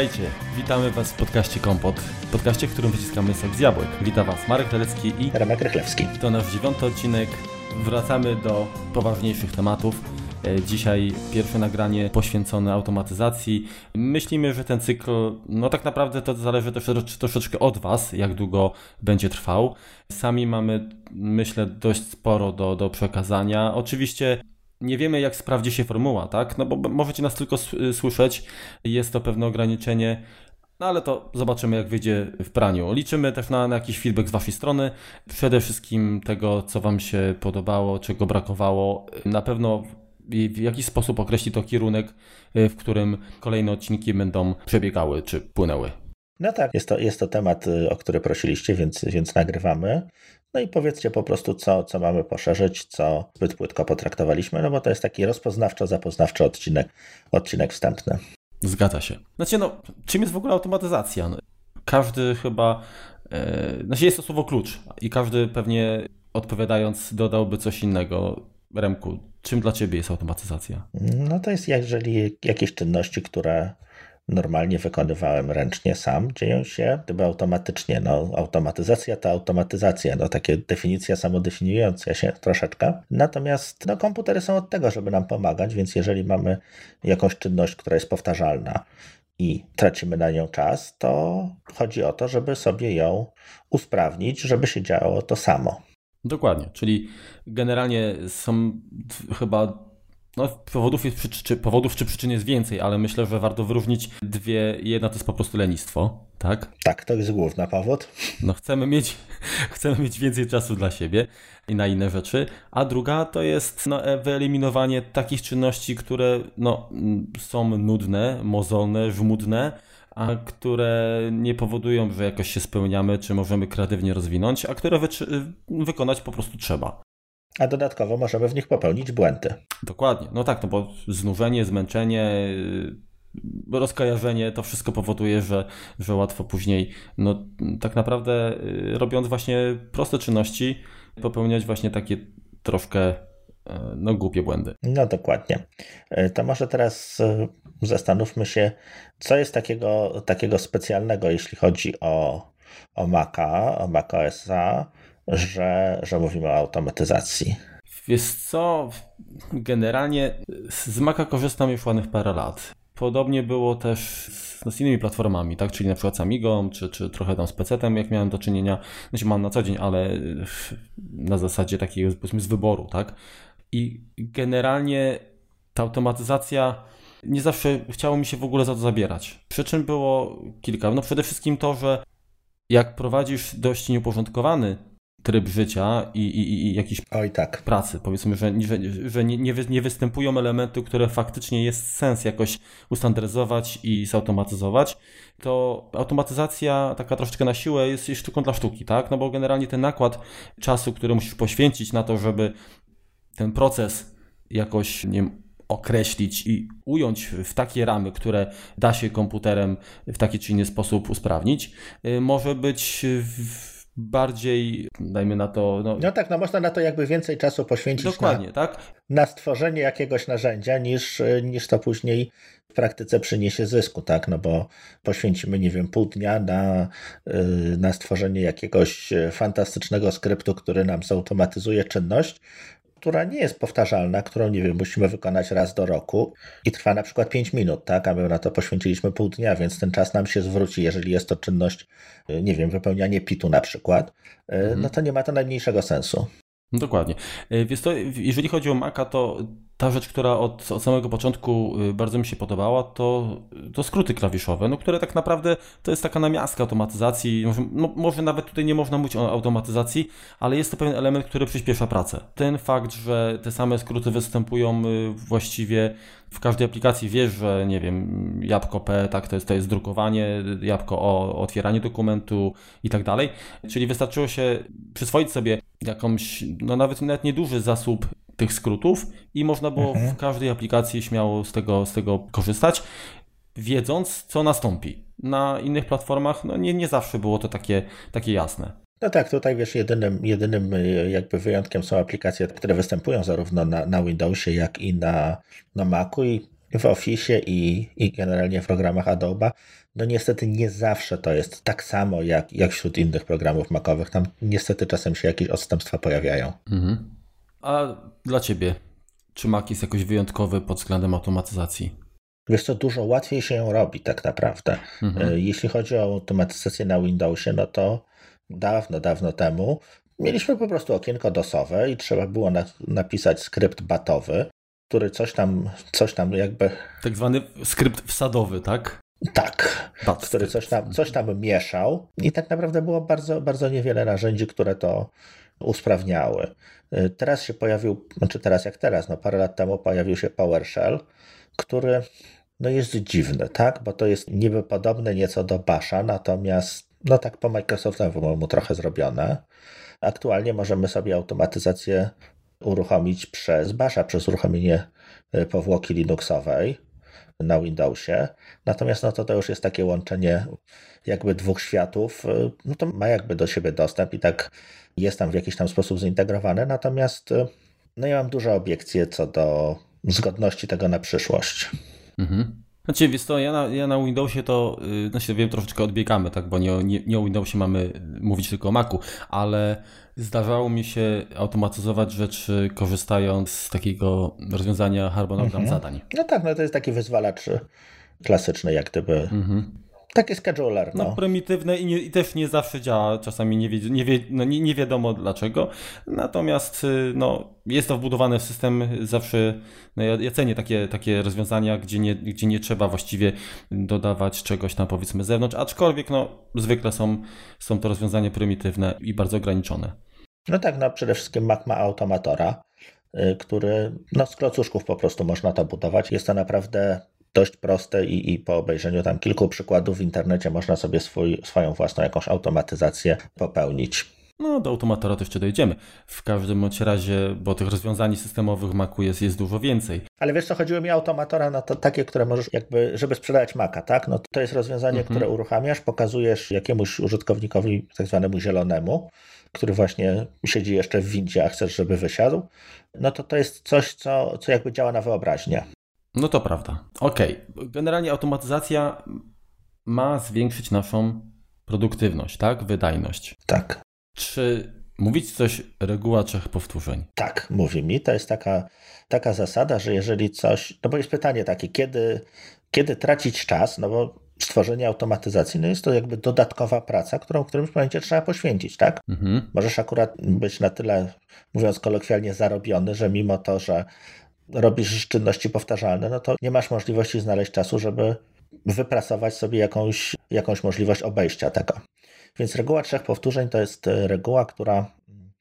Witajcie, witamy Was w podcaście Kompot, podcaście, w którym wyciskamy sok z jabłek. Witam Was Marek Telecki i Remek Rychlewski. To nasz dziewiąty odcinek. Wracamy do poważniejszych tematów. E, dzisiaj pierwsze nagranie poświęcone automatyzacji. Myślimy, że ten cykl, no tak naprawdę to zależy też troszeczkę od Was, jak długo będzie trwał. Sami mamy, myślę, dość sporo do, do przekazania. Oczywiście nie wiemy, jak sprawdzi się formuła, tak? No bo możecie nas tylko słyszeć, jest to pewne ograniczenie. No ale to zobaczymy, jak wyjdzie w praniu. Liczymy też na, na jakiś feedback z Waszej strony. Przede wszystkim tego, co Wam się podobało, czego brakowało. Na pewno w jakiś sposób określi to kierunek, w którym kolejne odcinki będą przebiegały czy płynęły. No tak, jest to, jest to temat, o który prosiliście, więc, więc nagrywamy. No i powiedzcie po prostu, co, co mamy poszerzyć, co zbyt płytko potraktowaliśmy, no bo to jest taki rozpoznawczo-zapoznawczy odcinek, odcinek wstępny. Zgadza się. Znaczy, no, czym jest w ogóle automatyzacja? No, każdy chyba, e, znaczy jest to słowo klucz i każdy pewnie odpowiadając dodałby coś innego. Remku, czym dla Ciebie jest automatyzacja? No to jest jeżeli jakieś czynności, które normalnie wykonywałem ręcznie sam, dzieją się gdyby automatycznie. No, automatyzacja to automatyzacja, no, takie definicja samodefiniująca się troszeczkę. Natomiast no, komputery są od tego, żeby nam pomagać, więc jeżeli mamy jakąś czynność, która jest powtarzalna, i tracimy na nią czas, to chodzi o to, żeby sobie ją usprawnić, żeby się działo to samo. Dokładnie, czyli generalnie są chyba no, powodów, jest, czy, powodów czy przyczyn jest więcej, ale myślę, że warto wyróżnić dwie. Jedna to jest po prostu lenistwo, tak? Tak, to jest główny powód. No, chcemy mieć, chcemy mieć więcej czasu dla siebie i na inne rzeczy. A druga to jest no, wyeliminowanie takich czynności, które no, są nudne, mozolne, żmudne, a które nie powodują, że jakoś się spełniamy, czy możemy kreatywnie rozwinąć, a które wy wykonać po prostu trzeba a dodatkowo możemy w nich popełnić błędy. Dokładnie. No tak, no bo znużenie, zmęczenie, y, rozkojarzenie, to wszystko powoduje, że, że łatwo później, no tak naprawdę y, robiąc właśnie proste czynności, popełniać właśnie takie troszkę y, no, głupie błędy. No dokładnie. To może teraz zastanówmy się, co jest takiego, takiego specjalnego, jeśli chodzi o, o Maca, o Mac OSa, że, że mówimy o automatyzacji. Wiesz co, generalnie z Maca korzystam już ładnych parę lat. Podobnie było też z, no, z innymi platformami, tak? czyli na przykład z Amigą, czy, czy trochę tam z PC-tem, jak miałem do czynienia, znaczy mam na co dzień, ale na zasadzie takiego powiedzmy z wyboru, tak? I generalnie ta automatyzacja nie zawsze chciało mi się w ogóle za to zabierać. Przyczyn było kilka. No przede wszystkim to, że jak prowadzisz dość nieuporządkowany tryb życia i, i, i jakiejś Oj, tak. pracy. Powiedzmy, że, że, że nie, nie, nie występują elementy, które faktycznie jest sens jakoś ustandaryzować i zautomatyzować, to automatyzacja taka troszeczkę na siłę jest, jest sztuką dla sztuki, tak? No bo generalnie ten nakład czasu, który musisz poświęcić na to, żeby ten proces jakoś, nie wiem, określić i ująć w takie ramy, które da się komputerem w taki czy inny sposób usprawnić, y, może być w bardziej, dajmy na to. No, no tak, no można na to jakby więcej czasu poświęcić. Dokładnie, na, tak? Na stworzenie jakiegoś narzędzia, niż, niż to później w praktyce przyniesie zysku, tak? No bo poświęcimy, nie wiem, pół dnia na, y, na stworzenie jakiegoś fantastycznego skryptu, który nam zautomatyzuje czynność, która nie jest powtarzalna, którą, nie wiem, musimy wykonać raz do roku i trwa na przykład 5 minut, tak, a my na to poświęciliśmy pół dnia, więc ten czas nam się zwróci, jeżeli jest to czynność, y, nie wiem, wypełnianie pitu na przykład, y, mhm. no to nie ma to najmniejszego sensu. Dokładnie. Y, więc to, jeżeli chodzi o Maca, to ta rzecz, która od, od, samego początku y, bardzo mi się podobała, to, to skróty klawiszowe, no, które tak naprawdę to jest taka namiastka automatyzacji. Może, no, może nawet tutaj nie można mówić o automatyzacji, ale jest to pewien element, który przyspiesza pracę. Ten fakt, że te same skróty występują y, właściwie w każdej aplikacji, wiesz, że nie wiem, jabłko P, tak, to jest, to jest drukowanie, jabłko O, otwieranie dokumentu i tak dalej. Czyli wystarczyło się przyswoić sobie jakąś, no nawet, nawet nieduży zasób tych skrótów i można było mhm. w każdej aplikacji śmiało z tego, z tego korzystać, wiedząc, co nastąpi. Na innych platformach no nie, nie zawsze było to takie, takie jasne. No tak, tutaj wiesz, jedynym, jedynym y, jakby wyjątkiem są aplikacje, które występują zarówno na, na Windowsie, jak i na, na Macu i w Office i, i generalnie w programach Adobe, no niestety nie zawsze to jest tak samo jak, jak wśród innych programów makowych. Tam niestety czasem się jakieś odstępstwa pojawiają. Mhm. A dla Ciebie, czy Mac jest jakoś wyjątkowy pod względem automatyzacji? Wiesz co, dużo łatwiej się ją robi tak naprawdę. Mhm. E, jeśli chodzi o automatyzację na Windowsie, no to dawno, dawno temu mieliśmy po prostu okienko dosowe i trzeba było na, napisać skrypt batowy, który coś tam, coś tam jakby... Tak zwany skrypt wsadowy, tak? Tak, Bat który coś tam, coś tam mieszał i tak naprawdę było bardzo, bardzo niewiele narzędzi, które to usprawniały. Teraz się pojawił, znaczy teraz jak teraz, no parę lat temu pojawił się PowerShell, który no jest dziwny, tak? Bo to jest niby podobne nieco do Basha, natomiast no tak po Microsoftowemu trochę zrobione. Aktualnie możemy sobie automatyzację uruchomić przez Basha, przez uruchomienie e, powłoki Linuxowej na Windowsie. Natomiast no to, to już jest takie łączenie jakby dwóch światów, e, no to ma jakby do siebie dostęp i tak jest tam w jakiś tam sposób zintegrowane. Natomiast e, no ja mam duże obiekcje co do zgodności tego na przyszłość. Mhm. Znaczy, wiesz to ja na, ja na Windowsie to, yy, znaczy wiem, troszeczkę odbiegamy, tak, bo nie, nie, nie o Windowsie mamy mówić tylko o Macu, ale zdarzało mi się automatyzować rzeczy korzystając z takiego rozwiązania harmonogram mhm. zadań. No tak, no to jest taki wyzwalacz klasyczny, jak gdyby. Mhm. Taki scheduler. No, no prymitywne i, nie, i, też nie zawsze działa, czasami nie, wie, nie, wie, no nie, nie wiadomo dlaczego. Natomiast y, no, jest to wbudowane w system zawsze. No ja, ja cenię takie, takie rozwiązania, gdzie nie, gdzie nie trzeba właściwie dodawać czegoś tam powiedzmy z zewnątrz, aczkolwiek no, zwykle są, są to rozwiązania prymitywne i bardzo ograniczone. No tak, no przede wszystkim Mac ma automatora, y, który no, z klocuszków po prostu można to budować. Jest to naprawdę dość proste i, i po obejrzeniu tam kilku przykładów w internecie można sobie swój, swoją własną jakąś automatyzację popełnić. No, do automatora to jeszcze dojdziemy. W każdym bądź razie, bo tych rozwiązań systemowych Macu jest, jest dużo więcej. Ale wiesz co, chodziło mi o automatora na to takie, które możesz jakby, żeby sprzedawać Maca, tak? No to jest rozwiązanie, mhm. które uruchamiasz, pokazujesz jakiemuś użytkownikowi tak zwanemu zielonemu, który właśnie siedzi jeszcze w windzie, a chcesz, żeby wysiadł, no to to jest coś, co, co jakby działa na wyobraźnię. No to prawda. Okej. Okay. Generalnie automatyzacja ma zwiększyć naszą produktywność, tak? Wydajność. Tak. Czy mówić coś reguła trzech powtórzeń? Tak, mówi mi. To jest taka, taka zasada, że jeżeli coś. No bo jest pytanie takie, kiedy, kiedy tracić czas, no bo stworzenie automatyzacji no jest to jakby dodatkowa praca, którą w którymś momencie trzeba poświęcić, tak? Mhm. Możesz akurat być na tyle, mówiąc kolokwialnie, zarobiony, że mimo to, że robisz czynności powtarzalne, no to nie masz możliwości znaleźć czasu, żeby wypracować sobie jakąś, jakąś możliwość obejścia tego. Więc reguła trzech powtórzeń to jest reguła, która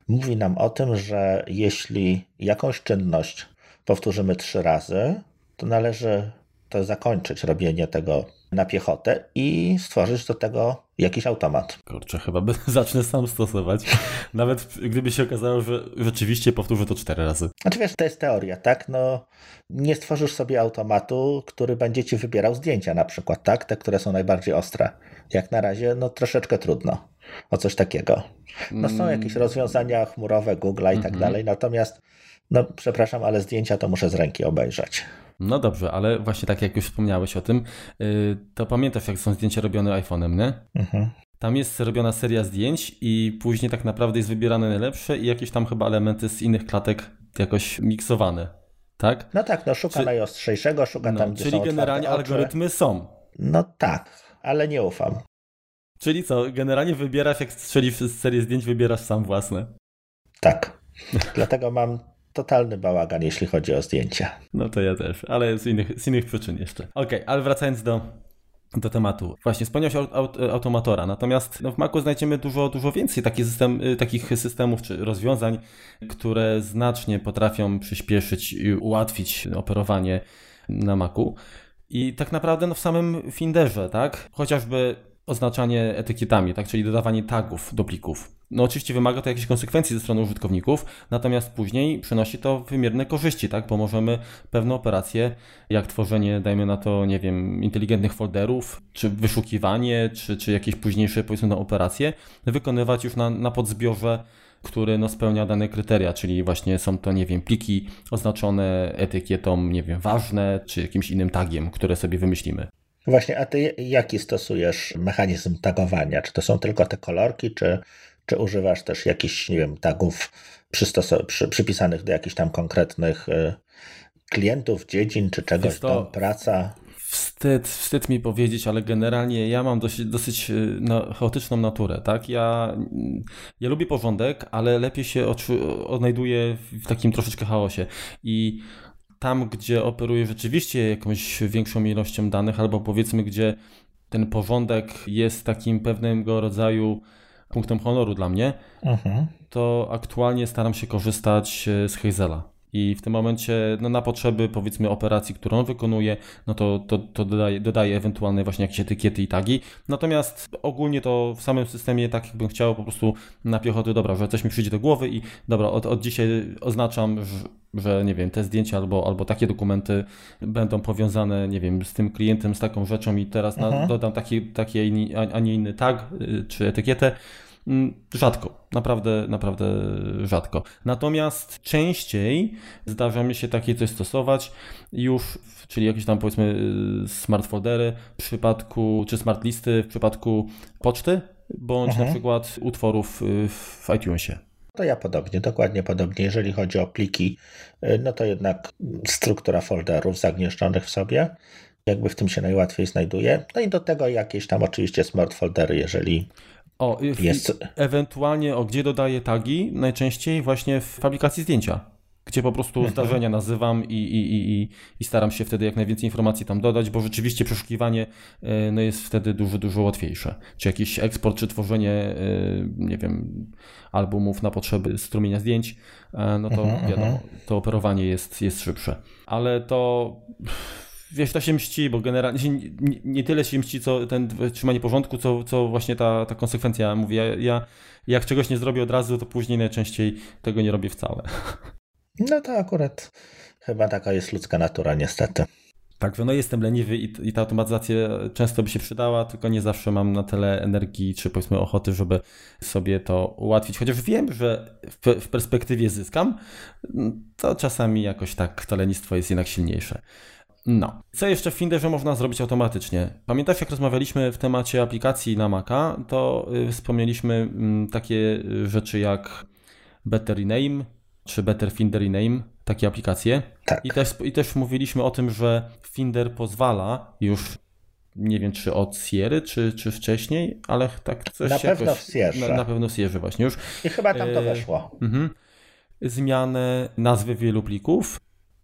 mówi nam o tym, że jeśli jakąś czynność powtórzymy trzy razy, to należy to zakończyć robienie tego na piechotę i stworzyć do tego jakiś automat. Kurczę, chyba zacznę sam stosować. Nawet gdyby się okazało, że rzeczywiście powtórzę to cztery razy. Znaczy wiesz, to jest teoria, tak? No, nie stworzysz sobie automatu, który będzie ci wybierał zdjęcia na przykład, tak? Te, które są najbardziej ostre. Jak na razie, no troszeczkę trudno o coś takiego. No są mm. jakieś rozwiązania chmurowe, Google i tak mhm. dalej, natomiast no przepraszam, ale zdjęcia to muszę z ręki obejrzeć. No dobrze, ale właśnie tak jak już wspomniałeś o tym, y, to pamiętasz jak są zdjęcia robione iPhone'em, nie? Mhm. Tam jest robiona seria zdjęć i później tak naprawdę jest wybierane najlepsze i jakieś tam chyba elementy z innych klatek jakoś miksowane, tak? No tak, no szuka Czy... najostrzejszego, szuka no, tam, gdzie Czyli generalnie algorytmy są. No tak, ale nie ufam. Czyli co, generalnie wybierasz, jak strzelisz serię zdjęć, wybierasz sam własne? Tak. Dlatego mam totalny bałagan, jeśli chodzi o zdjęcia. No to ja też, ale z innych, z innych przyczyn jeszcze. Okej, okay, ale wracając do, do tematu. Właśnie, wspomniałeś o aut automatora, natomiast no, w Macu znajdziemy dużo, dużo więcej takich, system, y, takich systemów czy rozwiązań, które znacznie potrafią przyspieszyć i ułatwić operowanie na Macu. I tak naprawdę no, w samym Finderze, tak? Chociażby oznaczanie etykietami, tak? czyli dodawanie tagów do plików. No oczywiście wymaga to jakichś konsekwencji ze strony użytkowników, natomiast później przynosi to wymierne korzyści, tak? Bo możemy pewne operacje, jak tworzenie, dajmy na to, nie wiem, inteligentnych folderów, czy wyszukiwanie, czy, czy jakieś późniejsze, powiedzmy, no, operacje, wykonywać już na, na podzbiorze który no, spełnia dane kryteria, czyli właśnie są to, nie wiem, pliki oznaczone etykietą, nie wiem, ważne, czy jakimś innym tagiem, które sobie wymyślimy. Właśnie, a ty jaki stosujesz mechanizm tagowania? Czy to są tylko te kolorki, czy, czy używasz też jakichś, nie wiem, tagów przy, przypisanych do jakichś tam konkretnych y, klientów, dziedzin, czy czegoś to, tam, praca? Wstyd, wstyd mi powiedzieć, ale generalnie ja mam dosyć, dosyć y, no, chaotyczną naturę, tak? Ja, ja lubię porządek, ale lepiej się odnajduję w takim troszeczkę chaosie i tam, gdzie operuję rzeczywiście jakąś większą ilością danych, albo powiedzmy, gdzie ten porządek jest takim pewnego rodzaju punktem honoru dla mnie, mhm. to aktualnie staram się korzystać e, z Hazela. I w tym momencie no, na potrzeby powiedzmy operacji, którą on wykonuje, no to, to, to dodaje, dodaje ewentualne właśnie jakieś etykiety i tagi. Natomiast ogólnie to w samym systemie tak jakbym chciał po prostu na piechoty, dobra, że coś mi przyjdzie do głowy i dobra, od, od dzisiaj oznaczam, że, że nie wiem, te zdjęcia albo, albo takie dokumenty będą powiązane, nie wiem, z tym klientem, z taką rzeczą i teraz na, mhm. dodam taki, taki, a nie inny tag y, czy etykietę rzadko, naprawdę, naprawdę rzadko. Natomiast częściej zdarza mi się takie coś stosować już, czyli jakieś tam powiedzmy y, smart foldery w przypadku, czy smart listy w przypadku poczty, bądź mhm. na przykład utworów y, w iTunesie. To ja podobnie, dokładnie podobnie. Jeżeli chodzi o pliki, y, no to jednak struktura folderów zagnieżdżonych w sobie, jakby w tym się najłatwiej znajduje. No i do tego jakieś tam oczywiście smart foldery, jeżeli o, jest... ewentualnie o gdzie dodaję tagi? Najczęściej właśnie w aplikacji zdjęcia, gdzie po prostu mhm. zdarzenia nazywam i, i, i, i staram się wtedy jak najwięcej informacji tam dodać, bo rzeczywiście przeszukiwanie e, no, jest wtedy dużo, dużo łatwiejsze. Czy jakiś eksport, czy tworzenie, e, nie wiem, albumów na potrzeby strumienia zdjęć, e, no to mhm, wiadomo, mhm. to operowanie jest, jest szybsze. Ale to wiesz, to się mści, bo generalnie nie, nie, tyle się mści, co ten trzymanie porządku, co, co właśnie ta, ta konsekwencja. Mówię, ja, ja jak czegoś nie zrobię od razu, to później najczęściej tego nie robię wcale. No to akurat chyba taka jest ludzka natura, niestety. Także no jestem leniwy i, i ta automatyzacja często by się przydała, tylko nie zawsze mam na tyle energii czy powiedzmy ochoty, żeby sobie to ułatwić. Chociaż wiem, że w, w perspektywie zyskam, to czasami jakoś tak to lenistwo jest jednak silniejsze. No. Co jeszcze w Finderze można zrobić automatycznie? Pamiętasz, jak rozmawialiśmy w temacie aplikacji na Maca, to y, wspomnieliśmy mm, takie rzeczy jak Better Rename czy Better Finder Rename, takie aplikacje. Tak. I też, I też mówiliśmy o tym, że Finder pozwala już nie wiem czy od Sierry, czy, czy wcześniej, ale tak coś Na pewno w Sierze. Na, na, pewno w Sierze właśnie już. I chyba tam to e, weszło. Mhm. Zmianę nazwy wielu plików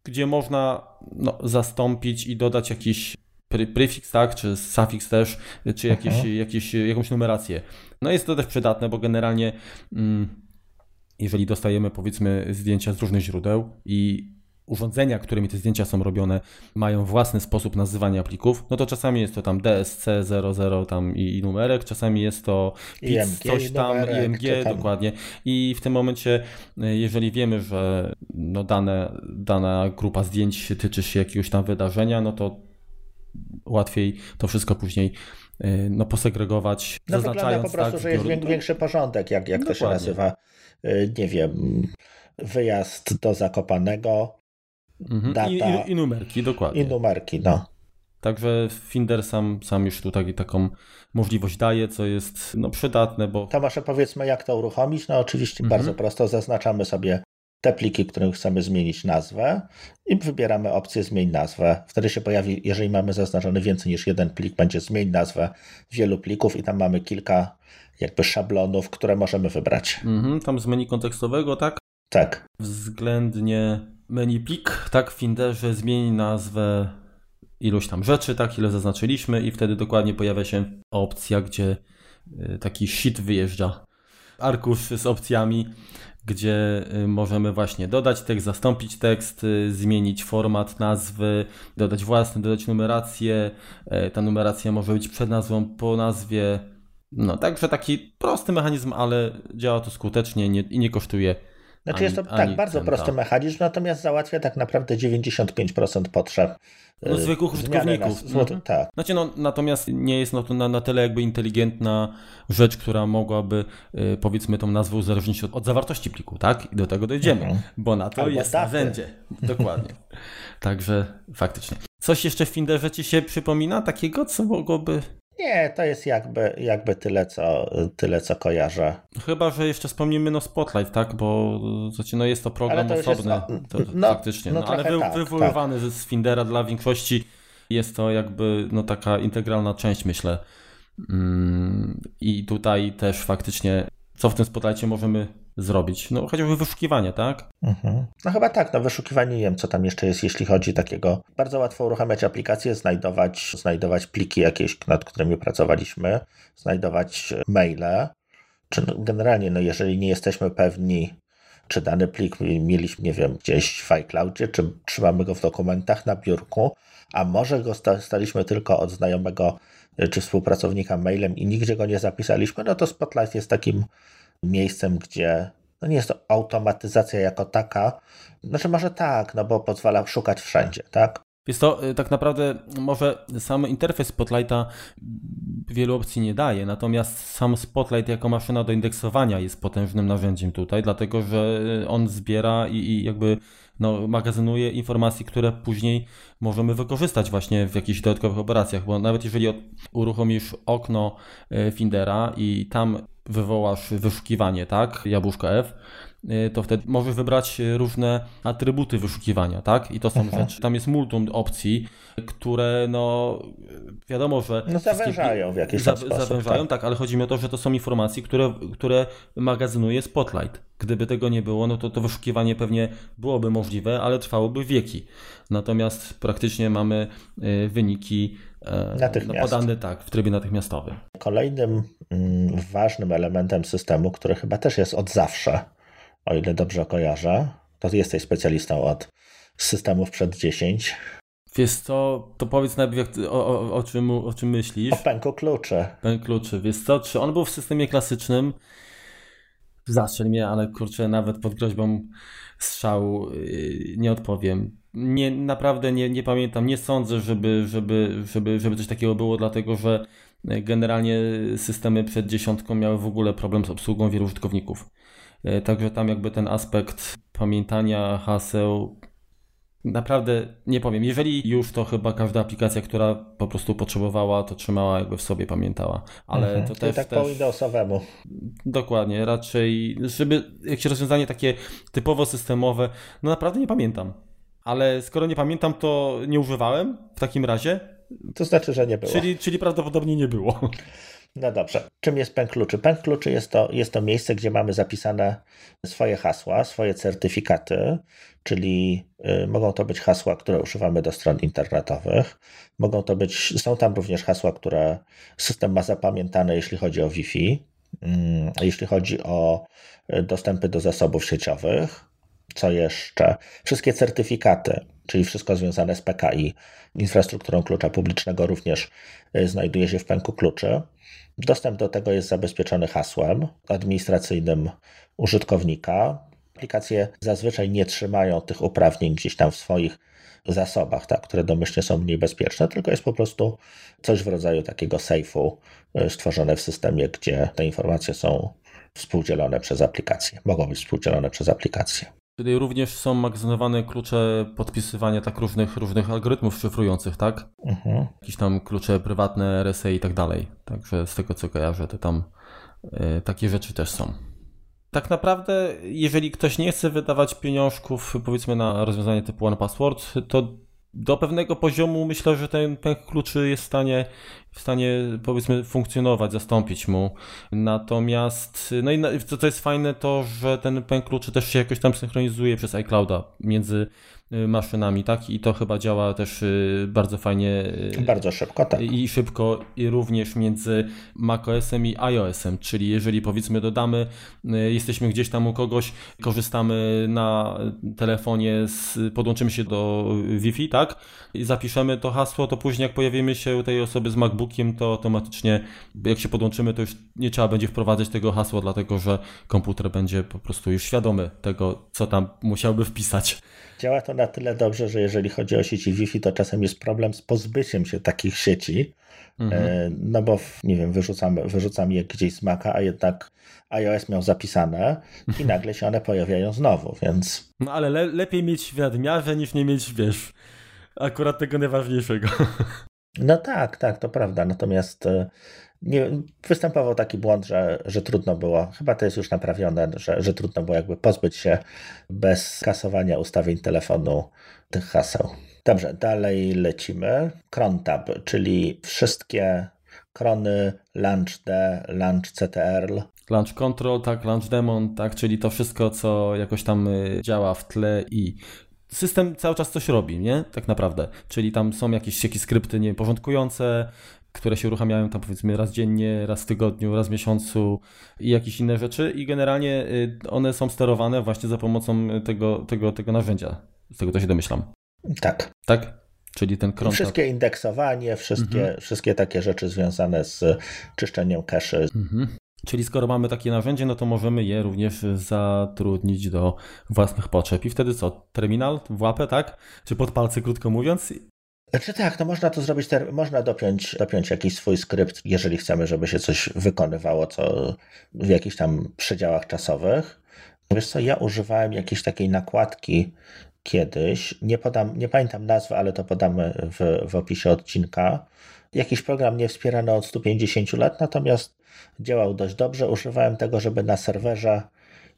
gdzie można no, zastąpić i dodać jakiś prefiks, tak, czy sufiks też, czy jakieś, mhm. jakieś, jakąś numerację. No jest to też przydatne, bo generalnie mm, jeżeli dostajemy powiedzmy zdjęcia z różnych źródeł i urządzenia, którymi te zdjęcia są robione, mają własny sposób nazywania plików, no to czasami jest to tam DSC00 tam i, i numerek, czasami jest to IMG, coś tam, numerek, IMG, tam. dokładnie. I w tym momencie, e, jeżeli wiemy, że no dane, dana grupa zdjęć tyczy się jakiegoś tam wydarzenia, no to łatwiej to wszystko później e, no, posegregować, no, zaznaczając po prostu, tak, że jest większy porządek, jak, jak to się nazywa, e, nie wiem, wyjazd do Zakopanego, Mhm. Data. I, i, I, numerki, dokładnie. I numerki, no. Także Finder sam, sam już tutaj taką możliwość daje, co jest no, przydatne, bo... Tomasze, powiedzmy, jak to uruchomić? No oczywiście mhm. bardzo prosto zaznaczamy sobie te pliki, którym chcemy zmienić nazwę i wybieramy opcję zmień nazwę. Wtedy się pojawi, jeżeli mamy zaznaczony więcej niż jeden plik, będzie zmień nazwę wielu plików i tam mamy kilka jakby szablonów, które możemy wybrać. Mhm, tam z menu kontekstowego, tak? Tak. Względnie menu plik, tak, w Finderze zmieni nazwę iluś tam rzeczy, tak, ile zaznaczyliśmy i wtedy dokładnie pojawia się opcja, gdzie y, taki sheet wyjeżdża. Arkusz z opcjami, gdzie y, możemy właśnie dodać tekst, zastąpić tekst, y, zmienić format nazwy, dodać własny, dodać numerację. Ta numeracja może być przed nazwą, po nazwie. No, także taki prosty mechanizm, ale działa to skutecznie nie, i nie kosztuje Znaczy ani, jest to tak, bardzo ten, prosty mechanizm, natomiast załatwia tak naprawdę 95% potrzeb no, zwykłych użytkowników. mhm. tak. Znaczy, no, natomiast nie jest no, to na, na tyle jakby inteligentna rzecz, która mogłaby y, powiedzmy tą nazwę uzależnić od, od, zawartości pliku, tak? I do tego dojdziemy, mhm. bo na to Albo jest narzędzie. Dokładnie. Także faktycznie. Coś jeszcze w Finderze ci się przypomina takiego, co mogłoby nie, to jest jakby, jakby tyle, co, tyle, co kojarzę. Chyba, że jeszcze wspomnimy no Spotlight, tak? Bo znaczy, no jest to program to osobny. Jest, to, no, faktycznie. No, no ale wy, tak, wywoływany tak. z Findera dla większości jest to jakby no, taka integralna część, myślę. Mm, I tutaj też faktycznie, co w tym Spotlightie możemy zrobić? No chociażby wyszukiwanie, tak? Mhm. No chyba tak, no wyszukiwanie nie wiem, co tam jeszcze jest, jeśli chodzi takiego. Bardzo łatwo uruchamiać aplikację, znajdować, znajdować pliki jakieś, nad którymi pracowaliśmy, znajdować maile, czy no, generalnie, no jeżeli nie jesteśmy pewni, czy dany plik mieliśmy, nie wiem, gdzieś w iCloudzie, czy trzymamy go w dokumentach na biurku, a może go staliśmy tylko od znajomego czy współpracownika mailem i nigdzie go nie zapisaliśmy, no to Spotlight jest takim miejscem, gdzie no nie jest to automatyzacja jako taka. Znaczy może tak, no bo pozwala szukać wszędzie, tak? Jest to y, tak naprawdę może sam interfejs Spotlighta wielu opcji nie daje, natomiast sam Spotlight jako maszyna do indeksowania jest potężnym narzędziem tutaj, dlatego że y, on zbiera i, i jakby no, magazynuje informacje, które później możemy wykorzystać właśnie w jakichś dodatkowych operacjach, bo nawet jeżeli uruchomisz okno y, Findera i tam wywołasz wyszukiwanie, tak, jabłuszka F, to wtedy możesz wybrać różne atrybuty wyszukiwania, tak? I to są Aha. rzeczy. Tam jest multum opcji, które no wiadomo, że. No zawężają w jakiś za, sposób. Zawężają, tak. tak, ale chodzi mi o to, że to są informacje, które, które magazynuje Spotlight. Gdyby tego nie było, no to to wyszukiwanie pewnie byłoby możliwe, ale trwałoby wieki. Natomiast praktycznie mamy y, wyniki e, podane tak, w trybie natychmiastowym. Kolejnym mm, ważnym elementem systemu, który chyba też jest od zawsze, o ile dobrze kojarzę, to jesteś specjalistą od systemów przed 10. Wiesz co, to powiedz najpierw o, o, o, czym, o czym myślisz. O pęku kluczy. Pęk kluczy. Wiesz co, czy on był w systemie klasycznym? Zastrzel mnie, ale kurczę, nawet pod groźbą strzału yy, nie odpowiem. Nie, naprawdę nie, nie pamiętam, nie sądzę, żeby, żeby, żeby, żeby coś takiego było, dlatego że generalnie systemy przed dziesiątką miały w ogóle problem z obsługą wielu użytkowników. Yy, także tam jakby ten aspekt pamiętania haseł naprawdę nie powiem. Jeżeli już, to chyba każda aplikacja, która po prostu potrzebowała, to trzymała jakby w sobie, pamiętała. Ale mhm. to też. tak też... po Windowsowemu. Dokładnie, raczej, żeby jakieś rozwiązanie takie typowo systemowe, no naprawdę nie pamiętam. Ale skoro nie pamiętam, to nie używałem w takim razie. To znaczy, że nie było. Czyli, czyli prawdopodobnie nie było. No dobrze. Czym jest pęk kluczy? Pęk kluczy jest to, jest to miejsce, gdzie mamy zapisane swoje hasła, swoje certyfikaty, czyli y, mogą to być hasła, które używamy do stron internetowych. Mogą to być, są tam również hasła, które system ma zapamiętane, jeśli chodzi o Wi-Fi, mm, jeśli chodzi o y, dostępy do zasobów sieciowych. Co jeszcze? Wszystkie certyfikaty, czyli wszystko związane z PKI, infrastrukturą klucza publicznego również y, znajduje się w pęku kluczy. Dostęp do tego jest zabezpieczony hasłem administracyjnym użytkownika. Aplikacje zazwyczaj nie trzymają tych uprawnień gdzieś tam w swoich zasobach, tak, które domyślnie są mniej bezpieczne, tylko jest po prostu coś w rodzaju takiego sejfu y, stworzone w systemie, gdzie te informacje są współdzielone przez aplikacje, mogą być współdzielone przez aplikacje. Tutaj również są magazynowane klucze podpisywania tak różnych, różnych algorytmów szyfrujących, tak? Mhm. Jakieś tam klucze prywatne, RSA i tak dalej. Także z tego co kojarzę, to tam y, takie rzeczy też są. Tak naprawdę, jeżeli ktoś nie chce wydawać pieniążków, powiedzmy na rozwiązanie typu One Password, to do pewnego poziomu myślę, że ten pęk kluczy jest w stanie, w stanie powiedzmy funkcjonować, zastąpić mu. Natomiast, no i co, co jest fajne, to że ten pęk kluczy też się jakoś tam synchronizuje przez iClouda między y, maszynami, tak? I to chyba działa też y, bardzo fajnie. Bardzo szybko, tak. I szybko, i również między macOSem i iOSem, czyli jeżeli powiedzmy dodamy, jesteśmy gdzieś tam u kogoś, korzystamy na telefonie, z, podłączymy się do Wi-Fi, tak? I zapiszemy to hasło, to później jak pojawimy się u tej osoby z MacBookiem, to automatycznie jak się podłączymy, to już nie trzeba będzie wprowadzać tego hasła, dlatego że komputer będzie po prostu już świadomy tego, co tam musiałby wpisać. Działa to na tyle dobrze, że jeżeli chodzi o sieci Wi-Fi, to czasem jest problem z pozbyciem się takich sieci. Mhm. E, no bo, nie wiem, wyrzucam, wyrzucam je gdzieś z Maca, a jednak iOS miał zapisane i nagle się one pojawiają znowu, więc... No ale le lepiej mieć w nadmiarze niż nie mieć, wiesz, akurat tego najważniejszego. No tak, tak, to prawda. Natomiast e, nie, występował taki błąd, że, że trudno było, chyba to jest już naprawione, że, że trudno było jakby pozbyć się bez kasowania ustawień telefonu tych haseł. Dobrze, dalej lecimy. Crontab, czyli wszystkie krony LaunchD, LaunchCTRL. Launch Control, tak, Launch Demon, tak, czyli to wszystko, co jakoś tam y, działa w tle i system cały czas coś robi, nie? Tak naprawdę. Czyli tam są jakieś, jakieś skrypty nieporządkujące, które się uruchamiają tam powiedzmy raz dziennie, raz w tygodniu, raz w miesiącu i jakieś inne rzeczy i generalnie y, one są sterowane właśnie za pomocą tego, tego, tego narzędzia. Z tego to się domyślam. Tak. Tak? Czyli ten cron. Wszystkie indeksowanie, wszystkie, mhm. wszystkie takie rzeczy związane z czyszczeniem cache. Mhm. Czyli skoro mamy takie narzędzie, no to możemy je również zatrudnić do własnych potrzeb. I wtedy co? Terminal w łapę, tak? Czy pod palce, krótko mówiąc? Znaczy tak, to można to zrobić, można dopiąć, dopiąć jakiś swój skrypt, jeżeli chcemy, żeby się coś wykonywało co w jakichś tam przedziałach czasowych. Wiesz co, ja używałem jakiejś takiej nakładki kiedyś, nie podam, nie pamiętam nazwy, ale to podamy w, w opisie odcinka. Jakiś program nie wspierany od 150 lat, natomiast działał dość dobrze. Używałem tego, żeby na serwerze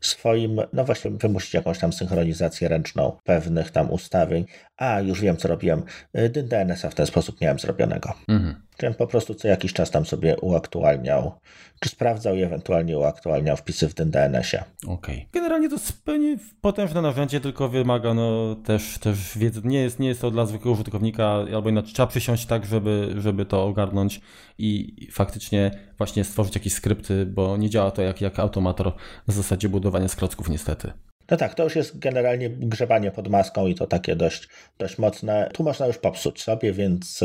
swoim, no właśnie wymusić jakąś tam synchronizację ręczną pewnych tam ustawień. A, już wiem co robiłem. Y, DNS-a w ten sposób miałem zrobionego. Mhm. Czyli po prostu co jakiś czas tam sobie uaktualniał, czy sprawdzał i ewentualnie uaktualniał wpisy w tym DNS-ie. Okej. Okay. Generalnie to zupełnie potężne narzędzie, tylko wymaga no, też, też wiedzy. Nie jest, nie jest to dla zwykłego użytkownika, albo inaczej trzeba przysiąść tak, żeby, żeby to ogarnąć i faktycznie właśnie stworzyć jakieś skrypty, bo nie działa to jak, jak automator w zasadzie budowania z klocków niestety. No tak, to już jest generalnie grzebanie pod maską i to takie dość, dość mocne. Tu można już popsuć sobie, więc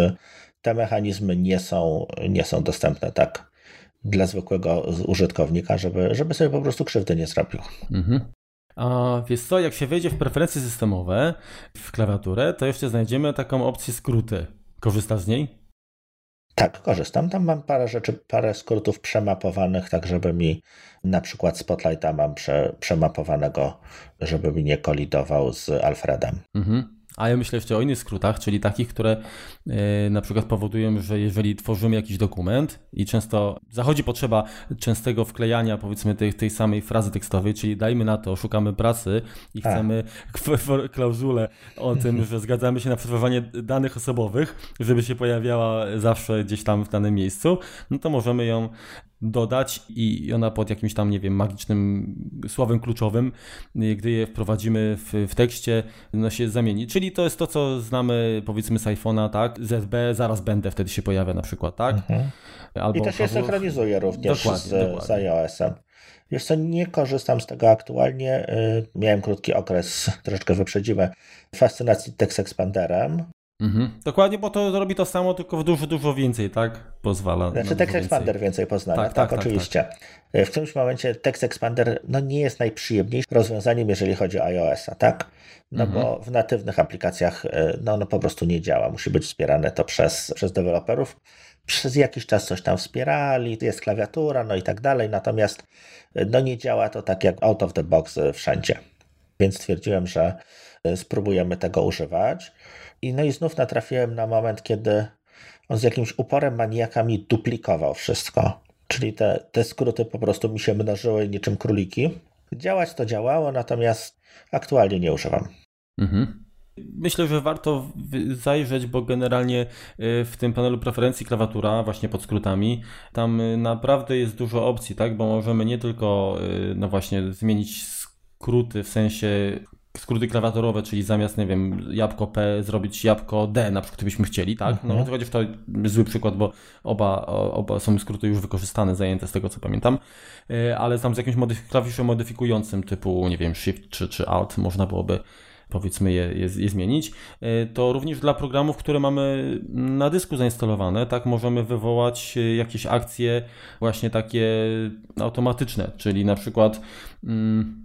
te mechanizmy nie są, nie są dostępne tak dla zwykłego użytkownika, żeby, żeby sobie po prostu krzywdy nie zrobił. Mhm. A wiesz co, jak się wejdzie w preferencje systemowe, w klawiaturę, to jeszcze znajdziemy taką opcję skróty. Korzystasz z niej? Tak, korzystam. Tam mam parę rzeczy, parę skrótów przemapowanych, tak żeby mi na przykład Spotlighta mam prze, przemapowanego, żeby mi nie kolidował z Alfredem. Mhm. A ja myślę jeszcze o innych skrótach, czyli takich, które yy, na przykład powodują, że jeżeli tworzymy jakiś dokument i często zachodzi potrzeba częstego wklejania powiedzmy tej, tej samej frazy tekstowej, czyli dajmy na to, szukamy pracy i tak. chcemy klauzulę o tym, że zgadzamy się na przechowywanie danych osobowych, żeby się pojawiała zawsze gdzieś tam w danym miejscu, no to możemy ją dodać i ona pod jakimś tam, nie wiem, magicznym słowem kluczowym, gdy je wprowadzimy w, w tekście, no się zamieni. Czyli to jest to, co znamy powiedzmy z iPhone'a, tak? ZB, zaraz będę, wtedy się pojawia na przykład, tak? Mhm. Albo I to się synchronizuje również dokładnie, z, dokładnie. z iOS-em. Wiesz co, nie korzystam z tego aktualnie. Y, miałem krótki okres, troszeczkę wyprzedziłem, fascynacji Text Expanderem. Mhm. Dokładnie, bo to robi to samo, tylko w dużo, dużo więcej, tak? Pozwala. Znaczy Text Expander więcej poznania, tak, tak, tak, tak oczywiście. Tak. W którymś momencie Text Expander no, nie jest najprzyjemniejszym rozwiązaniem, jeżeli chodzi o iOS-a, tak? No mhm. bo w natywnych aplikacjach e, no, no po prostu nie działa. Musi być wspierane to przez, przez deweloperów. Przez jakiś czas coś tam wspierali, jest klawiatura, no i tak dalej, natomiast e, no nie działa to tak jak out of the box e, wszędzie. Więc stwierdziłem, że spróbujemy tego używać. I no i znów natrafiłem na moment, kiedy on z jakimś uporem maniaka mi duplikował wszystko. Czyli te, te skróty po prostu mi się mnożyły niczym króliki. Działać to działało, natomiast aktualnie nie używam. Mhm. Myślę, że warto zajrzeć, bo generalnie y, w tym panelu preferencji klawiatura, właśnie pod skrótami, tam y, naprawdę jest dużo opcji, tak? Bo możemy nie tylko, y, no właśnie, zmienić skróty w sensie skróty klawiaturowe, czyli zamiast, nie wiem, jabłko P zrobić jabłko D, na przykład, gdybyśmy chcieli, tak? No, mhm. chodzi w to zły przykład, bo oba, oba są skróty już wykorzystane, zajęte z tego, co pamiętam, e, ale tam z jakimś modyf klawiszem modyfikującym typu, nie wiem, Shift czy, czy Alt można byłoby powiedzmy je, je, je, zmienić, e, to również dla programów, które mamy na dysku zainstalowane, tak możemy wywołać e, jakieś akcje właśnie takie automatyczne, czyli na przykład mm,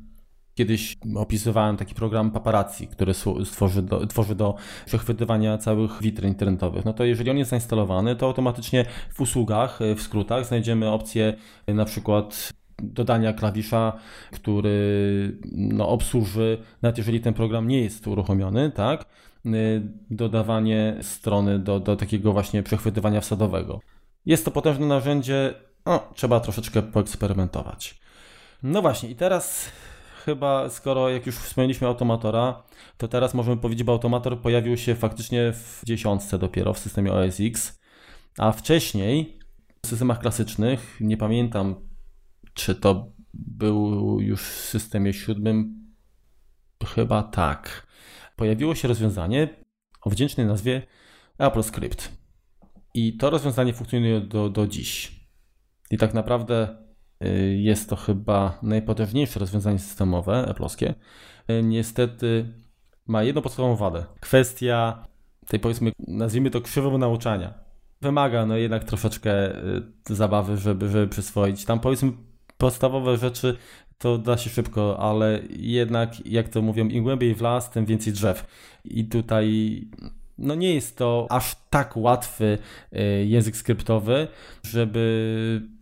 Kiedyś opisywałem taki program paparazzi, który stworzy do, tworzy do przechwytywania całych witryn internetowych. No to jeżeli on jest zainstalowany, to automatycznie w usługach, w skrótach znajdziemy opcję na przykład dodania klawisza, który no, obsłuży, nawet jeżeli ten program nie jest uruchomiony, tak, dodawanie strony do, do takiego właśnie przechwytywania wsadowego. Jest to potężne narzędzie, no, trzeba troszeczkę poeksperymentować. No właśnie, i teraz chyba, skoro jak już wspomnieliśmy Automatora, to teraz możemy powiedzieć, że Automator pojawił się faktycznie w dziesiątce dopiero w systemie OS X, a wcześniej w systemach klasycznych, nie pamiętam czy to był już w systemie siódmym, chyba tak, pojawiło się rozwiązanie o wdzięcznej nazwie Apple Script. I to rozwiązanie funkcjonuje do, do dziś. I tak naprawdę jest to chyba najpotężniejsze rozwiązanie systemowe Apple'owskie. Y, niestety ma jedną podstawową wadę. Kwestia tej powiedzmy, nazwijmy to krzywą nauczania. Wymaga no jednak troszeczkę y, zabawy, żeby, żeby przyswoić. Tam powiedzmy podstawowe rzeczy to da się szybko, ale jednak, jak to mówią, im głębiej w las, tym więcej drzew. I tutaj no nie jest to aż tak łatwy język skryptowy, żeby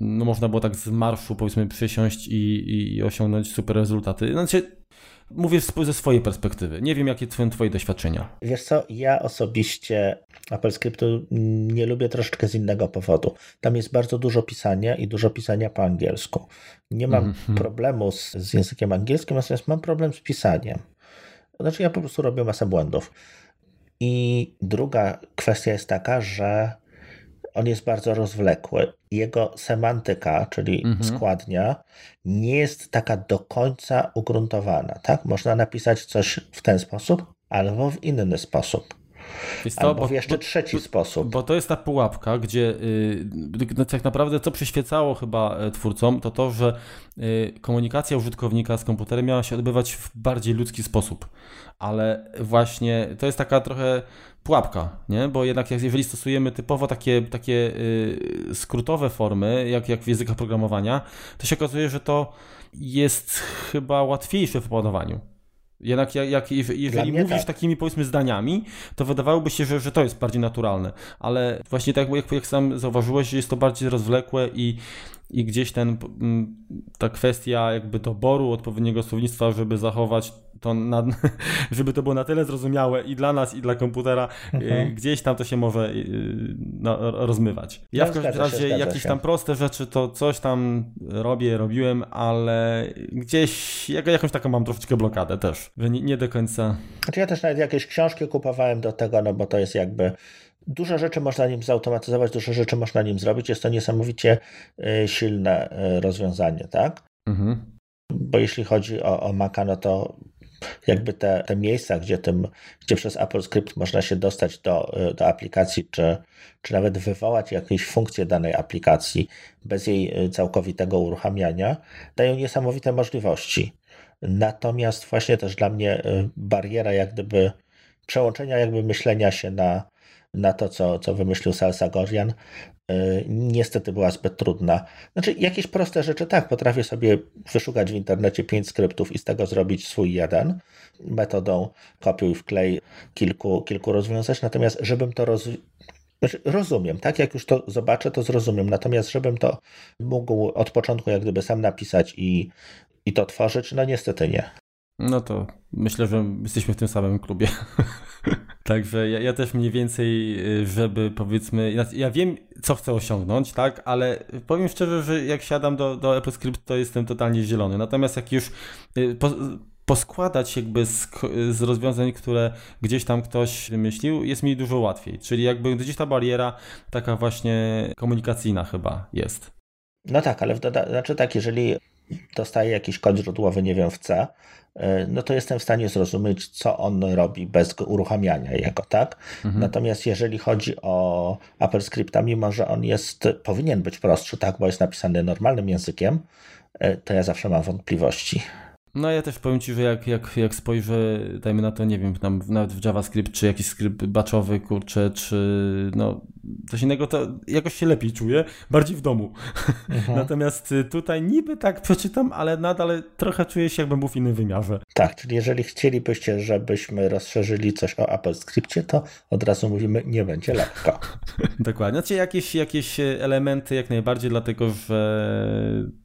no można było tak z marszu powiedzmy przysiąść i, i osiągnąć super rezultaty. Znaczy, mówię ze swojej perspektywy. Nie wiem, jakie są twoje doświadczenia. Wiesz co, ja osobiście Apple Scriptu nie lubię troszeczkę z innego powodu. Tam jest bardzo dużo pisania i dużo pisania po angielsku. Nie mam mm -hmm. problemu z, z językiem angielskim, natomiast mam problem z pisaniem. Znaczy ja po prostu robię masę błędów. I druga kwestia jest taka, że on jest bardzo rozwlekły. Jego semantyka, czyli mhm. składnia, nie jest taka do końca ugruntowana. Tak? Można napisać coś w ten sposób albo w inny sposób. To, Albo w jeszcze bo, trzeci bo, sposób. Bo to jest ta pułapka, gdzie yy, tak naprawdę co przyświecało chyba e, twórcom, to to, że yy, komunikacja użytkownika z komputerem miała się odbywać w bardziej ludzki sposób. Ale właśnie to jest taka trochę pułapka, nie? bo jednak jeżeli stosujemy typowo takie, takie yy, skrótowe formy, jak, jak w językach programowania, to się okazuje, że to jest chyba łatwiejsze w opanowaniu. Jednak jak, jak jeżeli mówisz tak. takimi powiedzmy zdaniami, to wydawałoby się, że, że to jest bardziej naturalne, ale właśnie tak jak, jak sam zauważyłeś, jest to bardziej rozwlekłe i i gdzieś ten, ta kwestia jakby doboru odpowiedniego słownictwa, żeby zachować to, na, żeby to było na tyle zrozumiałe i dla nas, i dla komputera, mhm. gdzieś tam to się może y, no, rozmywać. Ja no, w każdym razie się, jakieś się. tam proste rzeczy, to coś tam robię, robiłem, ale gdzieś jakąś taką mam troszeczkę blokadę też, że nie, nie do końca. Znaczy ja też nawet jakieś książki kupowałem do tego, no bo to jest jakby Dużo rzeczy można nim zautomatyzować, dużo rzeczy można nim zrobić. Jest to niesamowicie y, silne rozwiązanie, tak? Mhm. Bo jeśli chodzi o, o Maca, no to jakby te, te miejsca, gdzie, tym, gdzie przez Apple Script można się dostać do, y, do aplikacji, czy, czy nawet wywołać jakieś funkcje danej aplikacji bez jej całkowitego uruchamiania, dają niesamowite możliwości. Natomiast właśnie też dla mnie bariera jak gdyby przełączenia jakby myślenia się na, na to, co, co wymyślił Salsa Gorian, y, niestety była zbyt trudna. Znaczy, jakieś proste rzeczy, tak, potrafię sobie wyszukać w internecie pięć skryptów i z tego zrobić swój jeden metodą kopiuj wklej kilku, kilku rozwiązań, natomiast żebym to roz... Znaczy, rozumiem, tak? Jak już to zobaczę, to zrozumiem. Natomiast, żebym to mógł od początku jak gdyby sam napisać i, i to tworzyć, no niestety nie. No to myślę, że jesteśmy w tym samym klubie. Także ja, ja, też mniej więcej, y, żeby powiedzmy, ja wiem, co chcę osiągnąć, tak, ale powiem szczerze, że jak siadam do, do Apple Script, to jestem totalnie zielony. Natomiast jak już y, po, poskładać jakby z, z, rozwiązań, które gdzieś tam ktoś wymyślił, jest mi dużo łatwiej. Czyli jakby gdzieś ta bariera taka właśnie komunikacyjna chyba jest. No tak, ale w doda- znaczy tak, jeżeli dostaję jakiś kod źródłowy, nie wiem, w C, E, no to jestem w stanie zrozumieć, co on robi bez uruchamiania jego, tak? Mhm. Natomiast jeżeli chodzi o Apple Scripta, mimo że on jest, powinien być prostszy, tak, bo jest napisany normalnym językiem, e, to ja zawsze mam wątpliwości. No ja też powiem Ci, że jak, jak, jak spojrzę, dajmy na to, nie wiem, tam nawet w JavaScript, czy jakiś skrypt batchowy, kurczę, czy no coś innego, to jakoś się lepiej czuję, bardziej w domu. Mhm. Natomiast y, tutaj niby tak przeczytam, ale nadal trochę czuję się, jakbym był w innym wymiarze. Tak, czyli jeżeli chcielibyście, żebyśmy rozszerzyli coś o Apple Scriptie, to od razu mówimy, nie będzie lekko. Dokładnie. Znaczy jakieś, jakieś elementy jak najbardziej, dlatego że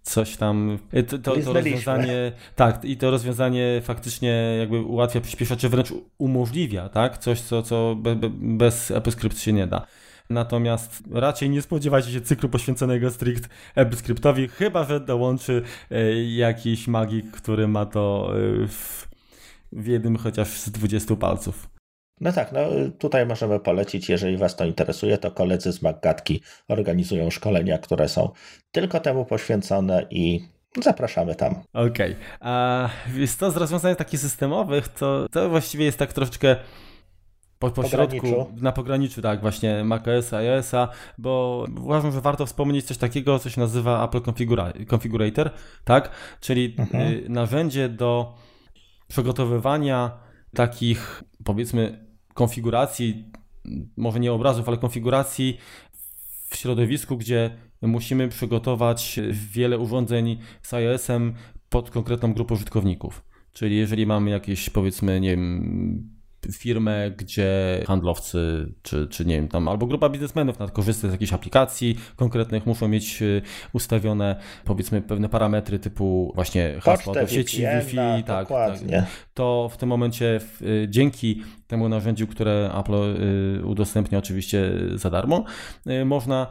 coś tam, y, to, to, to rozwiązanie, tak, i to rozwiązanie faktycznie jakby ułatwia, przyspiesza, czy wręcz umożliwia, tak, coś, co, co be, be, bez AppleScript się nie da. Natomiast raczej nie spodziewajcie się cyklu poświęconego strict AppleScriptowi, chyba że dołączy e, jakiś magik, który ma to e, w, w jednym chociaż z 20 palców. No tak, no tutaj możemy polecić, jeżeli Was to interesuje, to koledzy z Maggatki organizują szkolenia, które są tylko temu poświęcone i zapraszamy tam. Okej, okay. a to z rozwiązań takich systemowych, to, to właściwie jest tak troszeczkę po, po środku, na pograniczu, tak, właśnie macOS, iOS-a, bo uważam, że warto wspomnieć coś takiego, co się nazywa Apple Configurator, tak, czyli mhm. Y, narzędzie do przygotowywania takich, powiedzmy, konfiguracji, może nie obrazów, ale konfiguracji w środowisku, gdzie musimy przygotować wiele urządzeń z iOS-em pod konkretną grupę użytkowników. Czyli jeżeli mamy jakieś, powiedzmy, nie wiem, firmę, gdzie handlowcy, czy, czy nie wiem, tam albo grupa biznesmenów na korzysta z jakichś aplikacji konkretnych, muszą mieć y, ustawione powiedzmy pewne parametry typu właśnie hasła do sieci Wi-Fi, tak, tak, to w tym momencie y, dzięki temu narzędziu, które Apple y, udostępnia oczywiście za darmo, można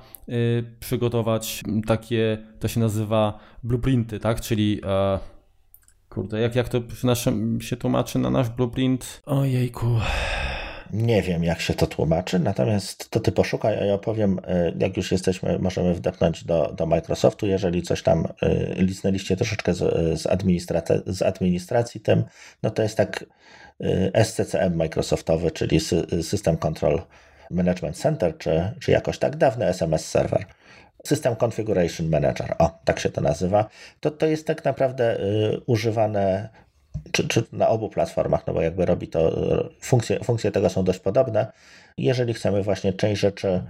przygotować takie, to się nazywa blueprinty, tak, czyli e, Kurde, jak, jak to naszym się tłumaczy na nasz blueprint? Ojejku. Nie wiem, jak się to tłumaczy, natomiast to ty poszukaj, a ja opowiem, e, jak już jesteśmy, możemy wdepnąć do, do Microsoftu, jeżeli coś tam e, liznęliście troszeczkę z, z, z administracji tym, no to jest tak e, SCCM Microsoftowy, czyli System Control Management Center, czy, czy jakoś tak dawny SMS Server. System Configuration Manager, o, tak się to nazywa, to, to jest tak naprawdę y, używane czy, czy, na obu platformach, no bo jakby robi to, y, funkcje, funkcje tego są dość podobne. Jeżeli chcemy właśnie część rzeczy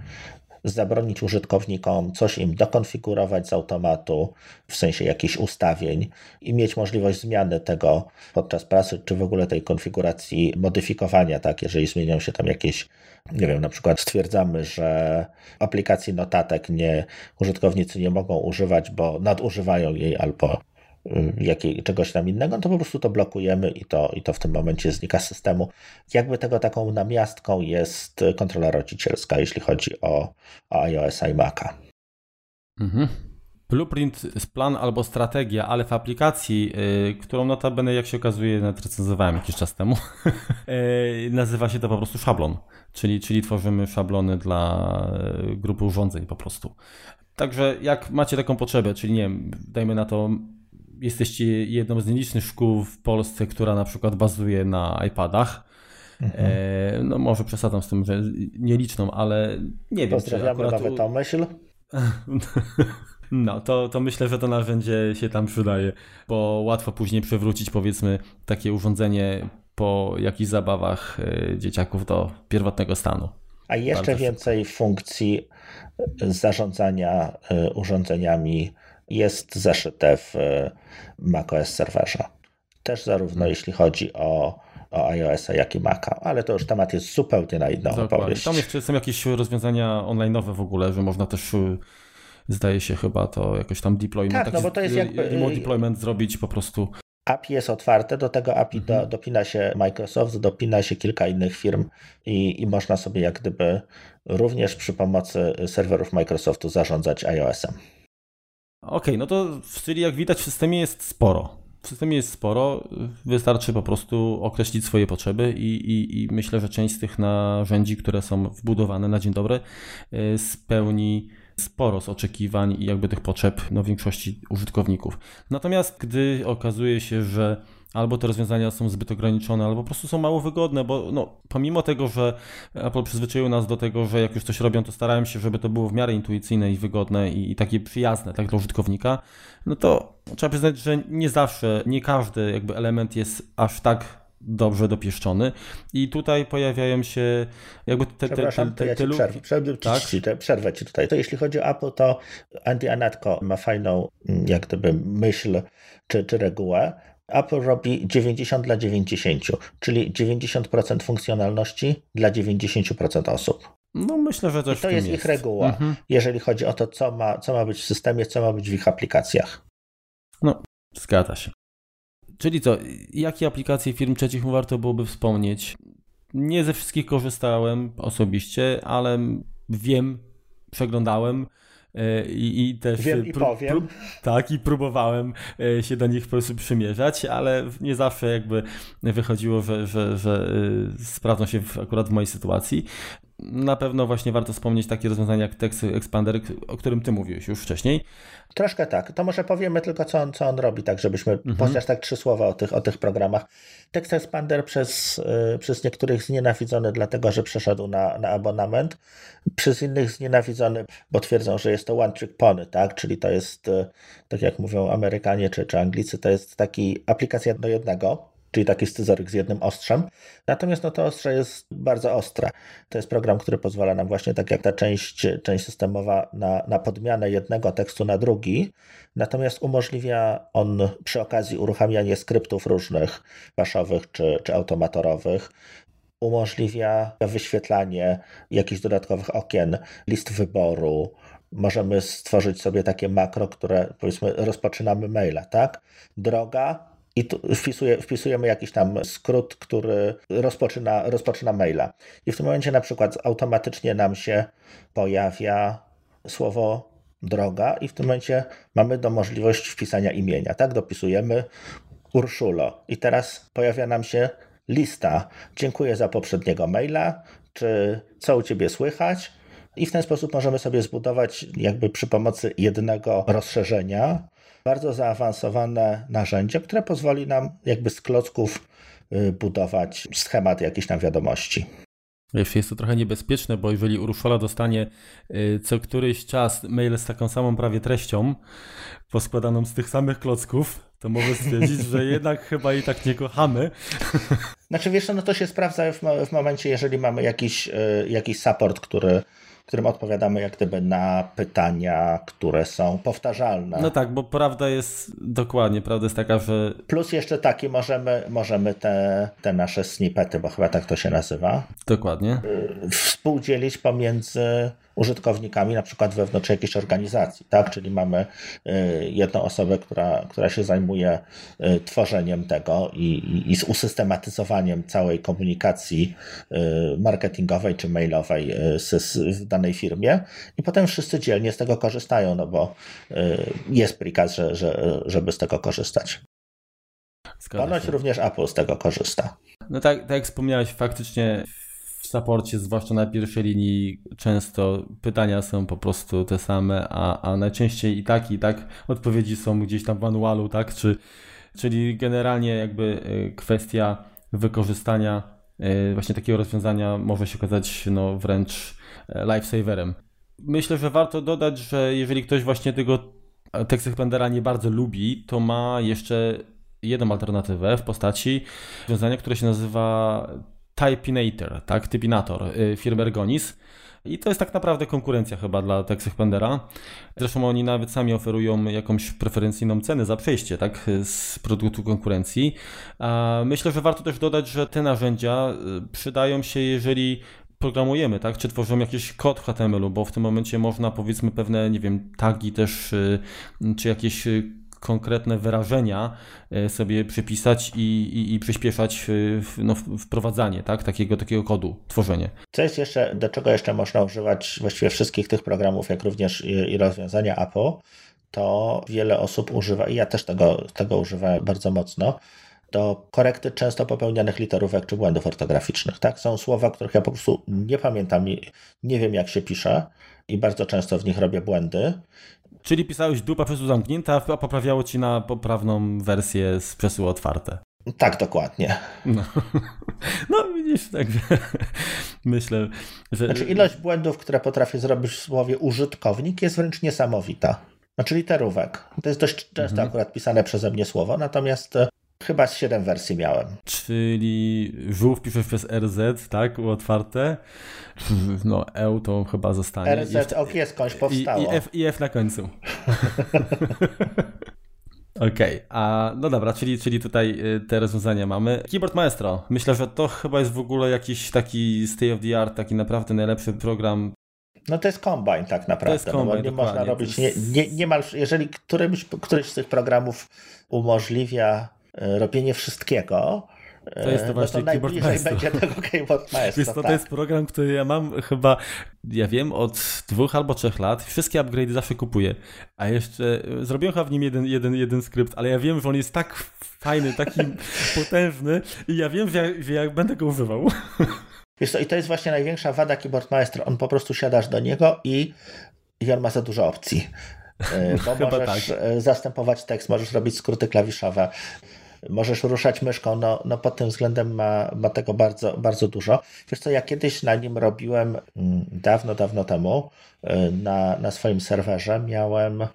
zabronić użytkownikom, coś im dokonfigurować z automatu, w sensie jakichś ustawień i mieć możliwość zmiany tego podczas pracy, czy w ogóle tej konfiguracji modyfikowania, tak, jeżeli zmienią się tam jakieś, nie wiem, na przykład stwierdzamy, że aplikacji notatek nie, użytkownicy nie mogą używać, bo nadużywają jej albo jakiej, czegoś tam innego, to po prostu to blokujemy i to, i to w tym momencie znika z systemu. Jakby tego taką namiastką jest kontrola rodzicielska, jeśli chodzi o, o iOS i Maca. Mhm. Blueprint jest plan albo strategia, ale w aplikacji, yy, którą notabene, jak się okazuje, recenzowałem jakiś czas temu, yy, nazywa się to po prostu szablon, czyli, czyli tworzymy szablony dla y, grupy urządzeń po prostu. Także jak macie taką potrzebę, czyli nie wiem, dajmy na to jesteście jedną z nielicznych szkół w Polsce, która na przykład bazuje na iPadach. Mhm. E, no może przesadzam z tym, że nieliczną, ale nie wiem. Pozdrawiamy akurat... tą myśl. No, to, to myślę, że to narzędzie się tam przydaje, bo łatwo później przywrócić powiedzmy takie urządzenie po jakichś zabawach e, dzieciaków do pierwotnego stanu. A jeszcze Bardzo więcej funkcji zarządzania e, urządzeniami jest zaszyte w e, macOS serwerze. Też zarówno hmm. jeśli chodzi o, o iOS-a, jak i Maca, ale to już temat jest zupełnie na inną Dokładnie. opowieść. Tam jeszcze są jakieś rozwiązania online'owe w ogóle, że można też e, zdaje się chyba to jakoś tam deployment, tak, no bo to jest jakby... remote deployment zrobić po prostu. API jest otwarte, do tego API mhm. do, dopina się Microsoft, dopina się kilka innych firm i, i można sobie jak gdyby również przy pomocy serwerów Microsoftu zarządzać iOS-em. Okej, okay, no to czyli jak widać w systemie jest sporo. W systemie jest sporo, wystarczy po prostu określić swoje potrzeby i, i, i myślę, że część z tych narzędzi, które są wbudowane na dzień dobry, y, spełni sporo z oczekiwań i jakby tych potrzeb no, większości użytkowników. Natomiast gdy okazuje się, że albo te rozwiązania są zbyt ograniczone, albo po prostu są mało wygodne, bo no, pomimo tego, że Apple przyzwyczaił nas do tego, że jak już coś robią, to starają się, żeby to było w miarę intuicyjne i wygodne i, i takie przyjazne tak, dla użytkownika, no to trzeba przyznać, że nie zawsze, nie każdy jakby element jest aż tak dobrze dopieszczony i tutaj pojawiają się jakby te, te, te, te, ja ci przerwę, przerwę, tak? ci, przerwę ci tutaj. To jeśli chodzi o Apple, to Andy Anatko ma fajną jak gdyby myśl czy, czy regułę, Apple robi 90 dla 90, czyli 90% funkcjonalności dla 90% osób. No myślę, że też I to jest, jest ich reguła, mhm. jeżeli chodzi o to, co ma, co ma być w systemie, co ma być w ich aplikacjach. No, zgadza się. Czyli co, jakie aplikacje firm trzecich warto byłoby wspomnieć? Nie ze wszystkich korzystałem osobiście, ale wiem, przeglądałem I, i też Wiem i powiem. tak, i próbowałem e, się do nich po prostu przymierzać, ale nie zawsze jakby wychodziło, że, że, że e, sprawdzą się w, akurat w mojej sytuacji. Na pewno właśnie warto wspomnieć takie rozwiązania jak Text Expander, o którym ty mówiłeś już wcześniej. Troszkę tak. To może powiemy tylko, co on, co on robi, tak żebyśmy mhm. chociaż tak trzy słowa o tych, o tych programach. Text Expander przez, yy, przez niektórych znienawidzony, dlatego że przeszedł na, na abonament, przez innych znienawidzony, bo twierdzą, że jest to one trick pony, tak? Czyli to jest, yy, tak jak mówią Amerykanie czy, czy Anglicy, to jest taki aplikacja do jednego, czyli taki scyzoryk z jednym ostrzem. Natomiast no, to ostrze jest bardzo ostre. To jest program, który pozwala nam właśnie, tak jak ta część, część systemowa, na, na podmianę jednego tekstu na drugi. Natomiast umożliwia on przy okazji uruchamianie skryptów różnych, baszowych czy, czy automatorowych, umożliwia wyświetlanie jakichś dodatkowych okien, list wyboru. Możemy stworzyć sobie takie makro, które powiedzmy rozpoczynamy maila, tak? Droga, i tu wpisuje, wpisujemy jakiś tam skrót, który rozpoczyna, rozpoczyna maila. I w tym momencie na przykład automatycznie nam się pojawia słowo droga i w tym momencie mamy do możliwość wpisania imienia. Tak, dopisujemy Urszulo i teraz pojawia nam się lista. Dziękuję za poprzedniego maila, czy co u Ciebie słychać? I w ten sposób możemy sobie zbudować jakby przy pomocy jednego rozszerzenia bardzo zaawansowane narzędzie, które pozwoli nam jakby z klocków y, budować schemat jakichś tam wiadomości. Wiesz, jest to trochę niebezpieczne, bo jeżeli Uruszola dostanie y, co któryś czas mail z taką samą prawie treścią, poskładaną z tych samych klocków, to może stwierdzić, że jednak chyba i tak nie kochamy. Znaczy wiesz, no to się sprawdza w, w momencie, jeżeli mamy jakiś, y, jakiś support, który którym odpowiadamy jak gdyby na pytania, które są powtarzalne. No tak, bo prawda jest dokładnie, prawda jest taka, że... Plus jeszcze taki możemy, możemy te, te nasze snippety, bo chyba tak to się nazywa. Dokładnie. Y, współdzielić pomiędzy użytkownikami, na przykład wewnątrz jakiejś organizacji, tak? Czyli mamy y, jedną osobę, która, która się zajmuje y, tworzeniem tego i, i, i z usystematyzowaniem całej komunikacji y, marketingowej czy mailowej w danej firmie i potem wszyscy dzielnie z tego korzystają, no bo jest prikaz, że, że, żeby z tego korzystać. Ponoć również Apple z tego korzysta. No tak, tak jak wspomniałeś, faktycznie w saporcie, zwłaszcza na pierwszej linii, często pytania są po prostu te same, a, a najczęściej i tak, i tak odpowiedzi są gdzieś tam w manualu, tak? Czy, czyli generalnie jakby y, kwestia wykorzystania y, właśnie takiego rozwiązania może się okazać no, wręcz e, lifesaverem. Myślę, że warto dodać, że jeżeli ktoś właśnie tego Text Expandera nie bardzo lubi, to ma jeszcze jedną alternatywę w postaci rozwiązania, które się nazywa Typinator, tak, Typinator y, firmy Ergonis. I to jest tak naprawdę konkurencja chyba dla Tex. Zresztą oni nawet sami oferują jakąś preferencyjną cenę za przejście tak, z produktu konkurencji. Myślę, że warto też dodać, że te narzędzia y, przydają się, jeżeli programujemy, tak? Czy tworzymy jakiś kod w HTML-u, bo w tym momencie można powiedzmy pewne, nie wiem, tagi też, y, czy jakieś konkretne wyrażenia e, sobie przypisać i, i, i przyspieszać e, no, wprowadzanie tak, takiego, takiego kodu, tworzenie. Co jest jeszcze, do czego jeszcze można używać właściwie wszystkich tych programów, jak również i, i rozwiązania Apple, to wiele osób używa, i ja też tego, tego używałem bardzo mocno, do korekty często popełnianych literówek czy błędów ortograficznych. Tak? Są słowa, których ja po prostu nie pamiętam, nie, nie wiem jak się pisze i bardzo często w nich robię błędy. Czyli pisałeś dupa przesył zamknięta, a poprawiało ci na poprawną wersję z przesyłu otwarte. Tak, dokładnie. No, no widzisz, tak myślę, że... Znaczy ilość błędów, które potrafię zrobić w słowie użytkownik jest wręcz niesamowita. Znaczy literówek. To jest dość często mhm. akurat pisane przeze mnie słowo, natomiast e, chyba z 7 wersji miałem. Czyli żółw piszesz przez RZ, tak? Otwarte. No, E to chyba zostanie. RZ, ok, jest skądś powstało. I, i, F, I F na końcu. Okej, okay. a no dobra, czyli, czyli tutaj y, te rozwiązania mamy. Keyboard Maestro. Myślę, że to chyba jest w ogóle jakiś taki state of the art, taki naprawdę najlepszy program. No to jest Combine tak naprawdę. To jest Combine, no nie można robić, nie, nie, niemal, jeżeli którymś, któryś z tych programów umożliwia robienie wszystkiego, to jest to właśnie no to Keyboard Maestro. będzie tego Keyboard Maestro. To, tak. to jest program, który ja mam chyba, ja wiem, od dwóch albo trzech lat. Wszystkie upgrade'y zawsze kupuję. A jeszcze zrobiłem chyba w nim jeden, jeden, jeden skrypt, ale ja wiem, że on jest tak fajny, taki potężny i ja wiem, że ja, będę go używał. Wiesz co, i to jest właśnie największa wada Keyboard Maestro. On po prostu siadasz do niego i, i on ma za dużo opcji. E, bo możesz tak. E, zastępować tekst, możesz robić skróty klawiszowe, możesz ruszać myszką, no, no pod tym względem ma, ma tego bardzo, bardzo dużo. Wiesz co, ja kiedyś na nim robiłem mm, dawno, dawno temu y, na, na swoim serwerze miałem y,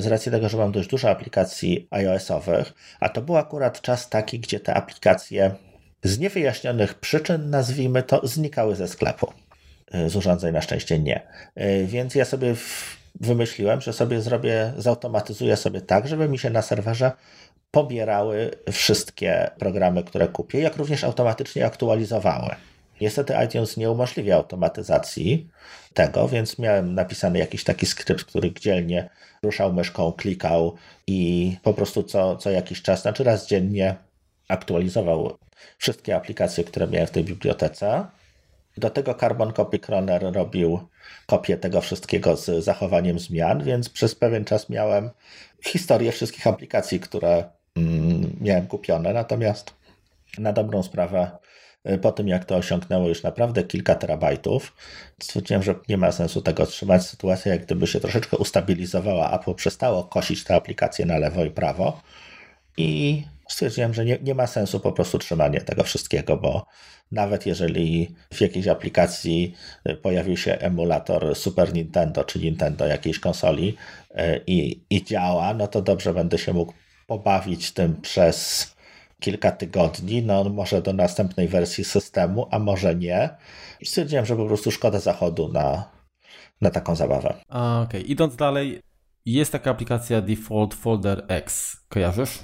z racji tego, że mam dość dużo aplikacji iOS-owych, a to był akurat czas taki, gdzie te aplikacje z niewyjaśnionych przyczyn, nazwijmy to, znikały ze sklepu. Y, z urządzeń na szczęście nie. Więc ja sobie wymyśliłem, że sobie zrobię, zautomatyzuję sobie tak, żeby mi się na serwerze pobierały wszystkie programy, które kupię, jak również automatycznie aktualizowały. Niestety iTunes nie umożliwia automatyzacji tego, więc miałem napisany jakiś taki skrypt, który dzielnie ruszał myszką, klikał i po prostu co, co jakiś czas, znaczy raz dziennie aktualizował wszystkie aplikacje, które miałem w tej bibliotece. Do tego Carbon Copy Cloner robił kopię tego wszystkiego z zachowaniem zmian, więc przez pewien czas miałem historię wszystkich aplikacji, które miałem kupione. Natomiast na dobrą sprawę, y, po tym jak to osiągnęło już naprawdę kilka terabajtów, stwierdziłem, że nie ma sensu tego trzymać. Sytuacja, jak gdyby się troszeczkę ustabilizowała, Apple przestało kosić te aplikacje na lewo i prawo i stwierdziłem, że nie, nie ma sensu po prostu trzymanie tego wszystkiego, bo nawet jeżeli w jakiejś aplikacji y, pojawił się emulator Super Nintendo czy Nintendo jakiejś konsoli y, i, i działa, no to dobrze będę się mógł pobawić tym przez kilka tygodni, no może do następnej wersji systemu, a może nie. Stwierdziłem, że po prostu szkoda zachodu na, na taką zabawę. Okej, okay. idąc dalej, jest taka aplikacja Default Folder X. Kojarzysz?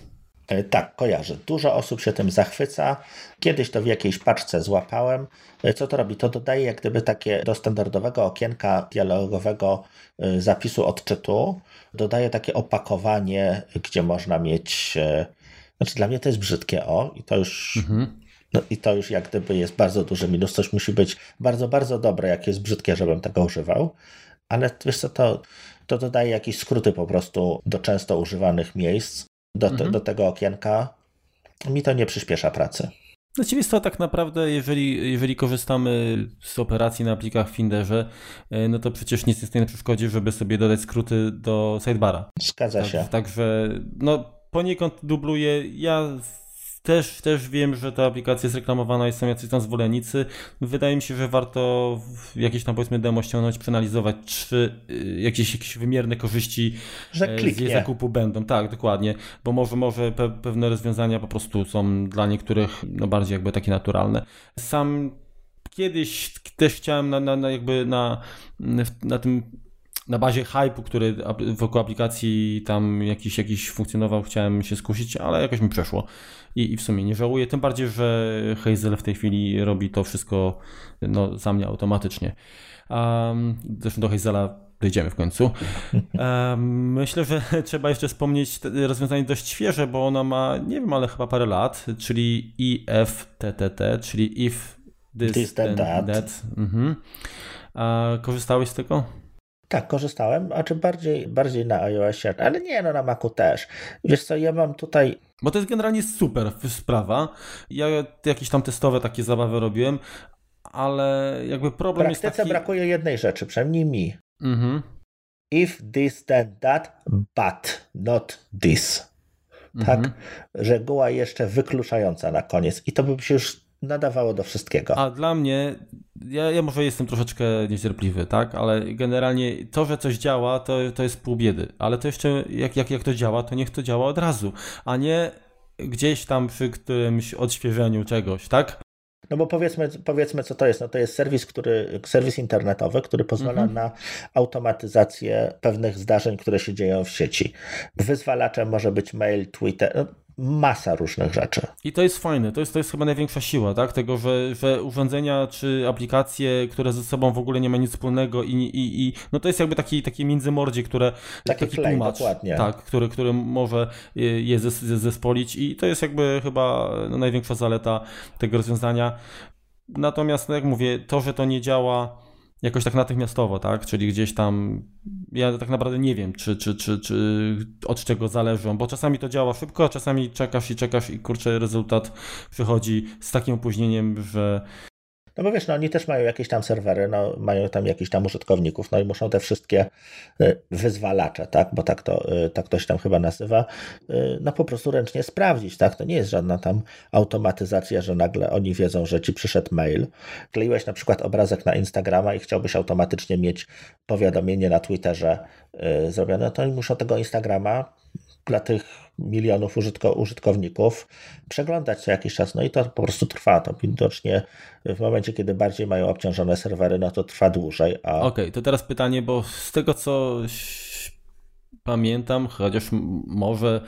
E, tak, kojarzę. Dużo osób się tym zachwyca. Kiedyś to w jakiejś paczce złapałem. E, co to robi? To dodaje jak gdyby takie do standardowego okienka dialogowego e, zapisu odczytu. Dodaje takie opakowanie, gdzie można mieć. Znaczy, dla mnie to jest brzydkie o i to już. Mhm. No i to już jak gdyby jest bardzo duży minus. Coś musi być bardzo, bardzo dobre, jak jest brzydkie, żebym tego używał. Ale wiesz co, to, to dodaje jakieś skróty po prostu do często używanych miejsc do, mhm. do tego okienka, mi to nie przyspiesza pracy. Właściwie to tak naprawdę, jeżeli, jeżeli korzystamy z operacji na plikach w Finderze, e, no to przecież nic nie stoi na przeszkodzie, żeby sobie dodać skróty do sidebara. Zgadza tak, się. Także no, poniekąd dubluje. Ja też, też wiem, że ta aplikacja jest reklamowana i są jacyś tam zwolennicy. Wydaje mi się, że warto jakieś tam powiedzmy demo ściągnąć, przeanalizować, czy y, jakieś, jakieś wymierne korzyści e, z jej zakupu będą. Tak, dokładnie, bo może, może pe pewne rozwiązania po prostu są dla niektórych no, bardziej jakby takie naturalne. Sam kiedyś też chciałem na, na, na jakby na, na tym na bazie hype'u, który wokół aplikacji tam jakiś, jakiś funkcjonował, chciałem się skusić, ale jakoś mi przeszło i, i w sumie nie żałuję, tym bardziej, że Hazel w tej chwili robi to wszystko no, za mnie automatycznie. Um, zresztą do Hazela dojdziemy w końcu. Um, myślę, że trzeba jeszcze wspomnieć rozwiązanie dość świeże, bo ona ma, nie wiem, ale chyba parę lat, czyli IFTTT, czyli if this, this then that. that. Mhm. A korzystałeś z tego? Tak, korzystałem, a czy bardziej, bardziej na iOSie, ale nie, no na Macu też. Wiesz co, ja mam tutaj... Bo to jest generalnie super sprawa. Ja jakieś tam testowe takie zabawy robiłem, ale jakby problem jest taki... W praktyce brakuje jednej rzeczy, przynajmniej mi. Mhm. If this then that, but not this. Tak? Mhm. Reguła jeszcze wykluczająca na koniec. I to by się już nadawało do wszystkiego. A dla mnie, ja, ja może jestem troszeczkę niecierpliwy, tak, ale generalnie to, że coś działa, to, to jest pół biedy, ale to jeszcze, jak, jak, jak to działa, to niech to działa od razu, a nie gdzieś tam przy którymś odświeżeniu czegoś, tak? No bo powiedzmy, powiedzmy, co to jest. No to jest serwis, który, serwis internetowy, który pozwala mhm. na automatyzację pewnych zdarzeń, które się dzieją w sieci. Wyzwalaczem może być mail, Twitter. No, masa różnych rzeczy. I to jest fajne, to jest, to jest chyba największa siła, tak? Tego, że, że urządzenia czy aplikacje, które ze sobą w ogóle nie ma nic wspólnego i, i, i no to jest jakby taki, takie międzymordzie, które taki, taki play, tłumacz, dokładnie. tak, który, który może je zespolić i to jest jakby chyba no, największa zaleta tego rozwiązania. Natomiast, no jak mówię, to, że to nie działa jakoś tak natychmiastowo, tak? Czyli gdzieś tam ja tak naprawdę nie wiem, czy, czy, czy, czy od czego zależą, bo czasami to działa szybko, a czasami czekasz i czekasz i kurczę rezultat przychodzi z takim opóźnieniem, że no bo wiesz, no oni też mają jakieś tam serwery, no, mają tam jakichś tam użytkowników, no i muszą te wszystkie y, wyzwalacze, tak, bo tak to, y, tak to się tam chyba nazywa, y, no po prostu ręcznie sprawdzić, tak, to nie jest żadna tam automatyzacja, że nagle oni wiedzą, że ci przyszedł mail, kleiłeś na przykład obrazek na Instagrama i chciałbyś automatycznie mieć powiadomienie na Twitterze zrobione, to oni muszą tego Instagrama dla tych milionów użytko, użytkowników przeglądać co jakiś czas. No i to po prostu trwa. To widocznie w momencie, kiedy bardziej mają obciążone serwery, no to trwa dłużej. A... Okej, okay, to teraz pytanie, bo z tego co pamiętam, chociaż może,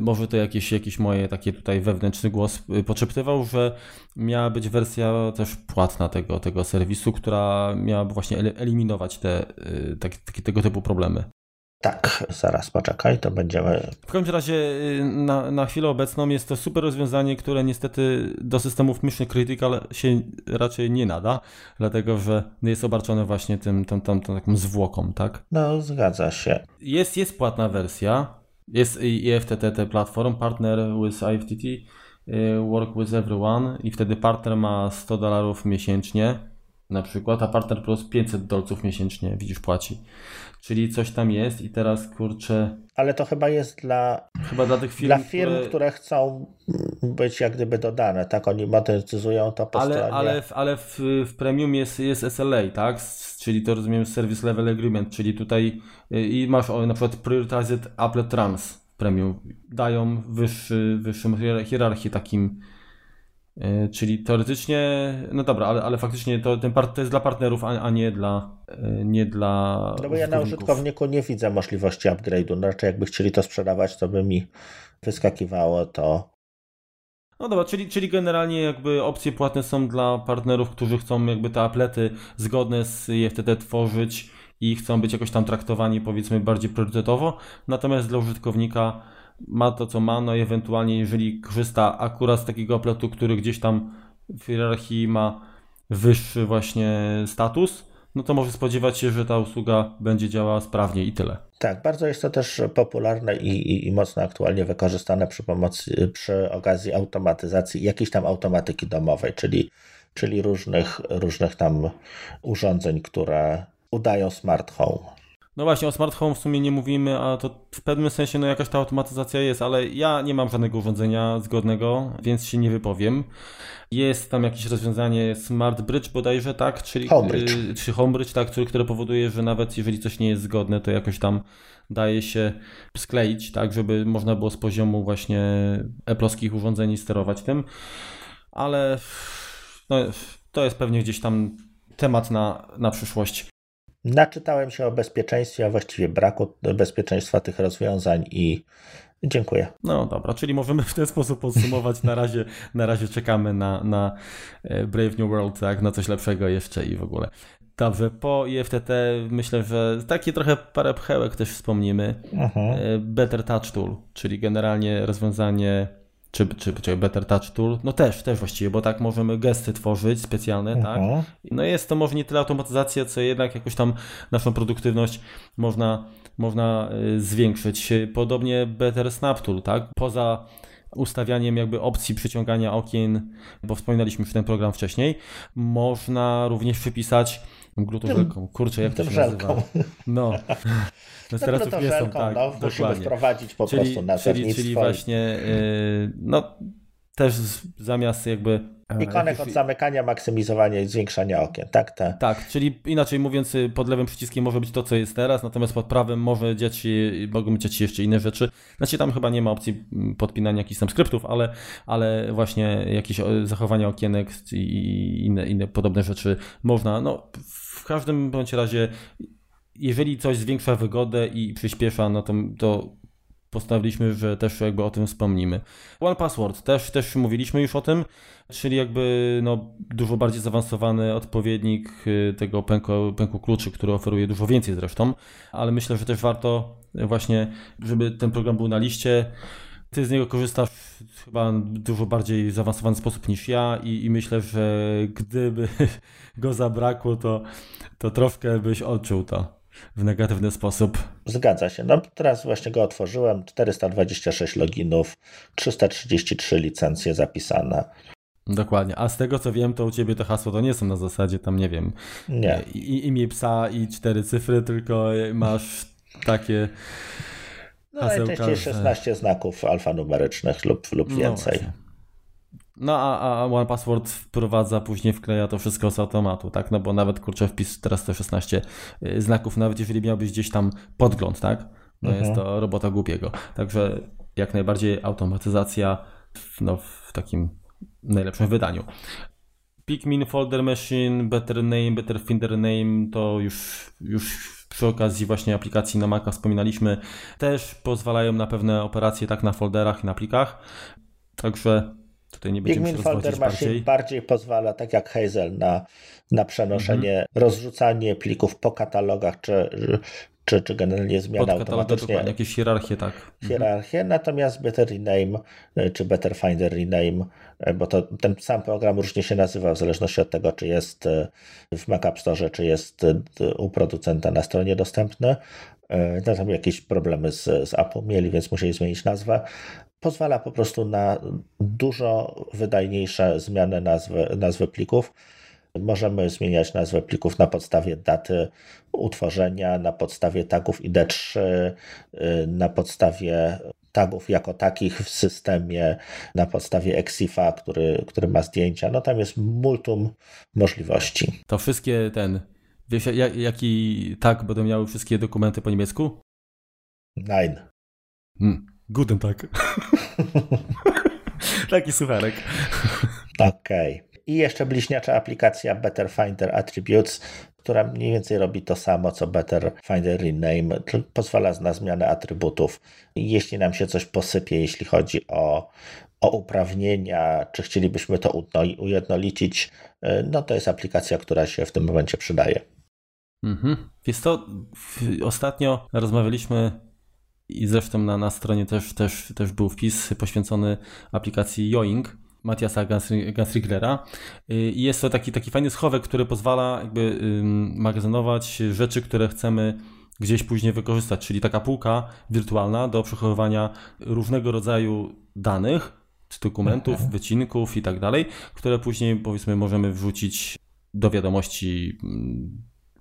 może to jakiś, jakiś moje takie tutaj wewnętrzny głos poczeptywał, że miała być wersja też płatna tego, tego serwisu, która miałaby właśnie eliminować te, tak, tego typu problemy. Tak, zaraz poczekaj, to będziemy. W każdym razie y, na, na chwilę obecną jest to super rozwiązanie, które niestety do systemów Mission Critical się raczej nie nada, dlatego że jest obarczone właśnie tym, tą, tą, tą taką zwłoką, tak? No, zgadza się. Jest, jest płatna wersja, jest IFTTT Platform, Partner with IFTT, y, Work with Everyone i wtedy partner ma 100 dolarów miesięcznie na przykład, a partner plus 500 dolców miesięcznie, widzisz, płaci. Czyli coś tam jest i teraz kurczę. Ale to chyba jest dla, chyba dla tych firm, dla firm które... które chcą być jak gdyby dodane, tak? Oni monetyzują to po ale, stronie. Ale, w, ale w, w premium jest, jest SLA, tak? Czyli to rozumiem Service Level Agreement, czyli tutaj y, i masz o, na przykład Prioritized Applet Trans premium. Dają wyższy, wyższą hierarchię takim czyli teoretycznie, no dobra, ale, ale faktycznie to, ten part, to jest dla partnerów, a, a nie dla e, nie dla. No bo ja na użytkowniku nie widzę możliwości upgrade'u. No raczej jakby chcieli to sprzedawać, to by mi wyskakiwało to. No dobra, czyli, czyli generalnie jakby opcje płatne są dla partnerów, którzy chcą jakby te aplety zgodne z IFTT tworzyć i chcą być jakoś tam traktowani powiedzmy bardziej priorytetowo, natomiast dla użytkownika ma to, co ma, no i ewentualnie jeżeli korzysta akurat z takiego apletu, który gdzieś tam w hierarchii ma wyższy właśnie status, no to może spodziewać się, że ta usługa będzie działała sprawnie i tyle. Tak, bardzo jest to też popularne i, i, i, mocno aktualnie wykorzystane przy pomocy, przy okazji automatyzacji, jakiejś tam automatyki domowej, czyli, czyli różnych, różnych tam urządzeń, które udają smart home. No właśnie, o smart home w sumie nie mówimy, a to w pewnym sensie no jakaś ta automatyzacja jest, ale ja nie mam żadnego urządzenia zgodnego, więc się nie wypowiem. Jest tam jakieś rozwiązanie Smart Bridge bodajże, tak? Czyli, Homebridge. Y, czy Homebridge, tak, który, które powoduje, że nawet jeżeli coś nie jest zgodne, to jakoś tam daje się skleić, tak, żeby można było z poziomu właśnie eplowskich urządzeń sterować tym. Ale no, to jest pewnie gdzieś tam temat na, na przyszłość. Naczytałem się o bezpieczeństwie, a właściwie braku bezpieczeństwa tych rozwiązań i dziękuję. No dobra, czyli możemy w ten sposób podsumować. Na razie, na razie czekamy na, na e, Brave New World, tak, na coś lepszego jeszcze i w ogóle. Dobrze, po IFTT myślę, że takie trochę parę pchełek też wspomnimy. Mhm. E, Better Touch Tool, czyli generalnie rozwiązanie czy, czy, czy Better Touch Tool, no też, też właściwie, bo tak możemy gesty tworzyć specjalne, uh -huh. tak? No jest to może nie tyle automatyzacja, co jednak jakoś tam naszą produktywność można, można y, zwiększyć. Podobnie Better Snap Tool, tak? Poza ustawianiem jakby opcji przyciągania okien, bo wspominaliśmy już ten program wcześniej, można również przypisać glutowelką. Kurczę, jak to się nazywa? No. No teraz już nie są, tak, no, musimy wprowadzić po czyli, prostu na czyli, czyli właśnie, yy, no też zamiast jakby Ikonek od zamykania, maksymizowania i zwiększania okien, tak? Te. Tak, czyli inaczej mówiąc, y, pod lewym przyciskiem może być to, co jest teraz, natomiast pod prawym może dziać się, mogą dziać się jeszcze inne rzeczy. Znaczy tam chyba nie ma opcji mm, podpinania jakichś tam skryptów, ale, ale właśnie jakieś zachowania okienek i inne, inne podobne rzeczy można. No, każdym bądź razie jeżeli coś zwiększa wygodę i przyspiesza, no to, to postanowiliśmy, że też jakby o tym wspomnimy. One Password, też, też mówiliśmy już o tym, czyli jakby no, dużo bardziej zaawansowany odpowiednik y, tego pęku, pęku kluczy, który oferuje dużo więcej zresztą, ale myślę, że też warto właśnie, żeby ten program był na liście. Ty z niego korzystasz chyba w dużo bardziej zaawansowany sposób niż ja i, i myślę, że gdyby go zabrakło, to, to troszkę byś odczuł to w negatywny sposób. Zgadza się. No teraz właśnie go otworzyłem. 426 loginów, 333 licencje zapisane. Dokładnie. A z tego co wiem, to u ciebie te hasło to nie są na zasadzie tam, nie wiem, nie. I, imię psa i cztery cyfry, tylko masz takie. No najczęściej 16 znaków alfanumerycznych lub, lub no więcej. No no a, a One Password wprowadza, później wkleja to wszystko z automatu, tak? No bo nawet kurczę wpis teraz te 16 y, znaków, nawet jeżeli miałbyś gdzieś tam podgląd, tak? No mhm. jest to robota głupiego. Także jak najbardziej automatyzacja w, no, w takim najlepszym wydaniu. Pikmin, Folder Machine, Better Name, Better Finder Name to już, już przy okazji właśnie aplikacji na Maca wspominaliśmy, też pozwalają na pewne operacje tak na folderach i na plikach. Także Tutaj nie będziemy Pigmin Folder bardziej. bardziej pozwala, tak jak Hazel, na, na przenoszenie, mhm. rozrzucanie plików po katalogach, czy, czy, czy generalnie zmiana automatycznie. Jakieś hierarchie, tak. Mhm. Hierarchie, mhm. natomiast Better Rename, czy Better Finder Rename, bo to ten sam program różnie się nazywa w zależności od tego, czy jest e, w Mac App Store, czy jest e, u producenta na stronie dostępny. E, no, tam jakieś problemy z, z Apple mieli, więc musieli zmienić nazwę pozwala po prostu na dużo wydajniejsze zmiany nazwy, nazwy plików. Możemy zmieniać nazwę plików na podstawie daty utworzenia, na podstawie tagów ID3, na podstawie tagów jako takich w systemie, na podstawie Exifa, który, który ma zdjęcia. No tam jest multum możliwości. To wszystkie ten, wiesz jaki tag będą miały wszystkie dokumenty po niemiecku? Nein. Hmm. Guten Tag. Taki sucharek. Okej. Okay. I jeszcze bliźniacza aplikacja Better Finder Attributes, która mniej więcej robi to samo co Better Finder Rename, pozwala na zmianę atrybutów. Jeśli nam się coś posypie, jeśli chodzi o, o uprawnienia, czy chcielibyśmy to ujednolicić, no to jest aplikacja, która się w tym momencie przydaje. Mhm. Jest to, ostatnio rozmawialiśmy i zresztą na, na stronie też, też, też był wpis poświęcony aplikacji Yoing. Matiasa Gansriglera. I jest to taki, taki fajny schowek, który pozwala jakby magazynować rzeczy, które chcemy gdzieś później wykorzystać, czyli taka półka wirtualna do przechowywania różnego rodzaju danych, czy dokumentów, mhm. wycinków i tak dalej, które później powiedzmy możemy wrzucić do wiadomości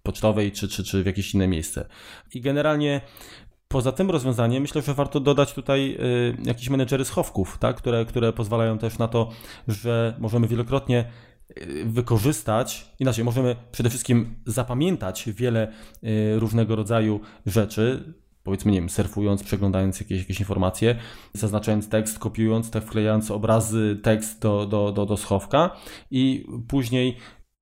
pocztowej czy, czy, czy w jakieś inne miejsce. I generalnie Poza tym rozwiązaniem myślę, że warto dodać tutaj y, jakieś menedżery schowków, tak? które, które pozwalają też na to, że możemy wielokrotnie y, wykorzystać, inaczej możemy przede wszystkim zapamiętać wiele y, różnego rodzaju rzeczy, powiedzmy, nie wiem, surfując, przeglądając jakieś, jakieś informacje, zaznaczając tekst, kopiując, tak wklejając obrazy, tekst do, do, do, do schowka i później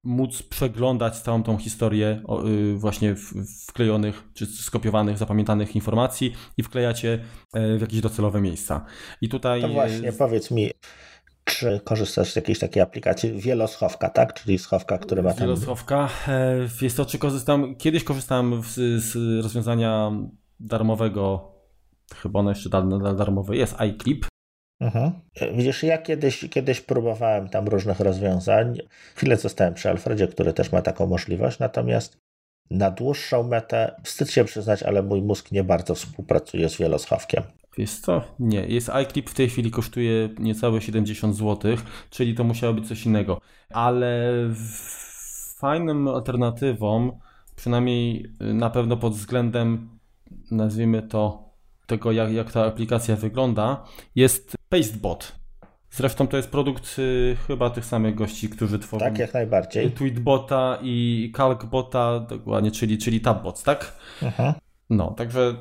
móc przeglądać całą tą historię y, właśnie wklejonych czy skopiowanych, zapamiętanych informacji i wklejać je e, w jakieś docelowe miejsca. I tutaj. To właśnie, powiedz mi, czy korzystasz z jakiejś takiej aplikacji wieloschowka, tak? Czyli schowka, który ma tam... Wieloschowka. E, jest to, czy korzystam... Kiedyś korzystałem z, z rozwiązania darmowego, chyba ono jeszcze darmowe jest, iClip, Mhm. Widzisz, ja kiedyś, kiedyś próbowałem tam różnych rozwiązań. Chwilę zostałem przy Alfredzie, który też ma taką możliwość, natomiast na dłuższą metę, wstyd się przyznać, ale mój mózg nie bardzo współpracuje z wieloschowkiem. Wiesz co? Nie. Jest iClip w tej chwili kosztuje niecałe 70 zł, czyli to musiało być coś innego. Ale fajną alternatywą, przynajmniej na pewno pod względem, nazwijmy to, tego jak, jak ta aplikacja wygląda, jest Pastebot. Zresztą to jest produkt y, chyba tych samych gości, którzy tworzą. Tak, jak najbardziej. Tweetbota i Calcbota, dokładnie, czyli, czyli Tabbots, tak? Aha. No, także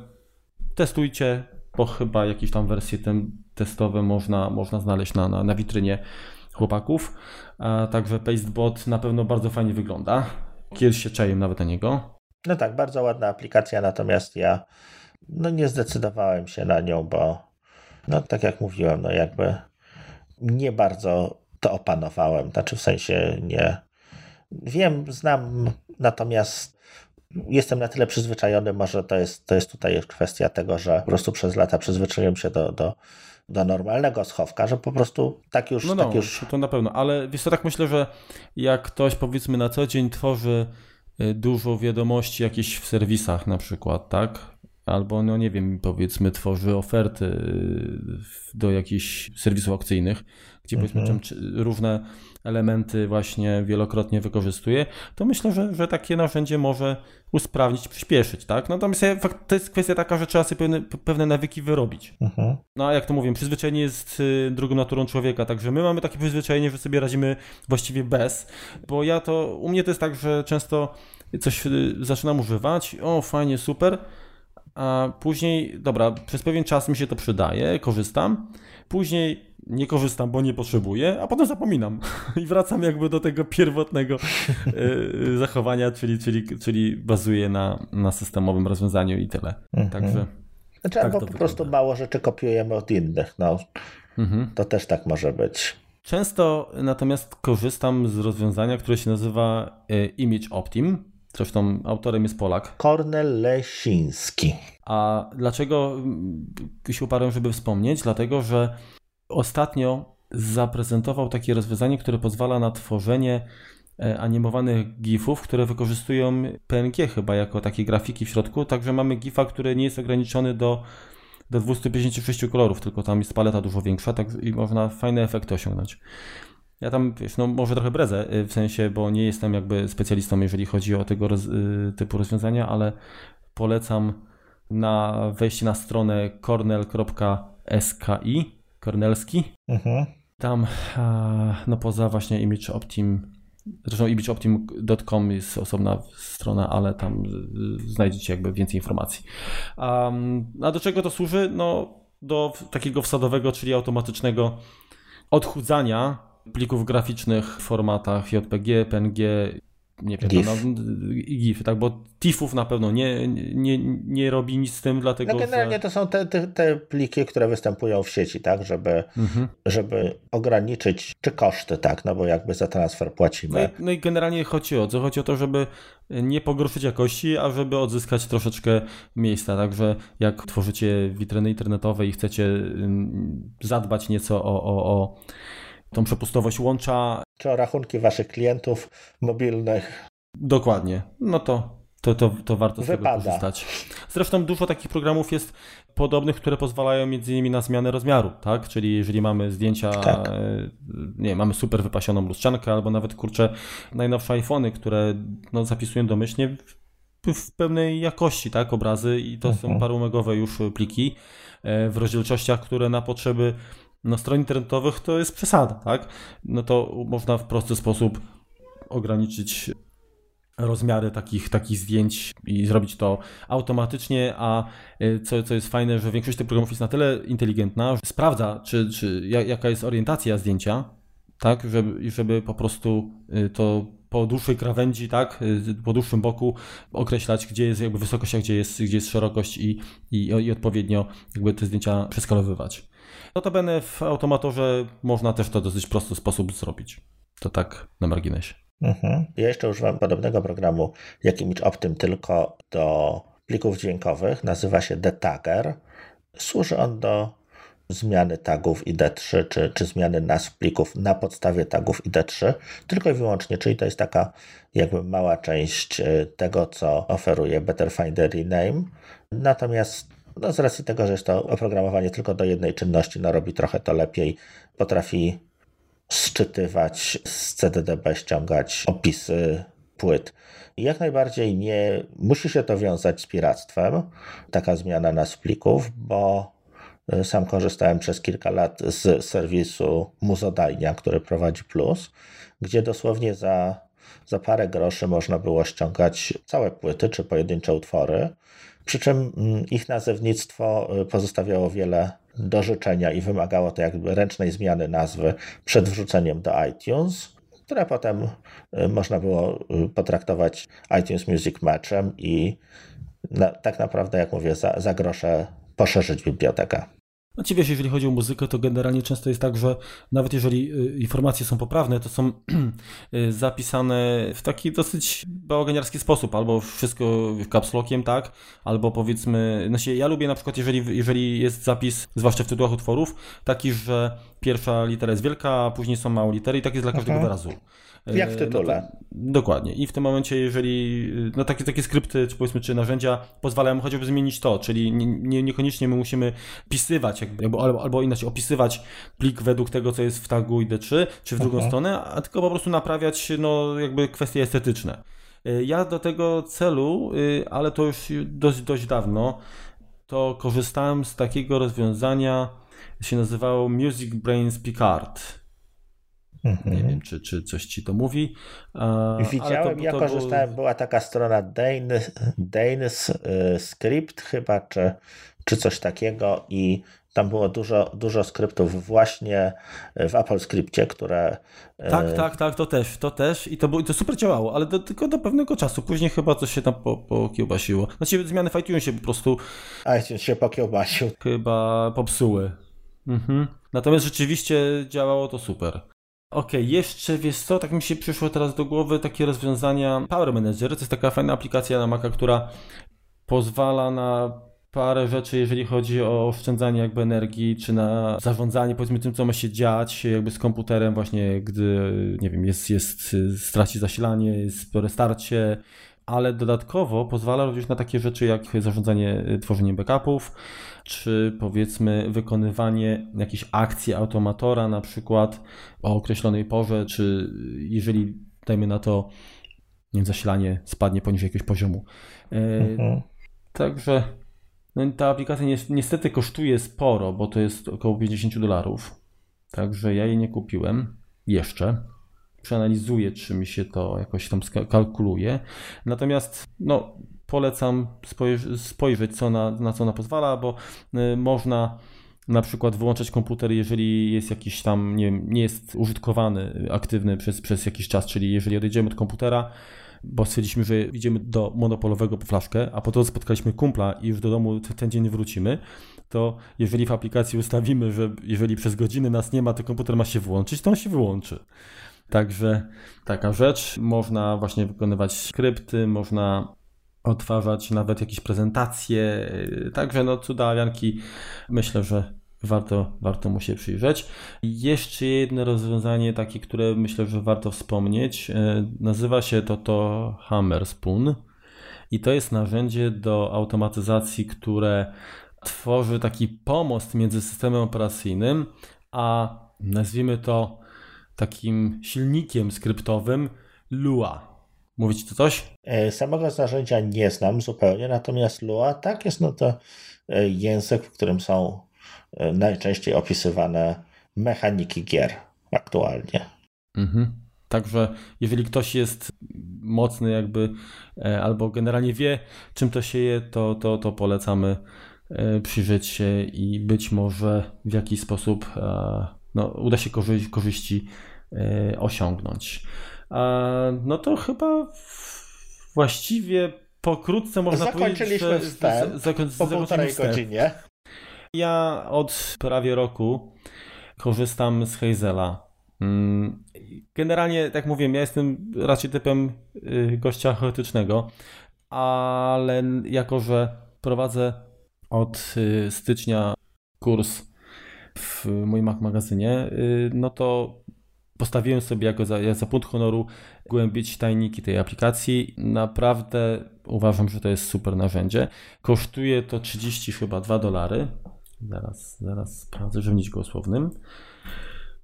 testujcie, bo chyba jakieś tam wersje tem, testowe można, można znaleźć na, na, na witrynie chłopaków. A, także Pastebot na pewno bardzo fajnie wygląda. Kiedyś się czaiłem nawet na niego. No tak, bardzo ładna aplikacja, natomiast ja no nie zdecydowałem się na nią, bo no tak jak mówiłem, no jakby nie bardzo to opanowałem. Znaczy w sensie nie wiem, znam, natomiast jestem na tyle przyzwyczajony, może to jest, to jest tutaj kwestia tego, że po prostu przez lata przyzwyczaiłem się do, do, do normalnego schowka, że po prostu tak już... No, tak no już... to na pewno, ale wiesz co, tak myślę, że jak ktoś powiedzmy na co dzień tworzy y, dużo wiadomości jakieś w serwisach na przykład, tak? Albo, no nie wiem, powiedzmy tworzy oferty y, do jakichś serwisów aukcyjnych, gdzie powiedzmy Mhm. różne elementy właśnie wielokrotnie wykorzystuje, to myślę, że, że takie narzędzie może usprawnić, przyspieszyć, tak? Natomiast to jest kwestia taka, że trzeba sobie pewne, pewne nawyki wyrobić. Mhm. No a jak to mówię, przyzwyczajenie jest y, drugą naturą człowieka, także my mamy takie przyzwyczajenie, że sobie radzimy właściwie bez, bo ja to, u mnie to jest tak, że często coś y, zaczynam używać, o fajnie, super, a później, dobra, przez pewien czas mi się to przydaje, korzystam, później nie korzystam, bo nie potrzebuję, a potem zapominam i wracam jakby do tego pierwotnego y, zachowania, czyli, czyli, czyli bazuję na, na systemowym rozwiązaniu i tyle. Mhm. Także Znaczy, tak albo po prostu wygląda. mało rzeczy kopiujemy od innych, no. mhm. To też tak może być. Często natomiast korzystam z rozwiązania, które się nazywa e, Image Optim. Zresztą autorem jest Polak. Kornel Lesiński. A dlaczego mm, się uparłem, żeby wspomnieć? Dlatego, że ostatnio zaprezentował takie rozwiązanie, które pozwala na tworzenie e, animowanych GIFów, które wykorzystują PNG chyba jako takie grafiki w środku. Także mamy GIFa, który nie jest ograniczony do, do 256 kolorów, tylko tam jest paleta dużo większa tak, i można fajne efekty osiągnąć. Ja tam, wiesz, no może trochę brezę, y, w sensie, bo nie jestem jakby specjalistą, jeżeli chodzi o tego roz, y, typu rozwiązania, ale polecam na wejście na stronę cornel.ski, kornelski. Mhm. Tam, no poza właśnie Image Optim, zresztą imageoptim.com jest osobna strona, ale tam y, znajdziecie jakby więcej informacji. Um, a do czego to służy? No do takiego wsadowego, czyli automatycznego odchudzania plików graficznych w formatach JPG, PNG, nie wiem, GIF. No, i GIF, tak, bo TIFF-ów na pewno nie, nie, nie robi nic z tym, dlatego No generalnie że... to są te, te, te pliki, które występują w sieci, tak, żeby, Mhm. żeby ograniczyć czy koszty, tak, no bo jakby za transfer No i, płacimy. no i generalnie chodzi o co? Chodzi o to, żeby nie pogorszyć jakości, a żeby odzyskać troszeczkę miejsca. Także jak tworzycie witryny internetowe i chcecie ym, zadbać nieco o, o, o tą przepustowość łącza, Czy o rachunki waszych klientów mobilnych. dokładnie, no to, to, to, to warto z tego Wypada. korzystać. Zresztą dużo takich programów jest podobnych, które pozwalają między innymi na zmianę rozmiaru, tak? Czyli jeżeli mamy zdjęcia, Tak. e, nie mamy super wypasioną lustrzankę, albo nawet kurczę najnowsze iPhony, które no, zapisują domyślnie w, w pełnej jakości, tak? Obrazy i to są Mhm. parumegowe już pliki e, w rozdzielczościach, które na potrzeby no, stron internetowych to jest przesada, tak? No to można w prosty sposób ograniczyć rozmiary takich, takich zdjęć i zrobić to automatycznie, a y, co, co jest fajne, że większość tych programów jest na tyle inteligentna, że sprawdza, czy, czy ja- jaka jest orientacja zdjęcia, tak, żeby, żeby po prostu y, to po dłuższej krawędzi, tak, y, po dłuższym boku określać, gdzie jest jakby wysokość, a gdzie jest, gdzie jest szerokość i, i, i odpowiednio jakby te zdjęcia przeskalowywać. Notabene w automatorze można też to w dosyć prosty sposób zrobić. To tak na marginesie. Mhm. Ja jeszcze używam podobnego programu jak Image Optim, tylko do plików dźwiękowych. Nazywa się Detagger. Służy on do zmiany tagów ID3 czy, czy zmiany nazw plików na podstawie tagów ID3 tylko i wyłącznie, czyli to jest taka jakby mała część e, tego, co oferuje Better Find the Rename. Natomiast no z racji tego, że jest to oprogramowanie tylko do jednej czynności, no robi trochę to lepiej, potrafi szczytywać z CDDB, ściągać opisy płyt. Jak najbardziej nie musi się to wiązać z piractwem, taka zmiana nazw plików, bo e, sam korzystałem przez kilka lat z serwisu Muzodajnia, który prowadzi Plus, gdzie dosłownie za, za parę groszy można było ściągać całe płyty czy pojedyncze utwory, przy czym mm, ich nazewnictwo e, pozostawiało wiele do życzenia i wymagało to jakby ręcznej zmiany nazwy przed wrzuceniem do iTunes które potem y, można było y, potraktować iTunes Music Matchem i na, tak naprawdę, jak mówię, za, za grosze poszerzyć bibliotekę. No ci wiesz, jeżeli chodzi o muzykę, to generalnie często jest tak, że nawet jeżeli y, informacje są poprawne, to są zapisane w taki dosyć bałaganiarski sposób, albo wszystko capslockiem, tak, albo powiedzmy, znaczy ja lubię na przykład, jeżeli, jeżeli jest zapis, zwłaszcza w tytułach utworów, taki, że pierwsza litera jest wielka, a później są małe litery i tak jest dla każdego mhm. wyrazu. Jak w tytule. No dokładnie. I w tym momencie, jeżeli no takie, takie skrypty, czy powiedzmy, czy narzędzia pozwalają chociażby zmienić to, czyli nie, nie, niekoniecznie my musimy pisywać, jakby, albo, albo inaczej opisywać plik według tego, co jest w tagu ID3, czy w drugą mhm. stronę, a tylko po prostu naprawiać, no jakby kwestie estetyczne. E, ja do tego celu, y, ale to już dość, dość dawno, to korzystałem z takiego rozwiązania, się nazywało Music Brains Picard. Mhm. Nie wiem, czy, czy coś ci to mówi. Widziałem, to, ja to korzystałem, było... była taka strona Dane, Dane's y, Script chyba, czy, czy coś takiego i tam było dużo, dużo skryptów właśnie w Apple Scriptie, które... Y, tak, tak, tak, to też, to też i to, było, to super działało, ale do, tylko do pewnego czasu. Później chyba coś się tam po, pokiełbasiło. Znaczy zmiany w iTunesie po prostu... iTunes się pokiełbasił. Chyba popsuły. Mhm. Natomiast rzeczywiście działało to super. Okej, okay, jeszcze wiesz co, tak mi się przyszło teraz do głowy takie rozwiązania Power Manager. To jest taka fajna aplikacja na Maca, która pozwala na parę rzeczy, jeżeli chodzi o oszczędzanie jakby energii, czy na zarządzanie powiedzmy tym, co ma się dziać jakby z komputerem właśnie, gdy, nie wiem, jest, jest straci zasilanie, jest po restarcie, ale dodatkowo pozwala również na takie rzeczy jak zarządzanie tworzeniem backupów, czy powiedzmy wykonywanie jakiejś akcji automatora, na przykład o określonej porze, czy jeżeli dajmy na to, nie wiem, zasilanie spadnie poniżej jakiegoś poziomu. E, mhm. Także no, ta aplikacja niestety kosztuje sporo, bo to jest około 50 dolarów. Także ja jej nie kupiłem jeszcze. Przeanalizuję, czy mi się to jakoś tam kalkuluje. Natomiast no, polecam spojrzeć, co na, na co ona pozwala, bo y, można na przykład wyłączać komputer, jeżeli jest jakiś tam, nie, nie jest użytkowany, aktywny przez, przez jakiś czas, czyli jeżeli odejdziemy od komputera, bo stwierdziliśmy, że idziemy do monopolowego po flaszkę, a potem spotkaliśmy kumpla i już do domu ten dzień wrócimy, to jeżeli w aplikacji ustawimy, że jeżeli przez godzinę nas nie ma, to komputer ma się włączyć, to on się wyłączy. Także taka rzecz. Można właśnie wykonywać skrypty, można odtwarzać nawet jakieś prezentacje. Także no cuda Janki myślę, że warto, warto mu się przyjrzeć. Jeszcze jedno rozwiązanie takie, które myślę, że warto wspomnieć. E, nazywa się to to Hammer Spoon i to jest narzędzie do automatyzacji, które tworzy taki pomost między systemem operacyjnym a nazwijmy to takim silnikiem skryptowym Lua. Mówić to coś? E, samego narzędzia nie znam zupełnie, natomiast Lua tak jest no to e, język, w którym są najczęściej opisywane mechaniki gier aktualnie. Mhm. Także jeżeli ktoś jest mocny jakby albo generalnie wie czym to się je, to, to, to polecamy przyjrzeć się i być może w jakiś sposób no, uda się korzyści osiągnąć. No to chyba właściwie pokrótce można powiedzieć, że wstęp, zakoń, po półtorej godzinie. Ja od prawie roku korzystam z Hazela. Mm, generalnie, tak mówiłem, ja jestem raczej typem y, gościa chaotycznego, ale jako, że prowadzę od y, stycznia kurs w moim magazynie, y, no to postawiłem sobie jako za, za punkt honoru głębić tajniki tej aplikacji. Naprawdę uważam, że to jest super narzędzie. Kosztuje to 30 chyba 2 dolary. Zaraz, zaraz sprawdzę, żeby być głosownym.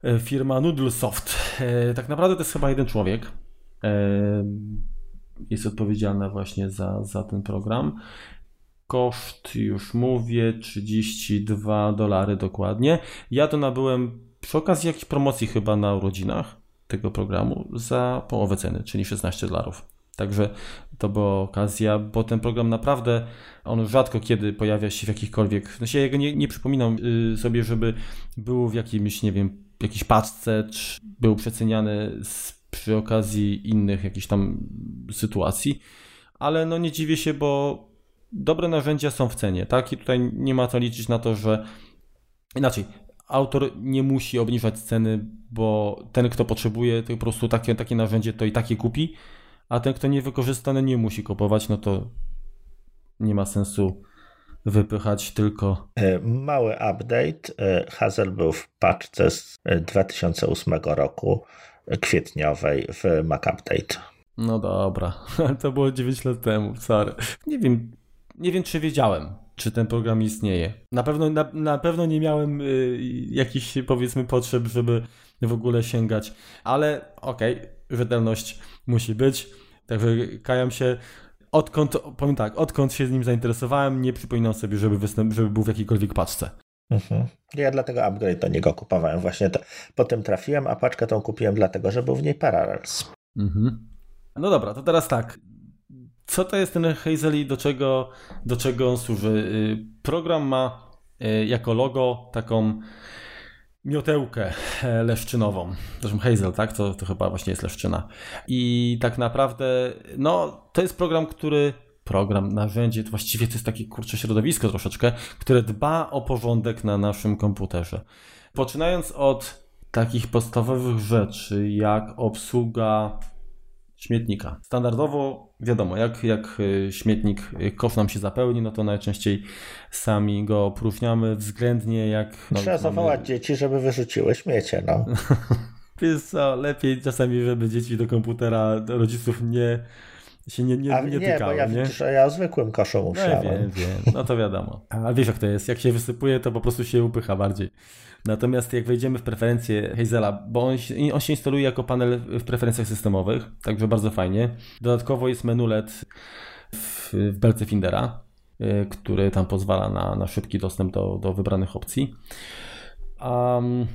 E, firma Noodlesoft. E, tak naprawdę to jest chyba jeden człowiek. E, jest odpowiedzialna właśnie za, za ten program. Koszt, już mówię, 32 dolary dokładnie. Ja to nabyłem przy okazji jakiejś promocji chyba na urodzinach tego programu za połowę ceny, czyli 16 dolarów. Także to była okazja, bo ten program naprawdę, on rzadko kiedy pojawia się w jakichkolwiek, no się jego nie, nie przypominam y, sobie, żeby był w jakimś, nie wiem, jakiejś paczce, czy był przeceniany z, przy okazji innych jakichś tam sytuacji, ale no nie dziwię się, bo dobre narzędzia są w cenie, tak? I tutaj nie ma co liczyć na to, że inaczej, autor nie musi obniżać ceny, bo ten, kto potrzebuje, to po prostu takie, takie narzędzie, to i takie kupi, a ten, kto nie wykorzysta, no nie musi kupować, no to nie ma sensu wypychać tylko. E, mały update. E, Hazel był w paczce z 2008 e, roku kwietniowej w Mac Update. No dobra, to było 9 lat temu, sorry. Nie wiem, nie wiem czy wiedziałem, czy ten program istnieje. Na pewno, na, na pewno nie miałem y, jakichś powiedzmy potrzeb, żeby w ogóle sięgać, ale okej, okay, rzetelność musi być. Także kajam się, odkąd, powiem tak, odkąd się z nim zainteresowałem, nie przypominam sobie, żeby, występ, żeby był w jakiejkolwiek paczce. Mhm. Ja dlatego upgrade do niego kupowałem. Właśnie to, po tym trafiłem, a paczkę tą kupiłem dlatego, że był w niej Parallels. Mhm. No dobra, to teraz tak. Co to jest ten Hazel i do czego, do czego on służy? Y, program ma y, jako logo taką miotełkę e, leszczynową. Zresztą Hazel, tak? To, to chyba właśnie jest leszczyna. I tak naprawdę, no, to jest program, który program, narzędzie, to właściwie to jest takie kurcze środowisko troszeczkę, które dba o porządek na naszym komputerze. Poczynając od takich podstawowych rzeczy, jak obsługa śmietnika. Standardowo wiadomo, jak, jak y, śmietnik, y, kosz nam się zapełni, no to najczęściej sami go opróżniamy względnie jak... No, Trzeba mamy... zawołać dzieci, żeby wyrzuciły śmiecie, no. Wiesz co, lepiej czasami, żeby dzieci do komputera do rodziców nie się nie, nie, nie, nie tykały, bo ja, nie? Widzisz, ja zwykłym koszu myślałem. No, wiem, wiem, no to wiadomo. A wiesz jak to jest, jak się wysypuje, to po prostu się upycha bardziej. Natomiast jak wejdziemy w preferencje Hazela, bo on, on się instaluje jako panel w preferencjach systemowych, także bardzo fajnie. Dodatkowo jest menu LED w, w belce Findera, y, który tam pozwala na, na szybki dostęp do, do wybranych opcji. Um,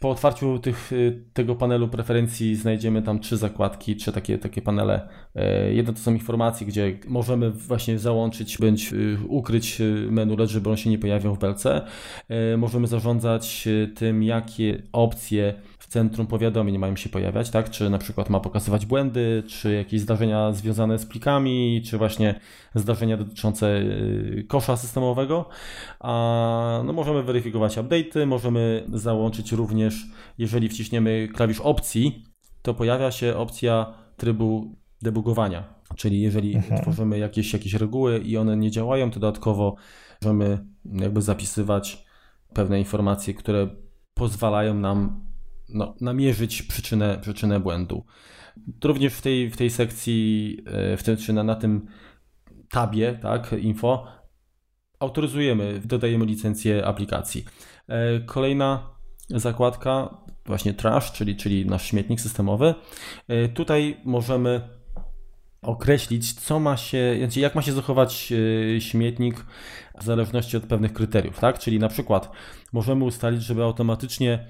po otwarciu tych, y, tego panelu preferencji znajdziemy tam trzy zakładki, trzy takie, takie panele. E, jedno to są informacje, gdzie możemy właśnie załączyć bądź y, ukryć y, menu LED, żeby on się nie pojawiał w belce. E, możemy zarządzać tym, jakie opcje centrum powiadomień mają się pojawiać, tak? Czy na przykład ma pokazywać błędy, czy jakieś zdarzenia związane z plikami, czy właśnie zdarzenia dotyczące y, kosza systemowego. A, no możemy weryfikować update'y, możemy załączyć również, jeżeli wciśniemy klawisz opcji, to pojawia się opcja trybu debugowania. Czyli jeżeli mhm. tworzymy jakieś, jakieś reguły i one nie działają, to dodatkowo możemy jakby zapisywać pewne informacje, które pozwalają nam no, namierzyć przyczynę, przyczynę błędu. Również w tej, w tej sekcji, e, w tym, czy na, na tym tabie, tak, info, autoryzujemy, dodajemy licencję aplikacji. E, kolejna zakładka, właśnie trash, czyli, czyli nasz śmietnik systemowy. E, tutaj możemy określić, co ma się, znaczy jak ma się zachować śmietnik w zależności od pewnych kryteriów, tak? Czyli na przykład możemy ustalić, żeby automatycznie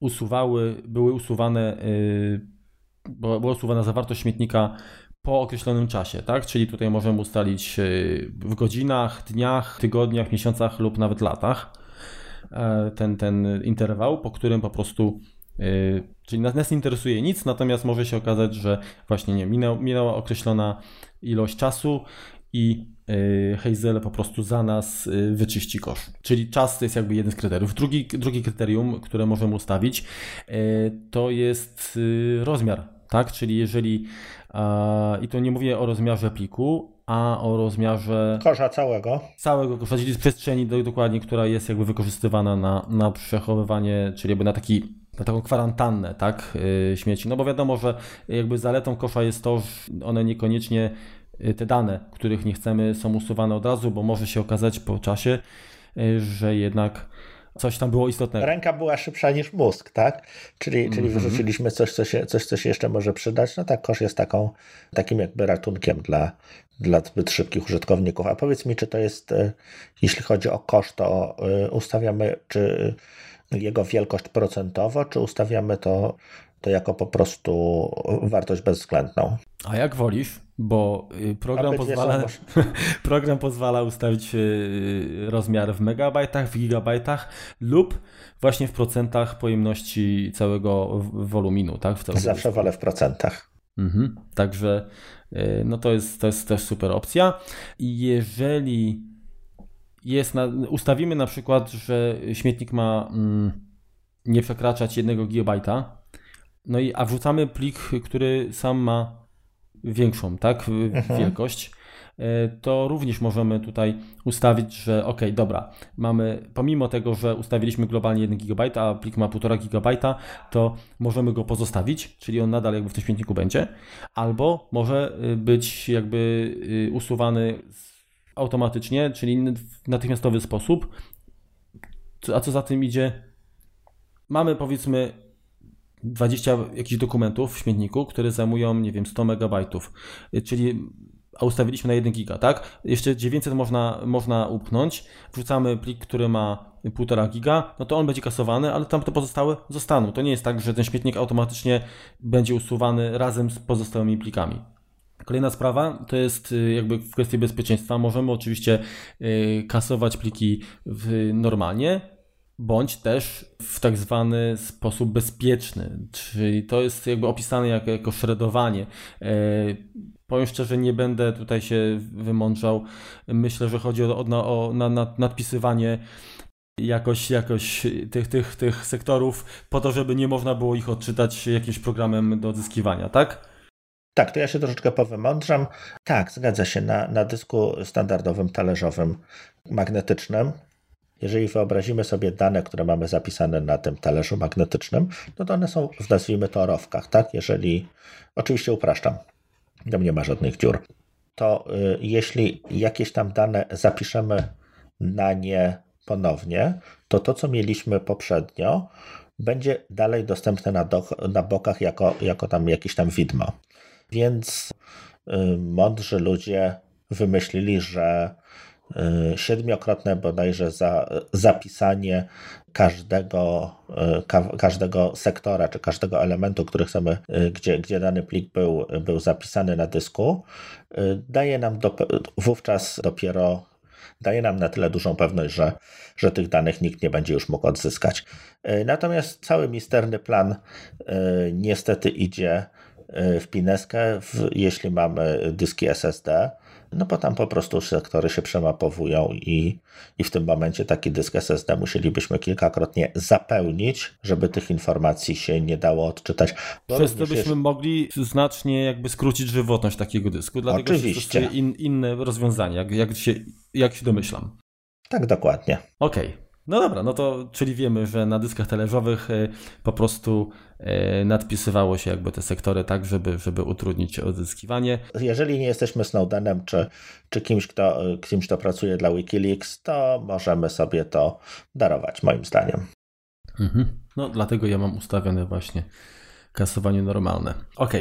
usuwały, były usuwane, y, była usuwana zawartość śmietnika po określonym czasie, tak? Czyli tutaj możemy ustalić y, w godzinach, dniach, tygodniach, miesiącach lub nawet latach e, ten, ten interwał, po którym po prostu y, Czyli nas nie interesuje nic, natomiast może się okazać, że właśnie nie, minęła określona ilość czasu i Hazel po prostu za nas y, wyczyści kosz. Czyli czas to jest jakby jeden z kryteriów. Drugi, drugi kryterium, które możemy ustawić, y, to jest rozmiar, tak? Czyli jeżeli, i to nie mówię o rozmiarze pliku, a o rozmiarze kosza całego. Całego kosza, czyli przestrzeni dokładnie, która jest jakby wykorzystywana na, na przechowywanie, czyli jakby na taki na taką kwarantannę, tak, śmieci. No bo wiadomo, że jakby zaletą kosza jest to, że one niekoniecznie te dane, których nie chcemy, są usuwane od razu, bo może się okazać po czasie, że jednak coś tam było istotnego. Ręka była szybsza niż mózg, tak? Czyli, czyli mm -hmm. wyrzuciliśmy coś co, się, coś, co się jeszcze może przydać. No tak, kosz jest taką, takim jakby ratunkiem dla, dla zbyt szybkich użytkowników. A powiedz mi, czy to jest, e, jeśli chodzi o koszt, to ustawiamy, czy jego wielkość procentowo, czy ustawiamy to, to jako po prostu wartość bezwzględną? A jak wolisz? Bo y, program pozwala, program pozwala ustawić y, rozmiar w megabajtach, w gigabajtach lub właśnie w procentach pojemności całego woluminu. Tak? W Zawsze wolę w procentach. Mhm. Także y, no to, jest, to jest też super opcja. Jeżeli jest na, ustawimy na przykład, że śmietnik ma mm, nie przekraczać 1 GB, no i a wrzucamy plik, który sam ma większą tak, mhm. wielkość, e, to również możemy tutaj ustawić, że ok, dobra, mamy, pomimo tego, że ustawiliśmy globalnie 1 GB, a plik ma 1,5 GB, to możemy go pozostawić, czyli on nadal jakby w tym śmietniku będzie, albo może y, być jakby y, usuwany automatycznie, czyli w natychmiastowy sposób. A co za tym idzie, mamy powiedzmy 20 jakichś dokumentów w śmietniku, które zajmują, nie wiem, 100 megabajtów, czyli a ustawiliśmy na 1 giga, tak? Jeszcze 900 można, można upchnąć, wrzucamy plik, który ma 1,5 giga, no to on będzie kasowany, ale tam te pozostałe zostaną. To nie jest tak, że ten śmietnik automatycznie będzie usuwany razem z pozostałymi plikami. Kolejna sprawa to jest y, jakby w kwestii bezpieczeństwa. Możemy oczywiście y, kasować pliki normalnie, bądź też w tak zwany sposób bezpieczny, czyli to jest jakby opisane jako, jako shredowanie. E, powiem szczerze, nie będę tutaj się wymądrzał. Myślę, że chodzi o, o, o na, nadpisywanie jakoś, jakoś tych, tych, tych sektorów po to, żeby nie można było ich odczytać jakimś programem do odzyskiwania, tak? Tak, to ja się troszeczkę powymądrzam. Tak, zgadza się. Na, na dysku standardowym, talerzowym, magnetycznym jeżeli wyobrazimy sobie dane, które mamy zapisane na tym talerzu magnetycznym, no to one są w nazwijmy to rowkach, tak? Jeżeli, oczywiście upraszczam, tam nie ma żadnych dziur, to y, jeśli jakieś tam dane zapiszemy na nie ponownie, to to, co mieliśmy poprzednio, będzie dalej dostępne na, do, na bokach jako, jako tam jakieś tam widmo. Więc y, mądrzy ludzie wymyślili, że siedmiokrotne bodajże za, zapisanie każdego, y, ka, każdego sektora czy każdego elementu, który chcemy, y, gdzie, gdzie dany plik był, był zapisany na dysku, daje nam do, wówczas dopiero daje nam na tyle dużą pewność, że, że tych danych nikt nie będzie już mógł odzyskać. Natomiast cały misterny plan niestety idzie w pineskę, w, jeśli mamy dyski SSD no bo tam po prostu sektory się przemapowują i, i w tym momencie taki dysk SSD musielibyśmy kilkakrotnie zapełnić, żeby tych informacji się nie dało odczytać. Przez to byśmy jest... mogli znacznie jakby skrócić żywotność takiego dysku, dlatego Oczywiście. jest in, inne rozwiązanie, jak, jak, się, jak się domyślam. Tak, dokładnie. Okej. Okay. No dobra, no to czyli wiemy, że na dyskach talerzowych e, po prostu e, nadpisywało się jakby te sektory tak, żeby, żeby utrudnić odzyskiwanie. Jeżeli nie jesteśmy Snowdenem czy, czy kimś, kto, kimś, kto pracuje dla Wikileaks, to możemy sobie to darować, moim zdaniem. Mhm. No dlatego ja mam ustawione właśnie kasowanie normalne. Ok.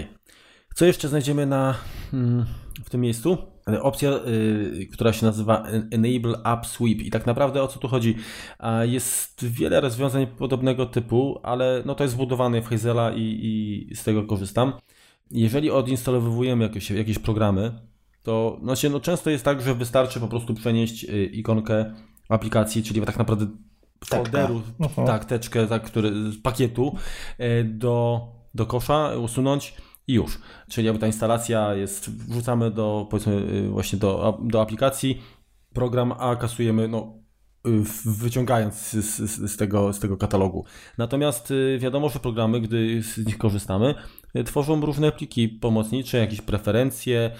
Co jeszcze znajdziemy na, mm, w tym miejscu? opcja, y, która się nazywa Enable App Sweep. I tak naprawdę o co tu chodzi? Jest wiele rozwiązań podobnego typu, ale no to jest zbudowane w Hazela i, i z tego korzystam. Jeżeli odinstalowujemy jakieś, jakieś programy, to znaczy, no często jest tak, że wystarczy po prostu przenieść y, ikonkę aplikacji, czyli tak naprawdę folderu, tak, teczkę, tak, który, z pakietu do, do kosza, usunąć i już. Czyli jakby ta instalacja jest, wrzucamy do, powiedzmy, y, właśnie do, do aplikacji program, a kasujemy, no, y, wyciągając z, z, z, tego, z tego katalogu. Natomiast y, wiadomo, że programy, gdy z nich korzystamy, tworzą różne pliki pomocnicze, jakieś preferencje,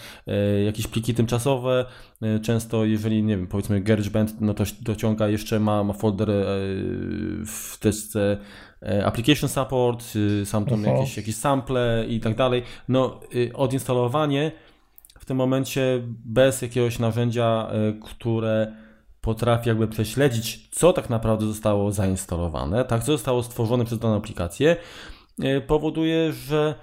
jakieś pliki tymczasowe. Często, jeżeli, nie wiem, powiedzmy GarageBand, no to dociąga jeszcze, ma, ma folder w teczce application support, y, sam tam jakieś, jakieś sample i tak dalej. No, y, odinstalowanie w tym momencie bez jakiegoś narzędzia, które potrafi jakby prześledzić, co tak naprawdę zostało zainstalowane, tak, co zostało stworzone przez daną aplikację, powoduje, że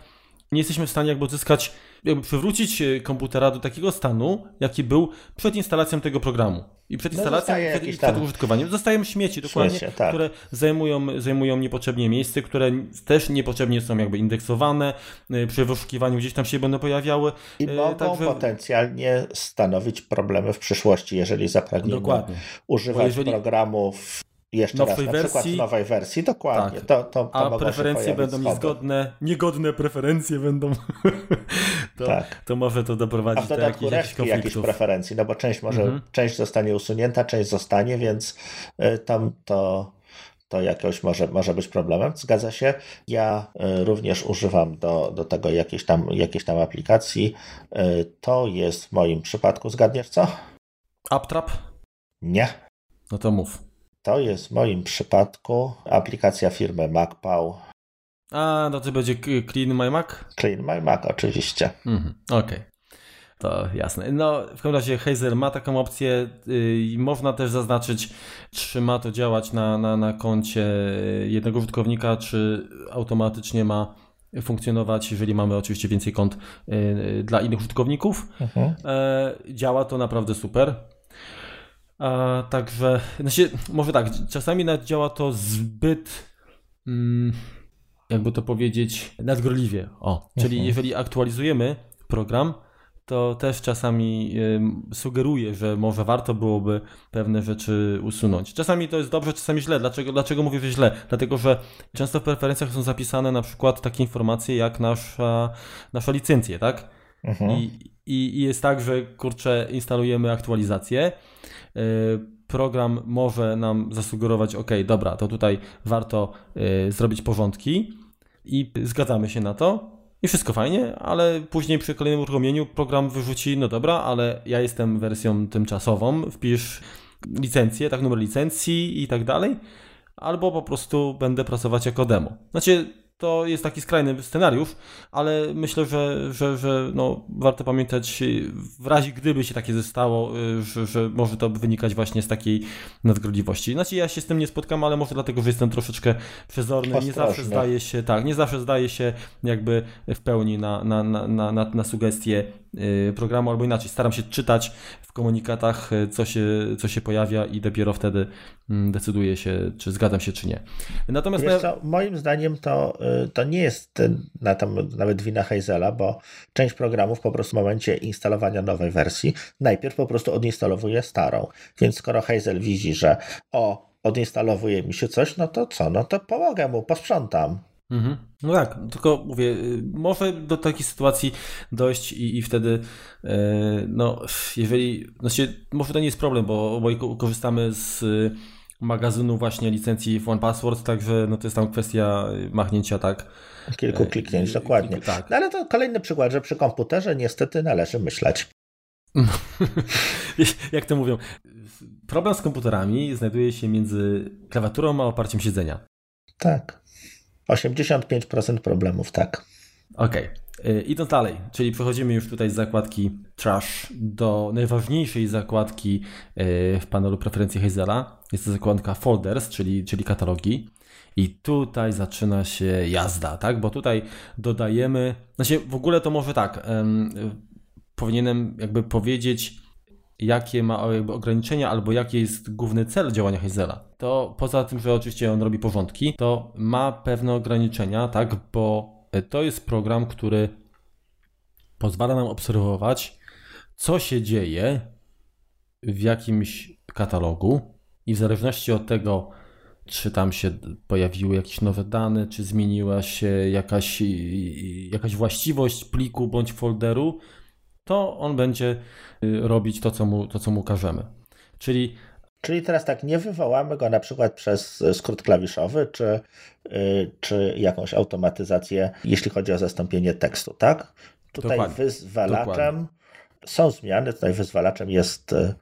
nie jesteśmy w stanie jakby odzyskać jakby przywrócić e, komputera do takiego stanu, jaki był przed instalacją tego programu. I przed no, instalacją, no przed, przed użytkowaniem. Zostają śmieci, dokładnie, śmiecie, tak. które zajmują, zajmują niepotrzebnie miejsce, które też niepotrzebnie są jakby indeksowane, e, przy wyszukiwaniu gdzieś tam się będą pojawiały. I e, mogą Także... potencjalnie stanowić problemy w przyszłości, jeżeli zapragniemy Dokładnie. używać jeżeli... programów jeszcze raz, na wersji, przykład nowej wersji, dokładnie. Tak. To, to, to A preferencje będą niezgodne, niegodne preferencje będą. to, tak. to może to doprowadzić A w dodatku do jakichś, jakichś, jakichś preferencji, no bo część może, mhm. część zostanie usunięta, część zostanie, więc y, tam to to jakoś może, może być problemem. Zgadza się. Ja y, również używam do, do tego jakiejś tam, jakiejś tam aplikacji. Y, to jest w moim przypadku, zgadniesz co? AppTrap? Nie. No to mów. To jest w moim przypadku aplikacja firmy MacPow. A, no to będzie Clean My Mac? Clean My Mac, oczywiście. Mhm, Okej. Okay. To jasne. No, w każdym razie Hazel ma taką opcję i yy, można też zaznaczyć, czy ma to działać na, na, na koncie jednego użytkownika, czy automatycznie ma funkcjonować, jeżeli mamy oczywiście więcej kont yy, dla innych użytkowników. Mhm. Yy, działa to naprawdę super. A, także, znaczy, może tak, czasami nawet działa to zbyt, mm, jakby to powiedzieć, nadgorliwie. O, czyli mhm. jeżeli aktualizujemy program, to też czasami y, sugeruje, że może warto byłoby pewne rzeczy usunąć. Czasami to jest dobrze, czasami źle. Dlaczego, dlaczego mówię, że źle? Dlatego, że często w preferencjach są zapisane na przykład takie informacje jak nasza, nasza licencje, tak? Mhm. I, i, I jest tak, że kurczę, instalujemy aktualizację program może nam zasugerować, ok, dobra, to tutaj warto y, zrobić porządki i zgadzamy się na to. I wszystko fajnie, ale później przy kolejnym uruchomieniu program wyrzuci, no dobra, ale ja jestem wersją tymczasową, wpisz licencję, tak, numer licencji i tak dalej, albo po prostu będę pracować jako demo. Znaczy, to jest taki skrajny scenariusz, ale myślę, że, że, że no, warto pamiętać w razie gdyby się takie zostało, y, że, że może to wynikać właśnie z takiej nadgrodliwości. Znaczy ja się z tym nie spotkam, ale może dlatego, że jestem troszeczkę przezorny, nie zawsze zdaje się, tak, nie zawsze zdaje się jakby w pełni na, na, na, na, na sugestie y, programu, albo inaczej, staram się czytać w komunikatach, y, co się, co się pojawia i dopiero wtedy mm, decyduję się, czy zgadzam się, czy nie. Natomiast Wiesz co, moim zdaniem to Y, to nie jest na tam nawet wina Hazela, bo część programów po prostu w momencie instalowania nowej wersji najpierw po prostu odinstalowuje starą. Więc skoro Hazel widzi, że o, odinstalowuje mi się coś, no to co? No to pomogę mu, posprzątam. Mhm. No tak, tylko mówię, y, może do takiej sytuacji dojść i, i wtedy, yy, no, jeżeli, znaczy, może to nie jest problem, bo oboje korzystamy z magazynu właśnie licencji w OnePassword, także no to jest tam kwestia machnięcia tak. Kilku e, kliknięć, dokładnie. Tak. No ale to kolejny przykład, że przy komputerze niestety należy myśleć. Jak to mówią, problem z komputerami znajduje się między klawiaturą a oparciem siedzenia. Tak. 85% problemów, tak. Okej. Okay. E, idąc dalej, czyli przechodzimy już tutaj z zakładki Trash do najważniejszej zakładki e, w panelu preferencji Hazela. Jest to zakładka Folders, czyli, czyli katalogi. I tutaj zaczyna się jazda, tak? Bo tutaj dodajemy, znaczy w ogóle to może tak, powinienem jakby powiedzieć, jakie ma jakby ograniczenia albo jaki jest główny cel działania Hazela. To poza tym, że oczywiście on robi porządki, to ma pewne ograniczenia, tak? Bo to jest program, który pozwala nam obserwować, co się dzieje w jakimś katalogu i w zależności od tego, czy tam się pojawiły jakieś nowe dane, czy zmieniła się jakaś, jakaś właściwość pliku bądź folderu, to on będzie y, robić to, co mu, to, co mu każemy. Czyli Czyli teraz tak, nie wywołamy go na przykład przez skrót klawiszowy, czy, y, czy jakąś automatyzację, jeśli chodzi o zastąpienie tekstu, tak? Tutaj Dokładnie. wyzwalaczem Dokładnie. są zmiany, tutaj wyzwalaczem jest y,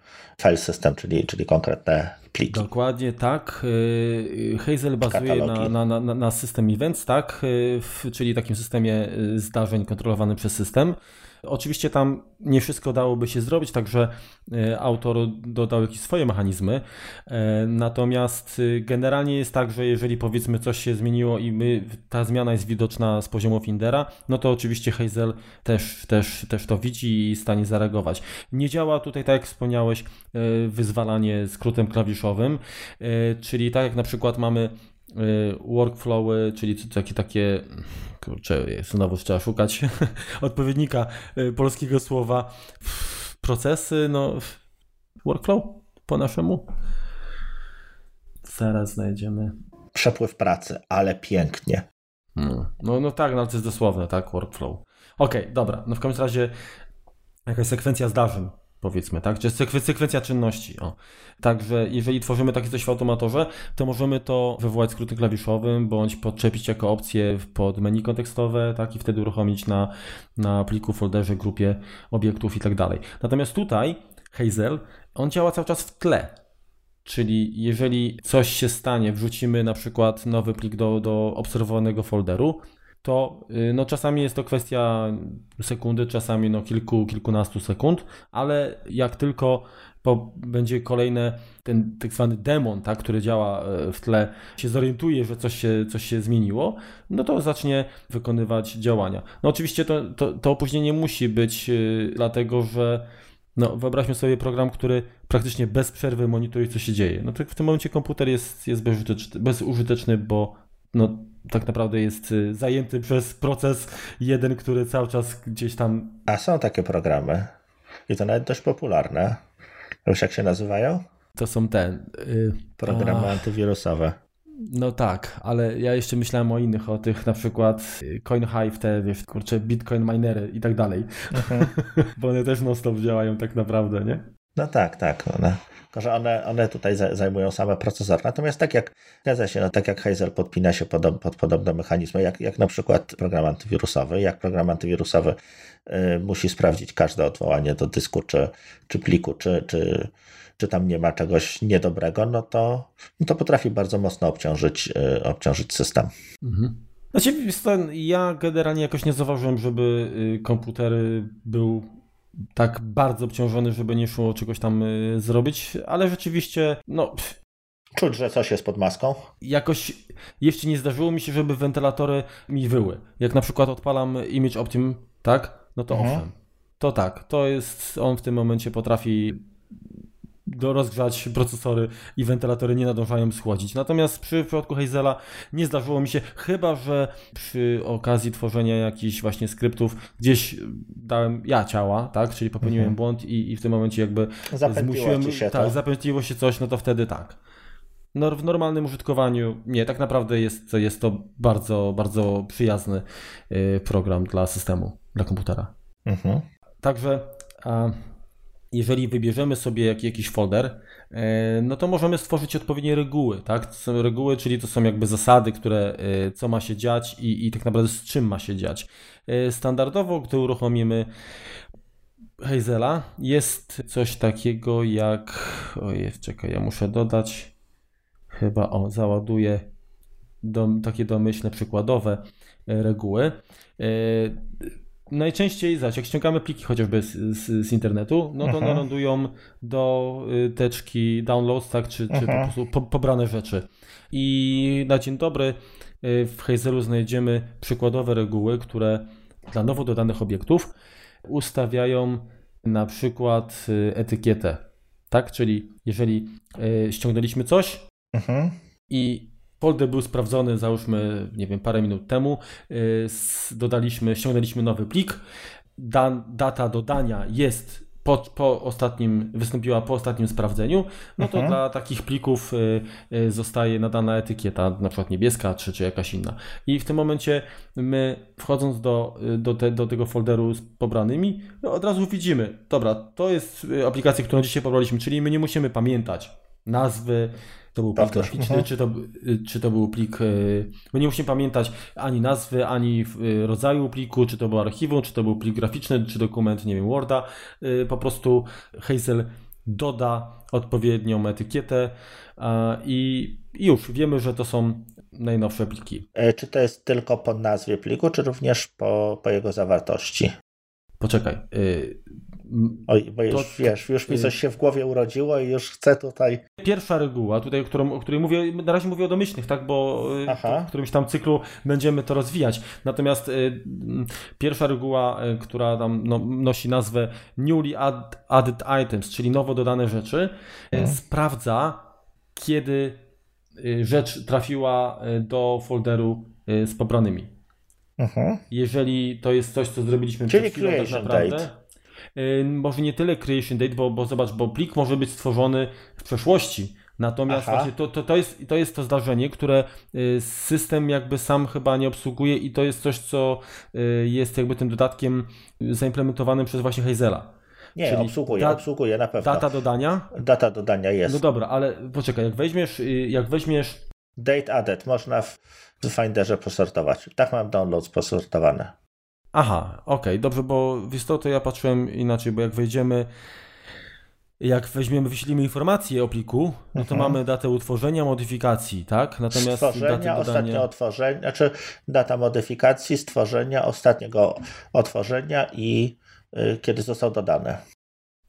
file system, czyli, czyli konkretne pliki. Dokładnie tak. Hazel bazuje na, na, na, na system events, tak, czyli takim systemie zdarzeń kontrolowanym przez system. Oczywiście tam nie wszystko dałoby się zrobić, także e, autor dodał jakieś swoje mechanizmy. E, natomiast e, generalnie jest tak, że jeżeli powiedzmy coś się zmieniło i my, ta zmiana jest widoczna z poziomu Findera, no to oczywiście Hazel też, też, też to widzi i jest w stanie zareagować. Nie działa tutaj, tak jak wspomniałeś, wyzwalanie skrótem klawiszowym, czyli tak jak na przykład mamy workflowy, czyli takie takie kurczę, znowu trzeba szukać odpowiednika y, polskiego słowa. Procesy, no, workflow po naszemu. Zaraz znajdziemy. Przepływ pracy, ale pięknie. No, no, no tak, no to jest dosłowne, tak, workflow. Okej, okay, dobra, no w każdym razie jakaś sekwencja zdarzeń powiedzmy, tak? Czy sekwencja czynności. O. Także jeżeli tworzymy takie coś w automatorze, to możemy to wywołać skrótem klawiszowym, bądź podczepić jako opcję pod menu kontekstowe, tak? I wtedy uruchomić na, na pliku, folderze, grupie obiektów i tak dalej. Natomiast tutaj Hazel, on działa cały czas w tle. Czyli jeżeli coś się stanie, wrzucimy na przykład nowy plik do, do obserwowanego folderu, to y, no, czasami jest to kwestia sekundy, czasami no, kilku, kilkunastu sekund, ale jak tylko po, będzie kolejny ten tak zwany demon, tak, który działa e, w tle, się zorientuje, że coś się, coś się zmieniło, no to zacznie wykonywać działania. No oczywiście to, to, to opóźnienie musi być, yy, dlatego że no, wyobraźmy sobie program, który praktycznie bez przerwy monitoruje, co się dzieje. No to w tym momencie komputer jest, jest bezużyteczny, bezużyteczny bo no, tak naprawdę jest y, zajęty przez proces jeden, który cały czas gdzieś tam. A są takie programy. I to nawet dość popularne. Wiesz, jak się nazywają? To są te. Yy, programy a... antywirusowe. No tak, ale ja jeszcze myślałem o innych, o tych na przykład y, CoinHive, te wiesz, kurczę, Bitcoin minery i tak dalej. Mhm. Bo one też non-stop działają tak naprawdę, nie? No tak, tak. One tylko, że one, one tutaj zajmują same procesory. Natomiast tak jak, zgadza się, no tak jak Hazel podpina się pod, pod podobne mechanizmy, jak, jak na przykład program antywirusowy, jak program antywirusowy y, musi sprawdzić każde odwołanie do dysku, czy, czy pliku, czy, czy, czy tam nie ma czegoś niedobrego, no to, no to potrafi bardzo mocno obciążyć, y, obciążyć system. Mhm. Znaczy, ja generalnie jakoś nie zauważyłem, żeby y, komputery był tak bardzo obciążony, żeby nie szło czegoś tam y, zrobić, ale rzeczywiście, no. Czuć, że coś jest pod maską? Jakoś jeszcze nie zdarzyło mi się, żeby wentylatory mi wyły. Jak na przykład odpalam Image Optim, tak? No to mhm. owszem. To tak, to jest, on w tym momencie potrafi do rozgrzać procesory i wentylatory nie nadążają schłodzić. Natomiast przy przypadku Hazela nie zdarzyło mi się, chyba że przy okazji tworzenia jakichś właśnie skryptów gdzieś dałem ja ciała, tak, czyli popełniłem mhm. błąd i, i w tym momencie jakby zapętliło zmusiłem, się tak, to. zapętliło się coś, no to wtedy tak. No, w normalnym użytkowaniu nie, tak naprawdę jest, jest to bardzo, bardzo przyjazny y, program dla systemu, dla komputera. Mhm. Także a, jeżeli wybierzemy sobie jakiś folder, e, no to możemy stworzyć odpowiednie reguły, tak? To są reguły, czyli to są jakby zasady, które e, co ma się dziać i, i tak naprawdę z czym ma się dziać. E, standardowo, gdy uruchomimy Hazela, jest coś takiego jak. Ojej, czekaj, ja muszę dodać. Chyba o, załaduję dom, takie domyślne, przykładowe reguły najczęściej, zobacz, jak ściągamy pliki chociażby z, z, z internetu, no to one lądują do y, teczki downloads, tak, czy, czy po prostu po, pobrane rzeczy. I na dzień dobry y, w Hazelu znajdziemy przykładowe reguły, które dla nowo dodanych obiektów ustawiają na przykład y, etykietę, tak, czyli jeżeli ściągnęliśmy coś mhm. i folder był sprawdzony, załóżmy, nie wiem, parę minut temu. Y, dodaliśmy, ściągnęliśmy nowy plik. Dan, data dodania jest po, po, ostatnim, wystąpiła po ostatnim sprawdzeniu, no to mhm. dla takich plików y, y, zostaje nadana etykieta, na przykład niebieska czy, czy jakaś inna. I w tym momencie my wchodząc do, do, te, do tego folderu z pobranymi, no od razu widzimy, dobra, to jest aplikacja, którą dzisiaj pobraliśmy, czyli my nie musimy pamiętać nazwy, to był plik graficzny, czy to, czy to był plik. My nie musimy pamiętać ani nazwy, ani y, rodzaju pliku, czy to był archiwum, czy to był plik graficzny, czy dokument, nie wiem, Worda. Y, po prostu Hazel doda odpowiednią etykietę i już wiemy, że to są najnowsze pliki. E, czy to jest tylko po nazwie pliku, czy również po, po jego zawartości? Poczekaj. Y, Oj, bo już, to, wiesz, już mi y, coś się w głowie urodziło i już chcę tutaj. Pierwsza reguła, tutaj, o, którą, o której mówię, na razie mówię o domyślnych, tak, bo y, w którymś tam cyklu będziemy to rozwijać. Natomiast y, pierwsza reguła, y, która tam no, nosi nazwę Newly add, Added Items, czyli nowo dodane rzeczy, hmm. sprawdza, kiedy rzecz trafiła do folderu z pobranymi. Mhm. Jeżeli to jest coś, co zrobiliśmy Czyli przed chwilą, tak naprawdę. Date. Y, może nie tyle creation date, bo, bo zobacz, bo plik może być stworzony w przeszłości. Natomiast właśnie to, to, to, jest, to jest to zdarzenie, które y, system jakby sam chyba nie obsługuje i to jest coś, co y, jest jakby tym dodatkiem zaimplementowanym przez właśnie Hazela. Nie, Czyli obsługuje, da, obsługuje na pewno. Data dodania? Data dodania jest. No dobra, ale poczekaj, jak weźmiesz, jak weźmiesz... Date added, można w Finderze posortować. Tak mam downloads posortowane. Aha, okej, okay, dobrze, bo wiesz to, to ja patrzyłem inaczej, bo jak wejdziemy, jak weźmiemy, wyślimy informację o pliku, no to mhm. mamy datę utworzenia, modyfikacji, tak? Natomiast stworzenia, ostatnie otworzenia, znaczy data modyfikacji, stworzenia, ostatniego otworzenia i y, kiedy został dodany. Okej,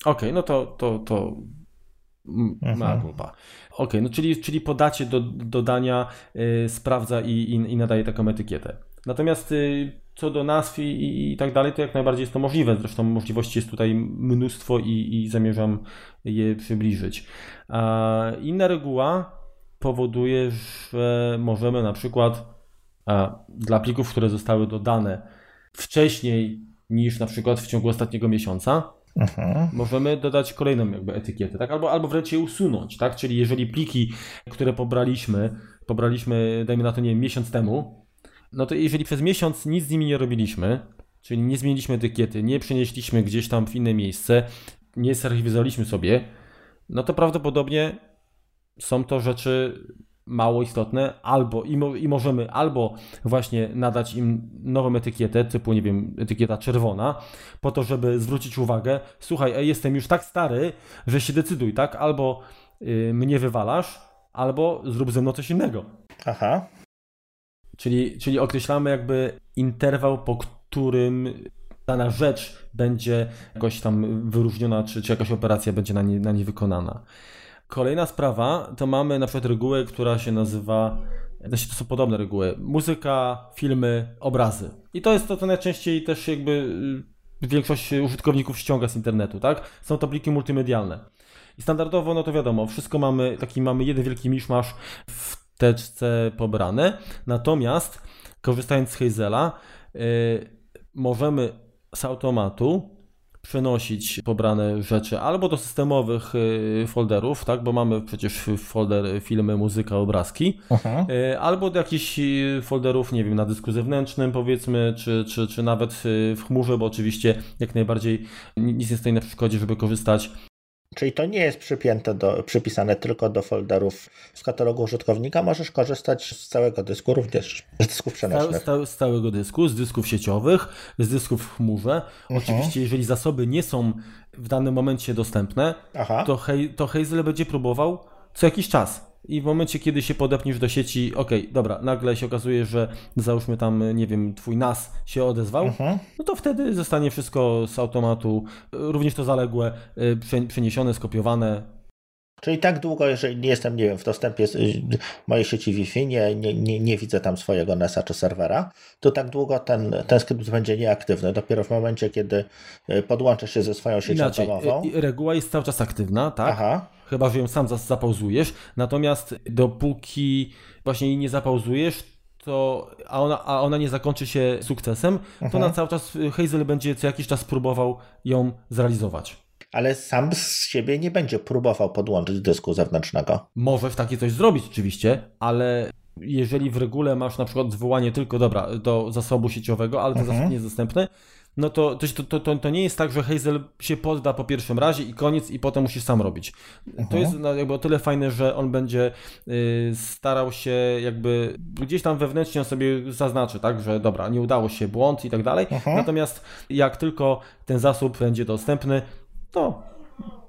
okay, no to, to, to mhm. ma culpa. Okej, okay, no czyli, czyli po dacie do, dodania y, sprawdza i, i, i, nadaje taką etykietę. Natomiast y, co do nazw i, i, tak dalej, to jak najbardziej jest to możliwe. Zresztą możliwości jest tutaj mnóstwo i, i zamierzam je przybliżyć. A inna reguła powoduje, że możemy na przykład a, dla plików, które zostały dodane wcześniej niż na przykład w ciągu ostatniego miesiąca, mhm. możemy dodać kolejną jakby etykietę, tak? Albo, albo wręcz je usunąć, tak? Czyli jeżeli pliki, które pobraliśmy, pobraliśmy, dajmy na to, nie wiem, miesiąc temu, no to jeżeli przez miesiąc nic z nimi nie robiliśmy, czyli nie zmieniliśmy etykiety, nie przenieśliśmy gdzieś tam w inne miejsce, nie zarchiwizowaliśmy sobie, no to prawdopodobnie są to rzeczy mało istotne, albo i, mo, i, możemy albo właśnie nadać im nową etykietę, typu, nie wiem, etykieta czerwona, po to, żeby zwrócić uwagę, słuchaj, ej, jestem już tak stary, że się decyduj, tak? Albo y, mnie wywalasz, albo zrób ze mną coś innego. Aha. Czyli, czyli określamy jakby interwał, po którym dana rzecz będzie jakoś tam wyróżniona, czy, czy jakaś operacja będzie na nie, na nie wykonana. Kolejna sprawa to mamy na przykład regułę, która się nazywa, znaczy to są podobne reguły, muzyka, filmy, obrazy. I to jest to, co najczęściej też jakby y, większość użytkowników ściąga z internetu, tak? Są to pliki multimedialne. I standardowo, no to wiadomo, wszystko mamy, taki mamy jeden wielki miszmasz w teczce pobrane. Natomiast korzystając z Hazela, yy, możemy z automatu przenosić pobrane rzeczy albo do systemowych y, folderów, tak, bo mamy przecież folder filmy, muzyka, obrazki, Aha. Y, albo do jakichś y, folderów, nie wiem, na dysku zewnętrznym powiedzmy, czy, czy, czy nawet w chmurze, bo oczywiście jak najbardziej nic nie stoi na przeszkodzie, żeby korzystać Czyli to nie jest przypięte do, przypisane tylko do folderów w katalogu użytkownika. Możesz korzystać z całego dysku, również z dysków przenośnych. Z, z całego dysku, z dysków sieciowych, z dysków w chmurze. Mhm. Oczywiście, jeżeli zasoby nie są w danym momencie dostępne, Aha. to, He to Hazel będzie próbował co jakiś czas i w momencie, kiedy się podepniesz do sieci, ok, dobra, nagle się okazuje, że załóżmy tam, nie wiem, twój NAS się odezwał, mhm. no to wtedy zostanie wszystko z automatu, również to zaległe, y, przeniesione, skopiowane, Czyli tak długo, jeżeli nie jestem, nie wiem, w dostępie mojej sieci Wi-Fi, nie, nie, nie, nie widzę tam swojego NES-a czy serwera, to tak długo ten, ten skrypt będzie nieaktywny. Dopiero w momencie, kiedy y, podłączę się ze swoją siecią Inaczej, domową. Y, reguła jest cały czas aktywna, tak? Aha chyba że ją sam zapauzujesz. Natomiast dopóki właśnie jej nie zapauzujesz, to, a, ona, a ona nie zakończy się sukcesem, to mhm. na cały czas Hazel będzie co jakiś czas próbował ją zrealizować. Ale sam z siebie nie będzie próbował podłączyć dysku zewnętrznego. Może w takie coś zrobić oczywiście, ale jeżeli w regule masz na przykład zwołanie tylko, dobra, do zasobu sieciowego, ale ten mhm. zasób nie jest dostępny, no to, to, to, to, nie jest tak, że Hazel się podda po pierwszym razie i koniec i potem musisz sam robić. To mhm. jest no, jakby o tyle fajne, że on będzie y, starał się jakby gdzieś tam wewnętrznie on sobie zaznaczy, tak, że dobra, nie udało się, błąd i tak dalej. Mhm. Natomiast jak tylko ten zasób będzie dostępny, to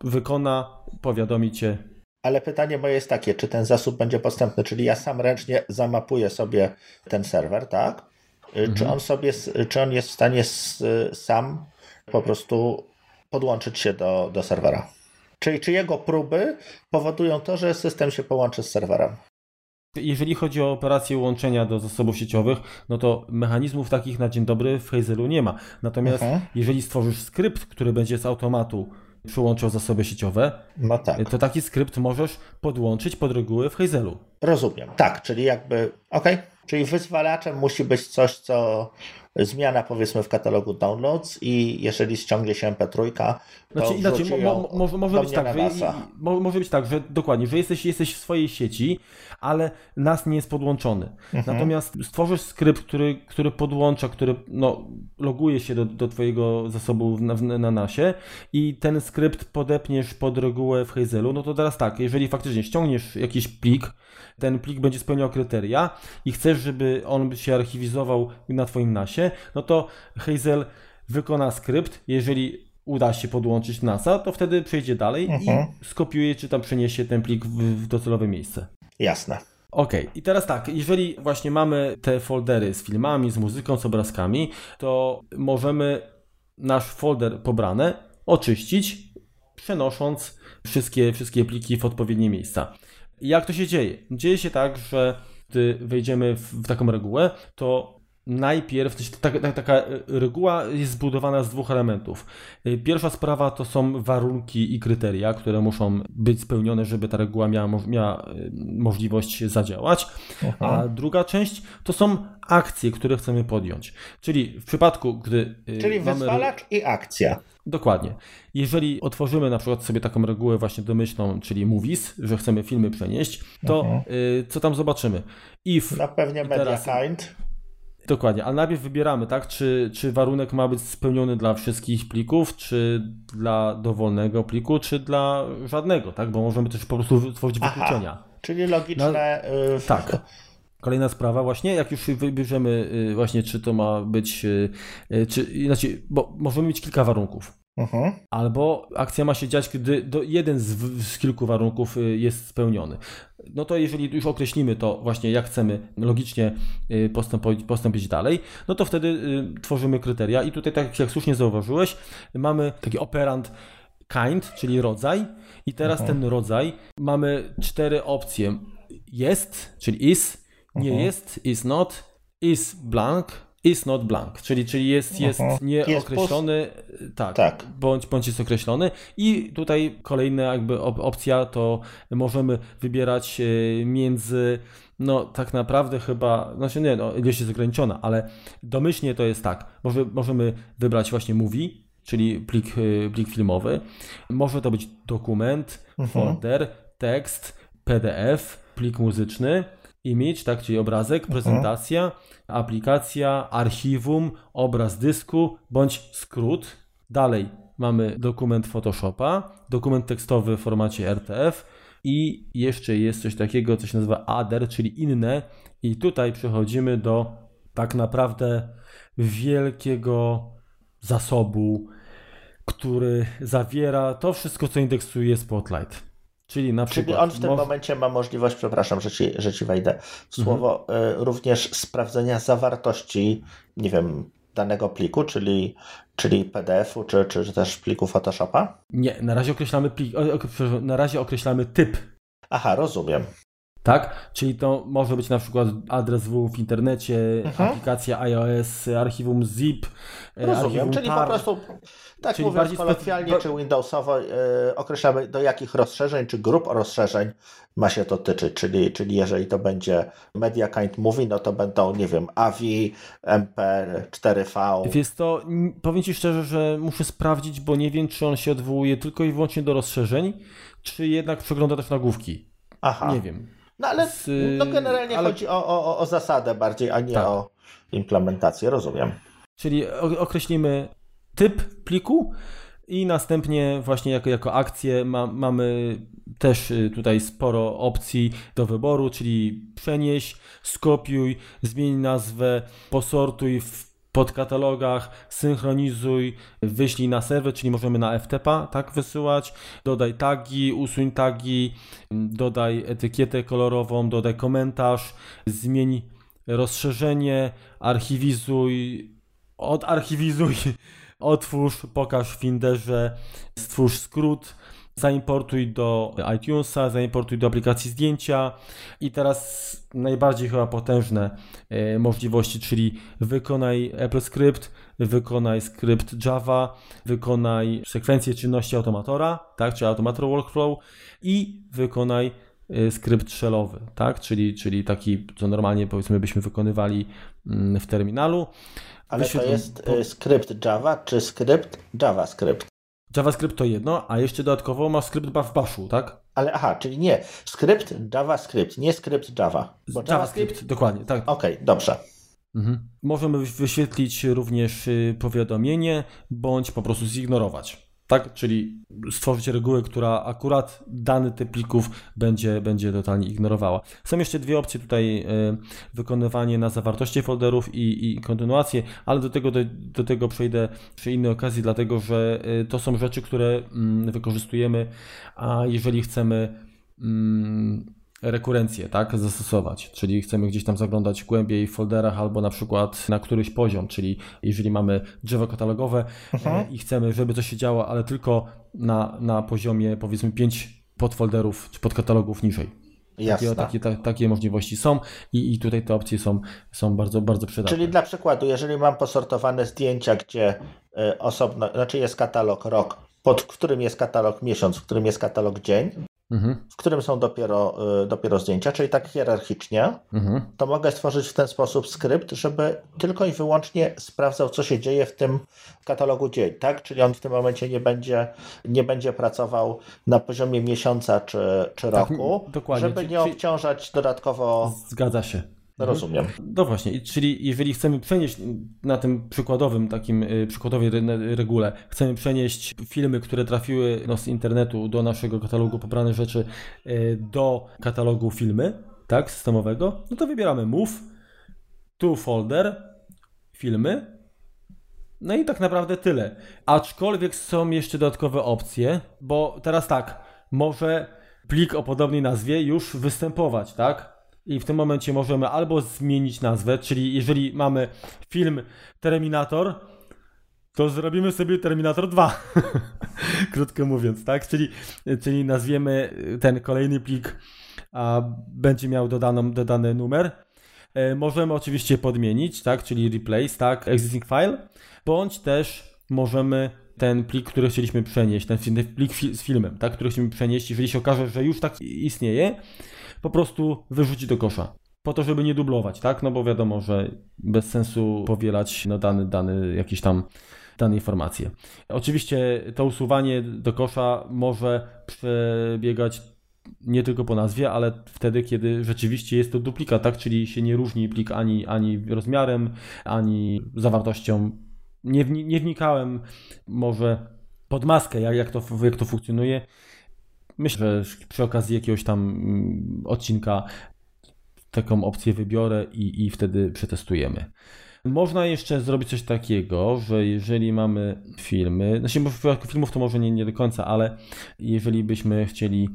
wykona powiadomi cię. Ale pytanie moje jest takie, czy ten zasób będzie postępny, czyli ja sam ręcznie zamapuję sobie ten serwer, tak? Mhm. Czy on sobie, czy on jest w stanie sam po prostu podłączyć się do, do serwera? Czyli czy jego próby powodują to, że system się połączy z serwerem? Jeżeli chodzi o operację łączenia do zasobów sieciowych, no to mechanizmów takich na dzień dobry w Hazelu nie ma. Natomiast mhm. jeżeli stworzysz skrypt, który będzie z automatu przyłączał zasoby sieciowe, no tak. to taki skrypt możesz podłączyć pod reguły w Hazelu. Rozumiem. Tak, czyli jakby, okej, okay. czyli wyzwalaczem musi być coś, co zmiana powiedzmy w katalogu downloads i jeżeli ściągnie się MP3, to znaczy, inaczej, mo, mo, może być tak, że, mo, może być tak, że dokładnie, że jesteś, jesteś w swojej sieci, ale NAS nie jest podłączony. Mhm. Natomiast stworzysz skrypt, który, który podłącza, który no, loguje się do, do twojego zasobu na, na NASie i ten skrypt podepniesz pod regułę w Hazelu, no to teraz tak, jeżeli faktycznie ściągniesz jakiś plik, ten plik będzie spełniał kryteria i chcesz, żeby on się archiwizował na twoim NASie, no to Hazel wykona skrypt, jeżeli uda się podłączyć NASA, to wtedy przejdzie dalej mhm. i skopiuje, czy tam przeniesie ten plik w, w docelowe miejsce. Jasne. Ok, i teraz tak, jeżeli właśnie mamy te foldery z filmami, z muzyką, z obrazkami, to możemy nasz folder pobrane oczyścić, przenosząc wszystkie, wszystkie pliki w odpowiednie miejsca. Jak to się dzieje? Dzieje się tak, że gdy wejdziemy w taką regułę, to najpierw, taka, taka reguła jest zbudowana z dwóch elementów. Pierwsza sprawa to są warunki i kryteria, które muszą być spełnione, żeby ta reguła miała, miała e, możliwość zadziałać. Aha. A druga część to są akcje, które chcemy podjąć. Czyli w przypadku, gdy. E, Czyli mamy... wyzwalacz i akcja. Dokładnie. Jeżeli otworzymy na przykład sobie taką regułę właśnie domyślną, czyli movies, że chcemy filmy przenieść, to mhm. co tam zobaczymy? If. Na pewnie media teraz, kind. Dokładnie, ale najpierw wybieramy, tak, czy, czy warunek ma być spełniony dla wszystkich plików, czy dla dowolnego pliku, czy dla żadnego, tak, bo możemy też po prostu tworzyć wykluczenia. Czyli logiczne. No, tak. Kolejna sprawa właśnie, jak już wybierzemy y, właśnie, czy to ma być, y, y, czy, znaczy, bo możemy mieć kilka warunków. Uh-huh. Albo akcja ma się dziać, gdy do, jeden z, z, kilku warunków jest spełniony. No to jeżeli już określimy to właśnie, jak chcemy logicznie postąpić, postąpić dalej, no to wtedy y, tworzymy kryteria i tutaj, tak jak słusznie zauważyłeś, mamy taki operant kind, czyli rodzaj i teraz uh-huh. ten rodzaj mamy cztery opcje. Jest, czyli is, nie -huh. jest, is not, is blank, is not blank, czyli, czyli jest, jest -huh. nieokreślony, jest tak, tak, Bądź, bądź jest określony. I tutaj kolejna jakby op opcja to możemy wybierać e, między no tak naprawdę chyba, znaczy nie, no, ilość jest ograniczona, ale domyślnie to jest tak, Może, możemy wybrać właśnie movie, czyli plik, e, plik filmowy, może to być dokument, -huh. folder, tekst, PDF, plik muzyczny, image, tak, czyli obrazek, mhm. prezentacja, aplikacja, archiwum, obraz dysku bądź skrót. Dalej mamy dokument Photoshopa, dokument tekstowy w formacie RTF i jeszcze jest coś takiego, co się nazywa other, czyli inne i tutaj przechodzimy do tak naprawdę wielkiego zasobu, który zawiera to wszystko, co indeksuje Spotlight. Czyli na przykład. Czyli on w tym momencie ma możliwość, przepraszam, że ci, że ci wejdę w słowo, mhm. również sprawdzenia zawartości, nie wiem, danego pliku, czyli, czyli PDF-u, czy, czy, też pliku Photoshopa? Nie, na razie określamy plik, na razie określamy typ. Aha, rozumiem. Tak? Czyli to może być na przykład adres w w internecie, mhm. aplikacja iOS, archiwum zip, e, Rozumiem, archiwum czyli tar. po prostu tak Czyli mówiąc kolokwialnie specy... czy Windowsowo yy, określamy do jakich rozszerzeń czy grup rozszerzeń ma się to tyczyć, czyli, czyli jeżeli to będzie Media Kind Movie, no to będą, nie wiem, AVI, MP, 4V. Jest to, powiem Ci szczerze, że muszę sprawdzić, bo nie wiem, czy on się odwołuje tylko i wyłącznie do rozszerzeń, czy jednak przegląda też nagłówki. Aha. Nie wiem. No ale Z, no generalnie ale... chodzi o, o, o zasadę bardziej, a nie tak. o implementację, rozumiem. Czyli określimy typ pliku i następnie właśnie jako, jako akcję ma, mamy też y, tutaj sporo opcji do wyboru, czyli przenieś, skopiuj, zmień nazwę, posortuj w podkatalogach, synchronizuj, wyślij na serwer, czyli możemy na FTP tak wysyłać, dodaj tagi, usuń tagi, dodaj etykietę kolorową, dodaj komentarz, zmień rozszerzenie, archiwizuj, odarchiwizuj, otwórz, pokaż w Finderze, stwórz skrót, zaimportuj do iTunesa, zaimportuj do aplikacji zdjęcia i teraz najbardziej chyba potężne e, możliwości, czyli wykonaj Apple Script, wykonaj skrypt Java, wykonaj sekwencję czynności automatora, tak, czy automator workflow i wykonaj e, skrypt shellowy, tak, czyli, czyli taki, co normalnie powiedzmy byśmy wykonywali mm, w terminalu. Ale to jest po... E, skrypt Java czy skrypt JavaScript? JavaScript to jedno, a jeszcze dodatkowo masz skrypt w bashu, tak? Ale aha, czyli nie. Skrypt JavaScript, nie skrypt Java. Bo JavaScript, dokładnie, tak. Okej, okay, dobrze. Mhm. Możemy wyświetlić również y, powiadomienie, bądź po prostu zignorować tak? Czyli stworzyć regułę, która akurat dany typ plików będzie, będzie totalnie ignorowała. Są jeszcze dwie opcje tutaj, e, wykonywanie na zawartości folderów i, i kontynuację, ale do tego, do, do tego przejdę przy innej okazji, dlatego że e, to są rzeczy, które mm, wykorzystujemy, a jeżeli chcemy mm, rekurencję, tak, zastosować, czyli chcemy gdzieś tam zaglądać głębiej w folderach albo na przykład na któryś poziom, czyli jeżeli mamy drzewo katalogowe mhm. i chcemy, żeby coś się działo, ale tylko na, na poziomie powiedzmy 5 podfolderów czy podkatalogów niżej. Takie, takie, ta, takie możliwości są i, i tutaj te opcje są, są bardzo, bardzo przydatne. Czyli dla przykładu, jeżeli mam posortowane zdjęcia, gdzie y, osobno, znaczy jest katalog rok, pod którym jest katalog miesiąc, w którym jest katalog dzień, mhm. w którym są dopiero, y, dopiero zdjęcia, czyli tak hierarchicznie, mhm. to mogę stworzyć w ten sposób skrypt, żeby tylko i wyłącznie sprawdzał, co się dzieje w tym katalogu dzień, tak? Czyli on w tym momencie nie będzie, nie będzie pracował na poziomie miesiąca czy, czy tak, roku, dokładnie. żeby nie obciążać dodatkowo. Zgadza się. No rozumiem. No właśnie, czyli jeżeli chcemy przenieść na tym przykładowym, takim y, przykładowej regule, chcemy przenieść filmy, które trafiły no, z internetu do naszego katalogu pobrane rzeczy y, do katalogu filmy, tak, systemowego, no to wybieramy Move, to folder, filmy, no i tak naprawdę tyle. Aczkolwiek są jeszcze dodatkowe opcje, bo teraz tak, może plik o podobnej nazwie już występować, tak? I w tym momencie możemy albo zmienić nazwę, czyli jeżeli mamy film Terminator, to zrobimy sobie Terminator 2. Krótko mówiąc, tak? Czyli, czyli nazwiemy ten kolejny plik, a będzie miał dodaną, dodany numer. E, możemy oczywiście podmienić, tak? Czyli replace, tak? Existing file, bądź też możemy ten plik, który chcieliśmy przenieść, ten plik z filmem, tak? który chcieliśmy przenieść, jeżeli się okaże, że już tak istnieje, po prostu wyrzucić do kosza. Po to, żeby nie dublować, tak? No bo wiadomo, że bez sensu powielać no, dany, dany jakieś tam dane informacje. Oczywiście to usuwanie do kosza może przebiegać nie tylko po nazwie, ale wtedy, kiedy rzeczywiście jest to duplikat, tak? Czyli się nie różni plik ani, ani rozmiarem, ani zawartością. Nie, nie wnikałem może pod maskę, jak, jak, to, jak to funkcjonuje. Myślę, że przy okazji jakiegoś tam mm, odcinka taką opcję wybiorę i, i wtedy przetestujemy. Można jeszcze zrobić coś takiego, że jeżeli mamy filmy, znaczy w przypadku filmów to może nie, nie do końca, ale jeżeli byśmy chcieli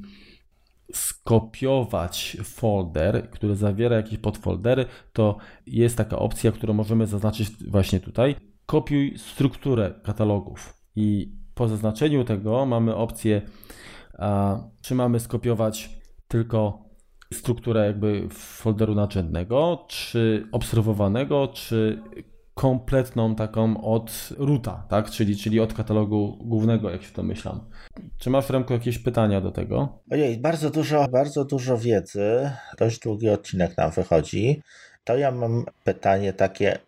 skopiować folder, który zawiera jakieś podfoldery, to jest taka opcja, którą możemy zaznaczyć właśnie tutaj. Kopiuj strukturę katalogów i po zaznaczeniu tego mamy opcję czy mamy skopiować tylko strukturę jakby folderu narzędnego, czy obserwowanego, czy kompletną taką od ruta, tak? Czyli, czyli od katalogu głównego, jak się to myślam. Czy masz Remko jakieś pytania do tego? Ojej, bardzo dużo, bardzo dużo wiedzy. Dość długi odcinek nam wychodzi. To ja mam pytanie takie,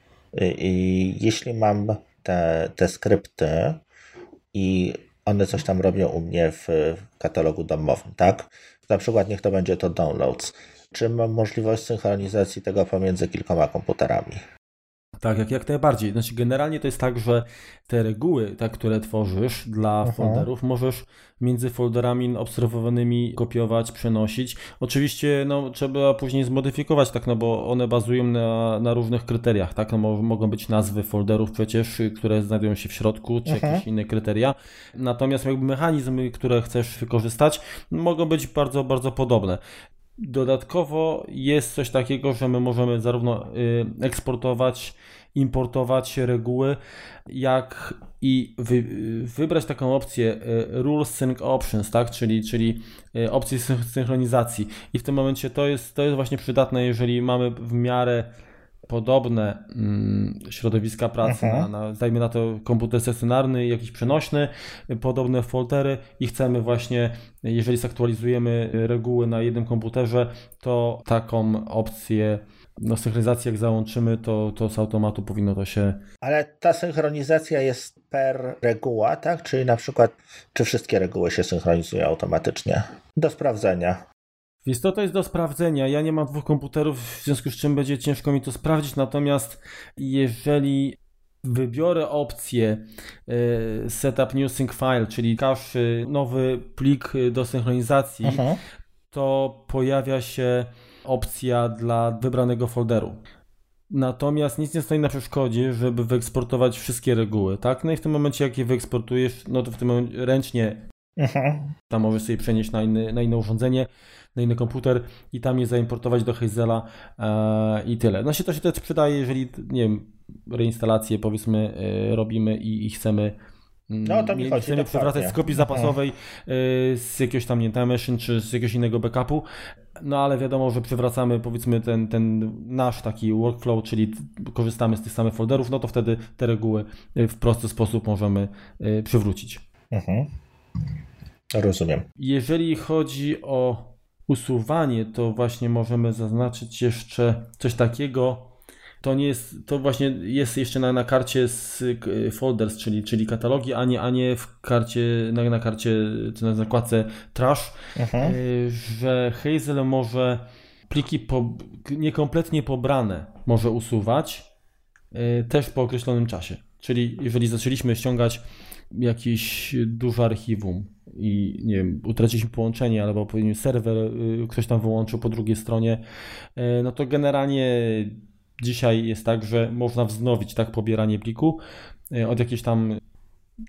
jeśli mam te, te skrypty i one coś tam robią u mnie w katalogu domowym, tak? Na przykład niech to będzie to downloads. Czy mam możliwość synchronizacji tego pomiędzy kilkoma komputerami? Tak, jak, jak najbardziej. Znaczy, generalnie to jest tak, że te reguły, tak, które tworzysz dla Aha. folderów, możesz między folderami obserwowanymi kopiować, przenosić. Oczywiście no, trzeba później zmodyfikować, tak, no bo one bazują na, na różnych kryteriach, tak, no, mogą być nazwy folderów przecież, które znajdują się w środku, czy Aha. jakieś inne kryteria. Natomiast jakby mechanizmy, które chcesz wykorzystać, mogą być bardzo, bardzo podobne. Dodatkowo jest coś takiego, że my możemy zarówno y, eksportować, importować reguły, jak i wy, wybrać taką opcję y, Rules Sync Options, tak? czyli, czyli y, opcję synchronizacji. I w tym momencie to jest, to jest właśnie przydatne, jeżeli mamy w miarę podobne mm, środowiska pracy, na, na, dajmy na to komputer stacjonarny, jakiś przenośny, podobne foldery i chcemy właśnie, jeżeli zaktualizujemy reguły na jednym komputerze, to taką opcję no, synchronizacji jak załączymy, to, to z automatu powinno to się... Ale ta synchronizacja jest per reguła, tak? Czyli na przykład, czy wszystkie reguły się synchronizują automatycznie? Do sprawdzenia. Więc to, to jest do sprawdzenia. Ja nie mam dwóch komputerów, w związku z czym będzie ciężko mi to sprawdzić. Natomiast jeżeli wybiorę opcję e, Setup New Sync File, czyli cache nowy plik do synchronizacji, Aha. to pojawia się opcja dla wybranego folderu. Natomiast nic nie stoi na przeszkodzie, żeby wyeksportować wszystkie reguły, tak? No i w tym momencie, jak je wyeksportujesz, no to w tym momencie ręcznie Aha. tam możesz sobie przenieść na, inny, na inne urządzenie na inny komputer i tam je zaimportować do Hazela e, i tyle. No się to się też przydaje, jeżeli, nie wiem, reinstalację powiedzmy e, robimy i, i chcemy mm, no, to mi chodzi, chcemy przywracać z kopii zapasowej e, z jakiegoś tam, nie wiem, machine czy z jakiegoś innego backupu, no ale wiadomo, że przywracamy powiedzmy ten, ten nasz taki workflow, czyli korzystamy z tych samych folderów, no to wtedy te reguły w prosty sposób możemy przywrócić. Mhm. Rozumiem. Jeżeli chodzi o usuwanie, to właśnie możemy zaznaczyć jeszcze coś takiego. To nie jest, to właśnie jest jeszcze na, na karcie z folders, czyli, czyli katalogi, a nie, a nie w karcie, na, na karcie, czy na zakładce trash, mhm. y, że Hazel może pliki po, niekompletnie pobrane może usuwać y, też po określonym czasie. Czyli jeżeli zaczęliśmy ściągać jakieś duże archiwum i nie wiem, utraciliśmy połączenie albo powinien serwer y, ktoś tam wyłączył po drugiej stronie, y, no to generalnie dzisiaj jest tak, że można wznowić tak pobieranie pliku y, od jakiejś tam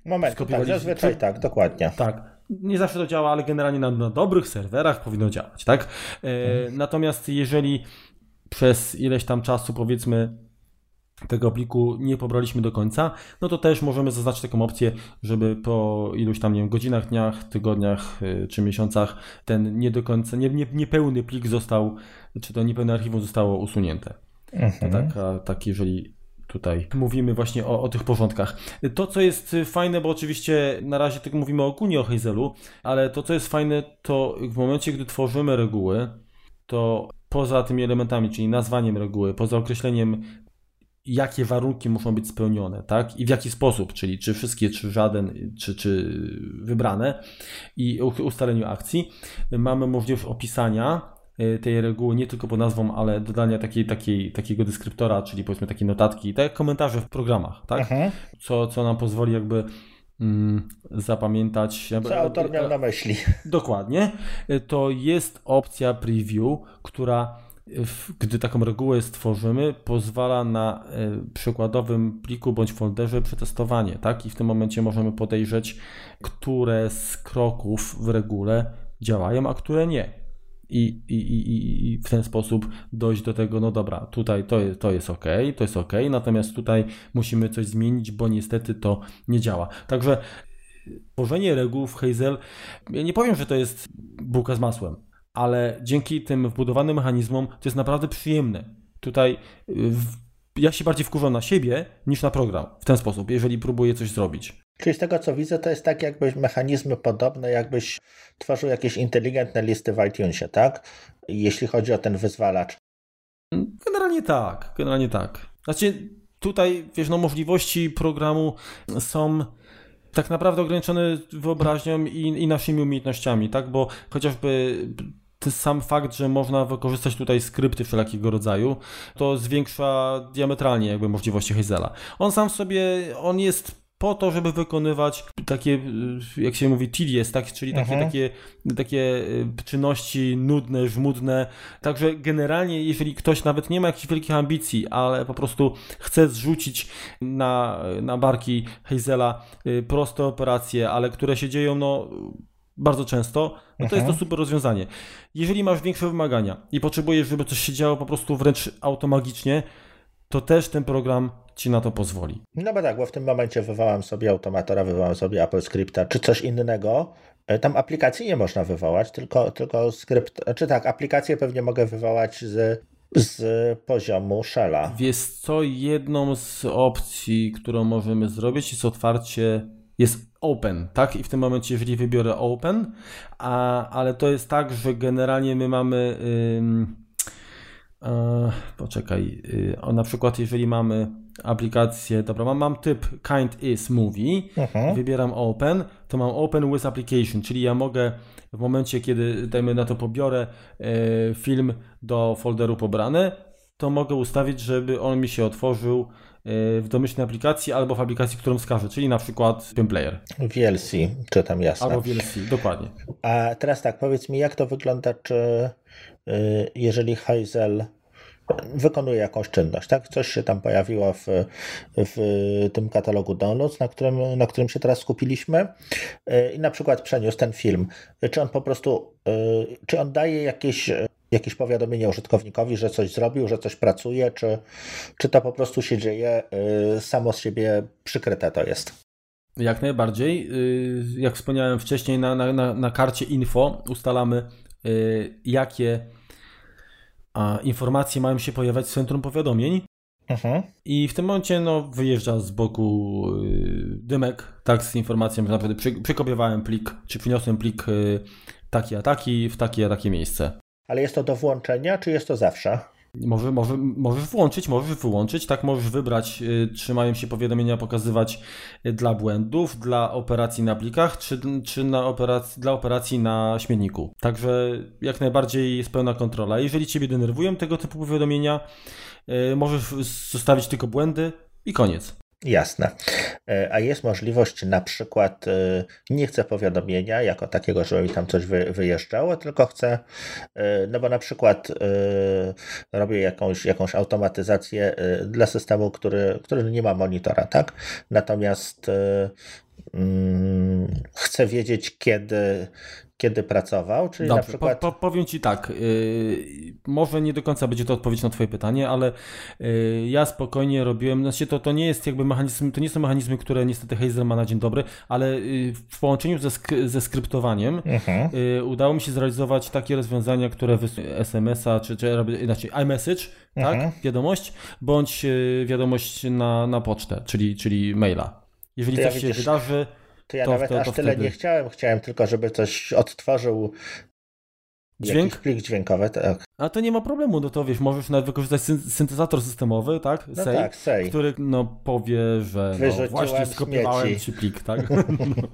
Moment, tak, zazwyczaj tak, dokładnie. Tak. Nie zawsze to działa, ale generalnie na, na dobrych serwerach powinno działać, tak? Mhm. Natomiast jeżeli przez ileś tam czasu, powiedzmy, tego pliku nie pobraliśmy do końca, no to też możemy zaznaczyć taką opcję, żeby po iluś tam, nie wiem, godzinach, dniach, tygodniach y, czy miesiącach ten nie do końca, nie, nie, niepełny plik został, czy to niepełne archiwum zostało usunięte. Mhm. To tak, tak jeżeli tutaj mówimy właśnie o, o, tych porządkach. To, co jest fajne, bo oczywiście na razie tylko mówimy ogólnie o Hazelu, ale to, co jest fajne, to w momencie, gdy tworzymy reguły, to poza tymi elementami, czyli nazwaniem reguły, poza określeniem jakie warunki muszą być spełnione, tak? I w jaki sposób, czyli czy wszystkie, czy żaden, czy, czy wybrane i ustaleniu akcji. Mamy możliwość opisania y, tej reguły nie tylko pod nazwą, ale dodania takiej, takiej, takiego deskryptora, czyli powiedzmy takiej notatki, tak jak komentarze w programach, tak? Co, co nam pozwoli jakby mm, zapamiętać. Co autor miał na myśli. Dokładnie. To jest opcja preview, która gdy taką regułę stworzymy, pozwala na e, przykładowym pliku bądź folderze przetestowanie, tak? I w tym momencie możemy podejrzeć, które z kroków w regule działają, a które nie. I, i, i, i w ten sposób dojść do tego, no dobra, tutaj to to jest ok, to jest ok, natomiast tutaj musimy coś zmienić, bo niestety to nie działa. Także tworzenie reguł w Hazel, ja nie powiem, że to jest bułka z masłem, ale dzięki tym wbudowanym mechanizmom to jest naprawdę przyjemne. Tutaj ja się bardziej wkurzam na siebie niż na program w ten sposób, jeżeli próbuję coś zrobić. Czyli z tego co widzę, to jest tak jakbyś mechanizmy podobne, jakbyś tworzył jakieś inteligentne listy w iTunesie, tak? Jeśli chodzi o ten wyzwalacz. Generalnie tak, generalnie tak. Znaczy tutaj, wiesz, no możliwości programu są tak naprawdę ograniczone wyobraźnią i, i naszymi umiejętnościami, tak? Bo chociażby sam fakt, że można wykorzystać tutaj skrypty wszelkiego rodzaju, to zwiększa diametralnie jakby możliwości Hazela. On sam w sobie, on jest po to, żeby wykonywać takie, jak się mówi, tedious, tak? czyli takie, mhm. takie, takie e, czynności nudne, żmudne. Także generalnie, jeżeli ktoś nawet nie ma jakichś wielkich ambicji, ale po prostu chce zrzucić na, na barki Hazela e, proste operacje, ale które się dzieją, no bardzo często, no to jest to mhm. super rozwiązanie. Jeżeli masz większe wymagania i potrzebujesz, żeby coś się działo po prostu wręcz automagicznie, to też ten program ci na to pozwoli. No bo tak, bo w tym momencie wywołam sobie automatora, wywołam sobie Apple Scripta czy coś innego. E, tam aplikacji nie można wywołać, tylko, tylko skrypt, czy tak, aplikację pewnie mogę wywołać z, z poziomu shella. Wiesz co, jedną z opcji, którą możemy zrobić jest otwarcie, jest open, tak? I w tym momencie, jeżeli wybiorę open, a, ale to jest tak, że generalnie my mamy... E, poczekaj, y, o, na przykład jeżeli mamy aplikację, dobra, mam, mam typ kind is movie, mhm. wybieram open, to mam open with application, czyli ja mogę w momencie, kiedy dajmy na to pobiorę e, film do folderu pobrany, to mogę ustawić, żeby on mi się otworzył w domyślnej aplikacji albo w aplikacji, którą wskażę, czyli na przykład Player. VLC, czy tam jasne. Albo VLC, dokładnie. A teraz tak, powiedz mi, jak to wygląda, czy y, jeżeli Hazel wykonuje jakąś czynność, tak? Coś się tam pojawiło w, w tym katalogu downloads, na którym, na którym się teraz skupiliśmy y, i na przykład przeniósł ten film. Czy on po prostu, y, czy on daje jakieś jakieś powiadomienie użytkownikowi, że coś zrobił, że coś pracuje, czy, czy to po prostu się dzieje y, samo z siebie przykryte to jest? Jak najbardziej. Jak wspomniałem wcześniej, na, na, na karcie info ustalamy, jakie a informacje mają się pojawiać w centrum powiadomień. Mhm. I w tym momencie no, wyjeżdża z boku y, dymek, tak, z informacją, że naprawdę przy, przykopiowałem plik, czy przyniosłem plik y, taki a taki w takie a takie miejsce. Ale jest to do włączenia, czy jest to zawsze? Może, może, możesz włączyć, możesz wyłączyć, tak możesz wybrać, y, czy mają się powiadomienia pokazywać y, dla błędów, dla operacji na plikach, czy, czy na operacji, dla operacji na śmietniku. Także jak najbardziej jest pełna kontrola. Jeżeli Ciebie denerwują tego typu powiadomienia, y, możesz zostawić tylko błędy i koniec. Jasne. E, a jest możliwość na przykład, e, nie chcę powiadomienia jako takiego, żeby mi tam coś wyjeżdżało, tylko chcę, e, no bo na przykład robię jakąś, jakąś automatyzację dla systemu, który, który nie ma monitora, tak? Natomiast mm, chcę wiedzieć, kiedy kiedy pracował, czyli Dobrze, na przykład... Po, po, powiem Ci tak, yy, może nie do końca będzie to odpowiedź na Twoje pytanie, ale yy, ja spokojnie robiłem, znaczy to, to nie jest jakby mechanizm, to nie są mechanizmy, które niestety Hazel ma na dzień dobry, ale yy, w połączeniu ze, sk ze skryptowaniem mhm. Y, udało mi się zrealizować takie rozwiązania, które SMS-a, czy, czy inaczej iMessage, tak, mhm. wiadomość, bądź y, wiadomość na, na pocztę, czyli, czyli maila. Jeżeli to coś ja się wydarzy to ja to nawet to, aż tyle wtedy... nie chciałem. Chciałem tylko, żeby coś odtworzył Dźwięk? Plik dźwiękowy, tak. A to nie ma problemu, no to wiesz, możesz nawet wykorzystać syntezator systemowy, tak? No Say, tak. Który no, powie, że no, właśnie skopiowałem ci plik, tak? no,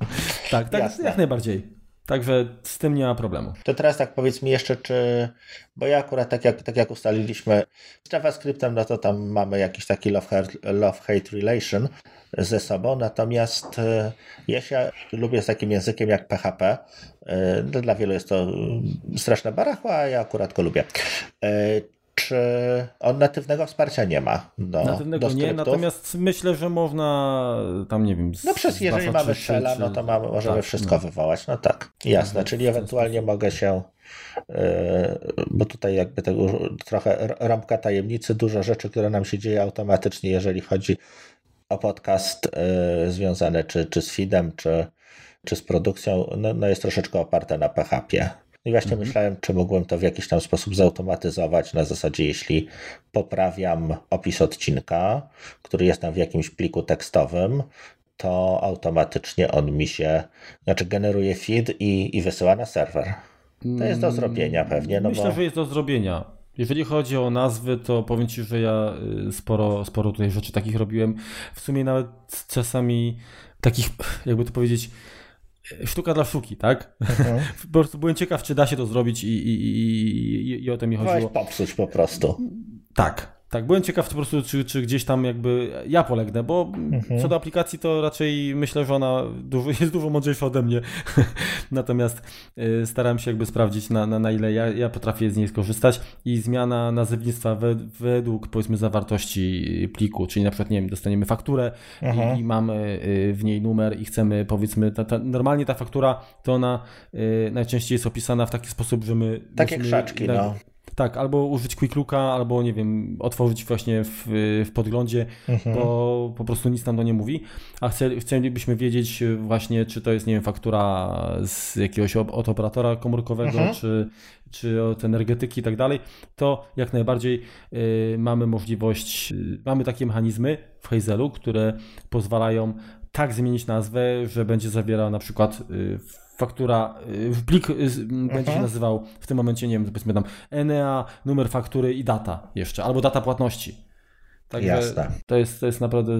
tak, tak, jak najbardziej. Także z tym nie ma problemu. To teraz tak powiedz mi jeszcze, czy. Bo ja akurat tak jak, tak jak ustaliliśmy z JavaScriptem, no to tam mamy jakiś taki love-hate love relation ze sobą. Natomiast e, ja się lubię z takim językiem jak PHP. E, dla wielu jest to straszne barachła, a ja akurat go lubię e, czy on natywnego wsparcia nie ma do Natywnego do nie, natomiast myślę, że można tam, nie wiem... No przez, jeżeli mamy shella, no to mamy, możemy tak, wszystko no. wywołać, no tak, jasne, czyli ewentualnie mogę się e, bo tutaj jakby tego trochę rąbka tajemnicy, dużo rzeczy, które nam się dzieje automatycznie, jeżeli chodzi o podcast e, związany czy, czy z feedem, czy, czy z produkcją, no, no jest troszeczkę oparte na PHP. I właśnie mhm. myślałem, czy mógłbym to w jakiś tam sposób zautomatyzować, na zasadzie, jeśli poprawiam opis odcinka, który jest tam w jakimś pliku tekstowym, to automatycznie on mi się, znaczy generuje feed i, i wysyła na serwer. To jest do mm, zrobienia pewnie. No Myślę, bo... że jest do zrobienia. Jeżeli chodzi o nazwy, to powiem Ci, że ja y, sporo, sporo tutaj rzeczy takich robiłem. W sumie nawet czasami takich, jakby to powiedzieć, sztuka dla sztuki, tak? Mhm. po prostu byłem ciekaw, czy da się to zrobić i, i, i, i o to mi chodziło. Weź popsuć po prostu. Tak, tak, byłem ciekaw po prostu, czy, czy gdzieś tam jakby ja polegnę, bo mhm. co do aplikacji to raczej myślę, że ona dużo, jest dużo mądrzejsza ode mnie. Natomiast y, starałem się jakby sprawdzić na, na, na ile ja, ja potrafię z niej skorzystać i zmiana nazewnictwa według powiedzmy zawartości pliku, czyli na przykład nie wiem, dostaniemy fakturę i, mhm. i, mamy y, w niej numer i chcemy powiedzmy, ta, ta, normalnie ta faktura to ona y, najczęściej jest opisana w taki sposób, że my... Takie krzaczki, no. Tak, albo użyć Quick Looka, albo nie wiem, otworzyć właśnie w, w podglądzie, mhm. bo po prostu nic nam to nie mówi. A chce, chcielibyśmy wiedzieć właśnie, czy to jest, nie wiem, faktura z jakiegoś od operatora komórkowego, mhm. czy, czy od energetyki i tak dalej, to jak najbardziej y, mamy możliwość, y, mamy takie mechanizmy w Hazelu, które pozwalają tak zmienić nazwę, że będzie zawierała na przykład y, faktura, y, plik y, będzie się mhm. nazywał w tym momencie, nie wiem, powiedzmy tam ENEA, numer faktury i data jeszcze, albo data płatności. Także Jasne. To jest, to jest naprawdę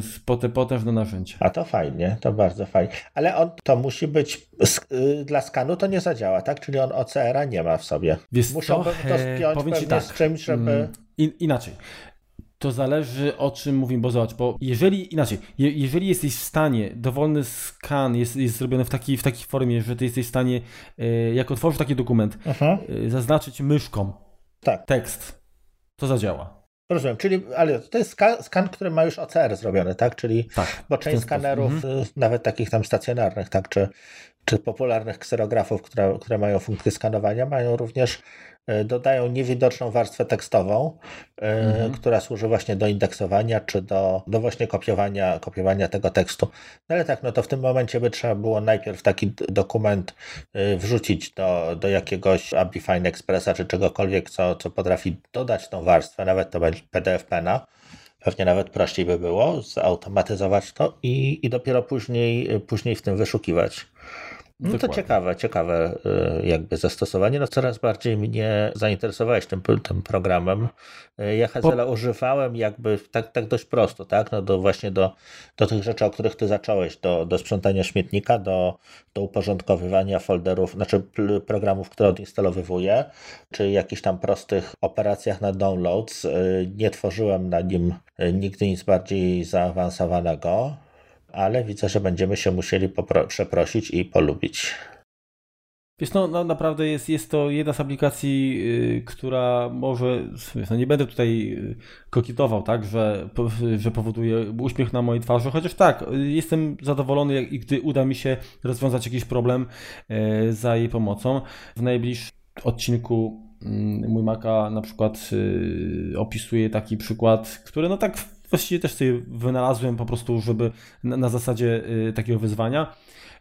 potężne narzędzie. A to fajnie, to bardzo fajnie. Ale on to musi być y, dla skanu to nie zadziała, tak? Czyli on OCR-a nie ma w sobie. Wiesz Muszą to, to spiąć pewnie tak, z czymś, żeby. Mm, in, inaczej to zależy o czym mówimy, bo zobacz, bo jeżeli, inaczej, je, jeżeli jesteś w stanie, dowolny skan jest, jest zrobiony w takiej, w takiej formie, że ty jesteś w stanie, e, jak otworzysz taki dokument, e, zaznaczyć myszką tak. tekst, to zadziała. Rozumiem, czyli, ale to jest skan, skan, który ma już OCR zrobiony, tak? Czyli, tak, bo część skanerów, mhm. nawet takich tam stacjonarnych, tak, czy, czy popularnych kserografów, które, które mają funkcję skanowania, mają również E, dodają niewidoczną warstwę tekstową, e, mhm. która służy właśnie do indeksowania, czy do, do właśnie kopiowania, kopiowania tego tekstu. No ale tak, no to w tym momencie by trzeba było najpierw taki dokument e, wrzucić do, do jakiegoś Abifine Expressa, czy czegokolwiek, co, co potrafi dodać tą warstwę, nawet to będzie PDF Pena. Pewnie nawet prościej by było zautomatyzować to i, i dopiero później, później w tym wyszukiwać. No to ciekawe, ciekawe y, jakby zastosowanie. No coraz bardziej mnie zainteresowałeś tym, tym programem. Y, ja Hazela po... używałem jakby tak, tak dość prosto, tak? No do właśnie do, do tych rzeczy, o których ty zacząłeś, do, do sprzątania śmietnika, do, do uporządkowywania folderów, znaczy programów, które odinstalowywuję, czy jakichś tam prostych operacjach na downloads. Y, nie tworzyłem na nim nigdy nic bardziej zaawansowanego ale widzę, że będziemy się musieli przeprosić i polubić. Wiesz, no, no, naprawdę jest, jest to jedna z aplikacji, yy, która może, no nie będę tutaj y, kokitował, tak, że, że powoduje uśmiech na mojej twarzy, chociaż tak, jestem zadowolony, jak, gdy uda mi się rozwiązać jakiś problem yy, za jej pomocą. W najbliższym odcinku yy, mój Maka na przykład y, opisuje taki przykład, który no tak właściwie też sobie wynalazłem po prostu, żeby na, na zasadzie y, takiego wyzwania,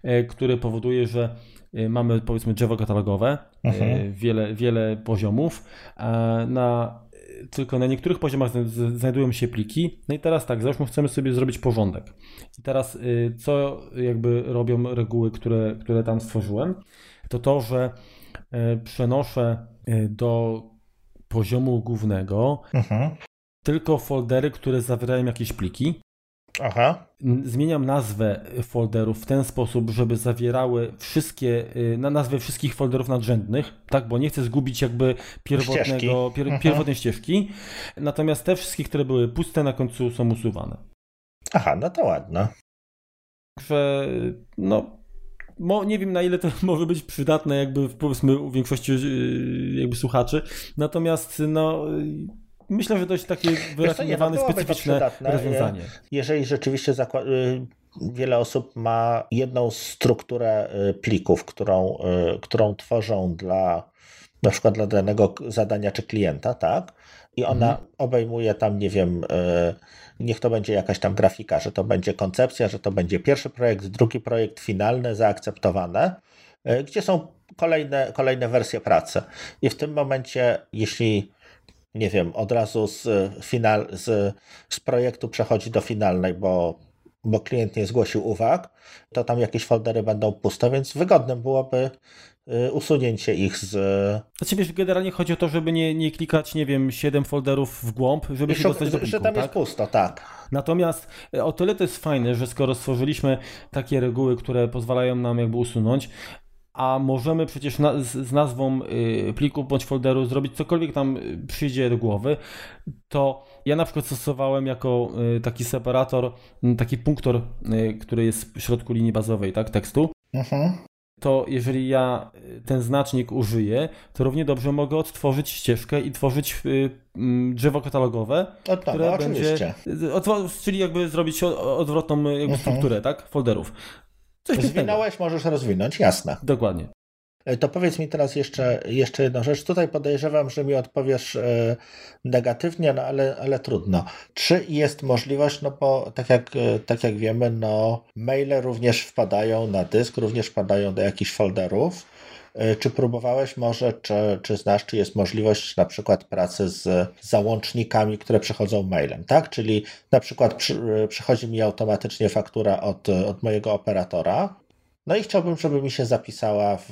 y, który powoduje, że y, mamy powiedzmy drzewo katalogowe, mhm. wiele, wiele poziomów, na tylko na niektórych poziomach znajdują się pliki. No i teraz tak, załóżmy chcemy sobie zrobić porządek. I teraz co jakby robią reguły, które, które tam stworzyłem, to to, że przenoszę do poziomu głównego mhm tylko foldery, które zawierają jakieś pliki. Aha. Zmieniam nazwę folderów w ten sposób, żeby zawierały wszystkie, y, na nazwę wszystkich folderów nadrzędnych, tak, bo nie chcę zgubić jakby pierwotnego, pier, mhm. pierwotnej ścieżki. Natomiast te wszystkie, które były puste na końcu są usuwane. Aha, no to ładne. Że no nie wiem na ile to może być przydatne jakby powiedzmy u większości y, jakby słuchaczy. Natomiast no myślę, że jest takie wyrafinowane, no, specyficzne rozwiązanie. Jeżeli rzeczywiście y, wiele osób ma jedną strukturę y, plików, którą, y, którą tworzą dla na przykład dla danego zadania czy klienta, tak? I ona mhm. obejmuje tam, nie wiem, niech to będzie jakaś tam grafika, że to będzie koncepcja, że to będzie pierwszy projekt, drugi projekt, finalne, zaakceptowane, gdzie są kolejne, kolejne wersje pracy. I w tym momencie, jeśli nie wiem, od razu z, final, z, z projektu przechodzi do finalnej, bo bo klient nie zgłosił uwag, to tam jakieś foldery będą puste, więc wygodnym byłoby y, usunięcie ich z. Znaczy wiesz, generalnie chodzi o to, żeby nie, nie klikać, nie wiem, 7 folderów w głąb, żeby się dostać do pliku, Że tam tak? jest pusto, tak. Natomiast e, o tyle to jest fajne, że skoro stworzyliśmy takie reguły, które pozwalają nam jakby usunąć, a możemy przecież na, z, z, nazwą y, pliku bądź folderu zrobić cokolwiek tam y, przyjdzie do głowy, to ja na przykład stosowałem jako y, taki separator, taki punktor, y, który jest w środku linii bazowej, tak, tekstu. Mhm. To jeżeli ja y, ten znacznik użyję, to równie dobrze mogę odtworzyć ścieżkę i tworzyć y, drzewo katalogowe, no, które będzie, czyli jakby zrobić odwrotną jakby mhm. strukturę, tak, folderów. Coś Zwinąłeś, możesz rozwinąć, jasne. Dokładnie. E, to powiedz mi teraz jeszcze, jeszcze jedną rzecz. Tutaj podejrzewam, że mi odpowiesz e, negatywnie, no ale, ale trudno. Czy jest możliwość, no bo tak jak, e, tak jak wiemy, no maile również wpadają na dysk, również wpadają do jakichś folderów. E, czy próbowałeś może, czy, czy znasz, czy jest możliwość na przykład pracy z załącznikami, które przychodzą mailem, tak? Czyli na przykład przy, e, przychodzi mi automatycznie faktura od, od mojego operatora, no i chciałbym, żeby mi się zapisała w,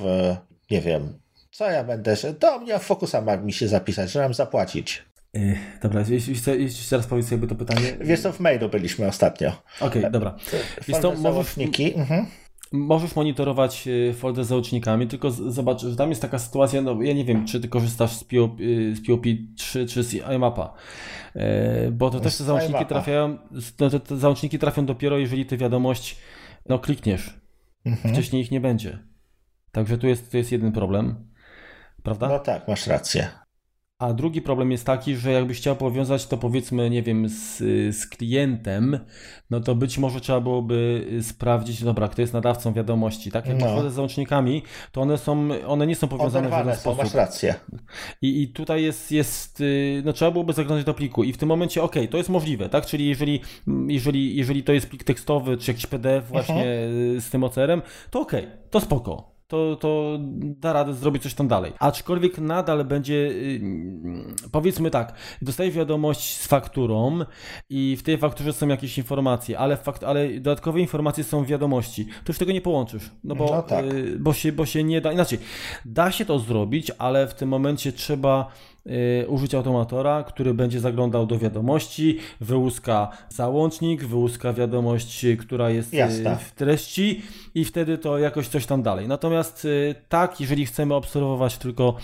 nie wiem, co ja będę, to mnie Focusa ma mi się zapisać, że mam zapłacić. Yy, dobra, jeśli, jeśli teraz powiedz jakby to pytanie. Wiesz co, w mailu byliśmy ostatnio. Okej, okay, dobra. Jest to możesz... Mhm. Możesz monitorować y, folder z załącznikami, tylko zobacz, że tam jest taka sytuacja, no ja nie wiem, czy ty korzystasz z POP, y, z POP 3 czy z iMapa, e, bo to też te załączniki trafiają, no, te, te załączniki trafią dopiero, jeżeli ty wiadomość, no klikniesz. Mhm. Wcześniej ich nie będzie. Także tu jest, tu jest jeden problem, prawda? No tak, masz rację. A drugi problem jest taki, że jakbyś chciał powiązać to powiedzmy, nie wiem, z, z klientem, no to być może trzeba byłoby sprawdzić, dobra, kto jest nadawcą wiadomości, tak? Jak no. z załącznikami, to one są, one nie są powiązane Oderwane w żaden sposób. masz rację. I, I tutaj jest, jest, y, no trzeba byłoby zaglądać do pliku i w tym momencie, ok, to jest możliwe, tak? Czyli jeżeli, jeżeli, jeżeli to jest plik tekstowy, czy jakiś PDF właśnie mhm. z tym OCR-em, to ok, to spoko to, to da radę zrobić coś tam dalej. Aczkolwiek nadal będzie, y, powiedzmy tak, dostaję wiadomość z fakturą i w tej fakturze są jakieś informacje, ale, fakt, ale dodatkowe informacje są w wiadomości. To już tego nie połączysz, no bo, no tak. Y, bo, się, bo się nie da, inaczej, da się to zrobić, ale w tym momencie trzeba użyć automatora, który będzie zaglądał do wiadomości, wyłuska załącznik, wyłuska wiadomość, która jest y, Jasne. w treści i wtedy to jakoś coś tam dalej. Natomiast y, tak, jeżeli chcemy obserwować tylko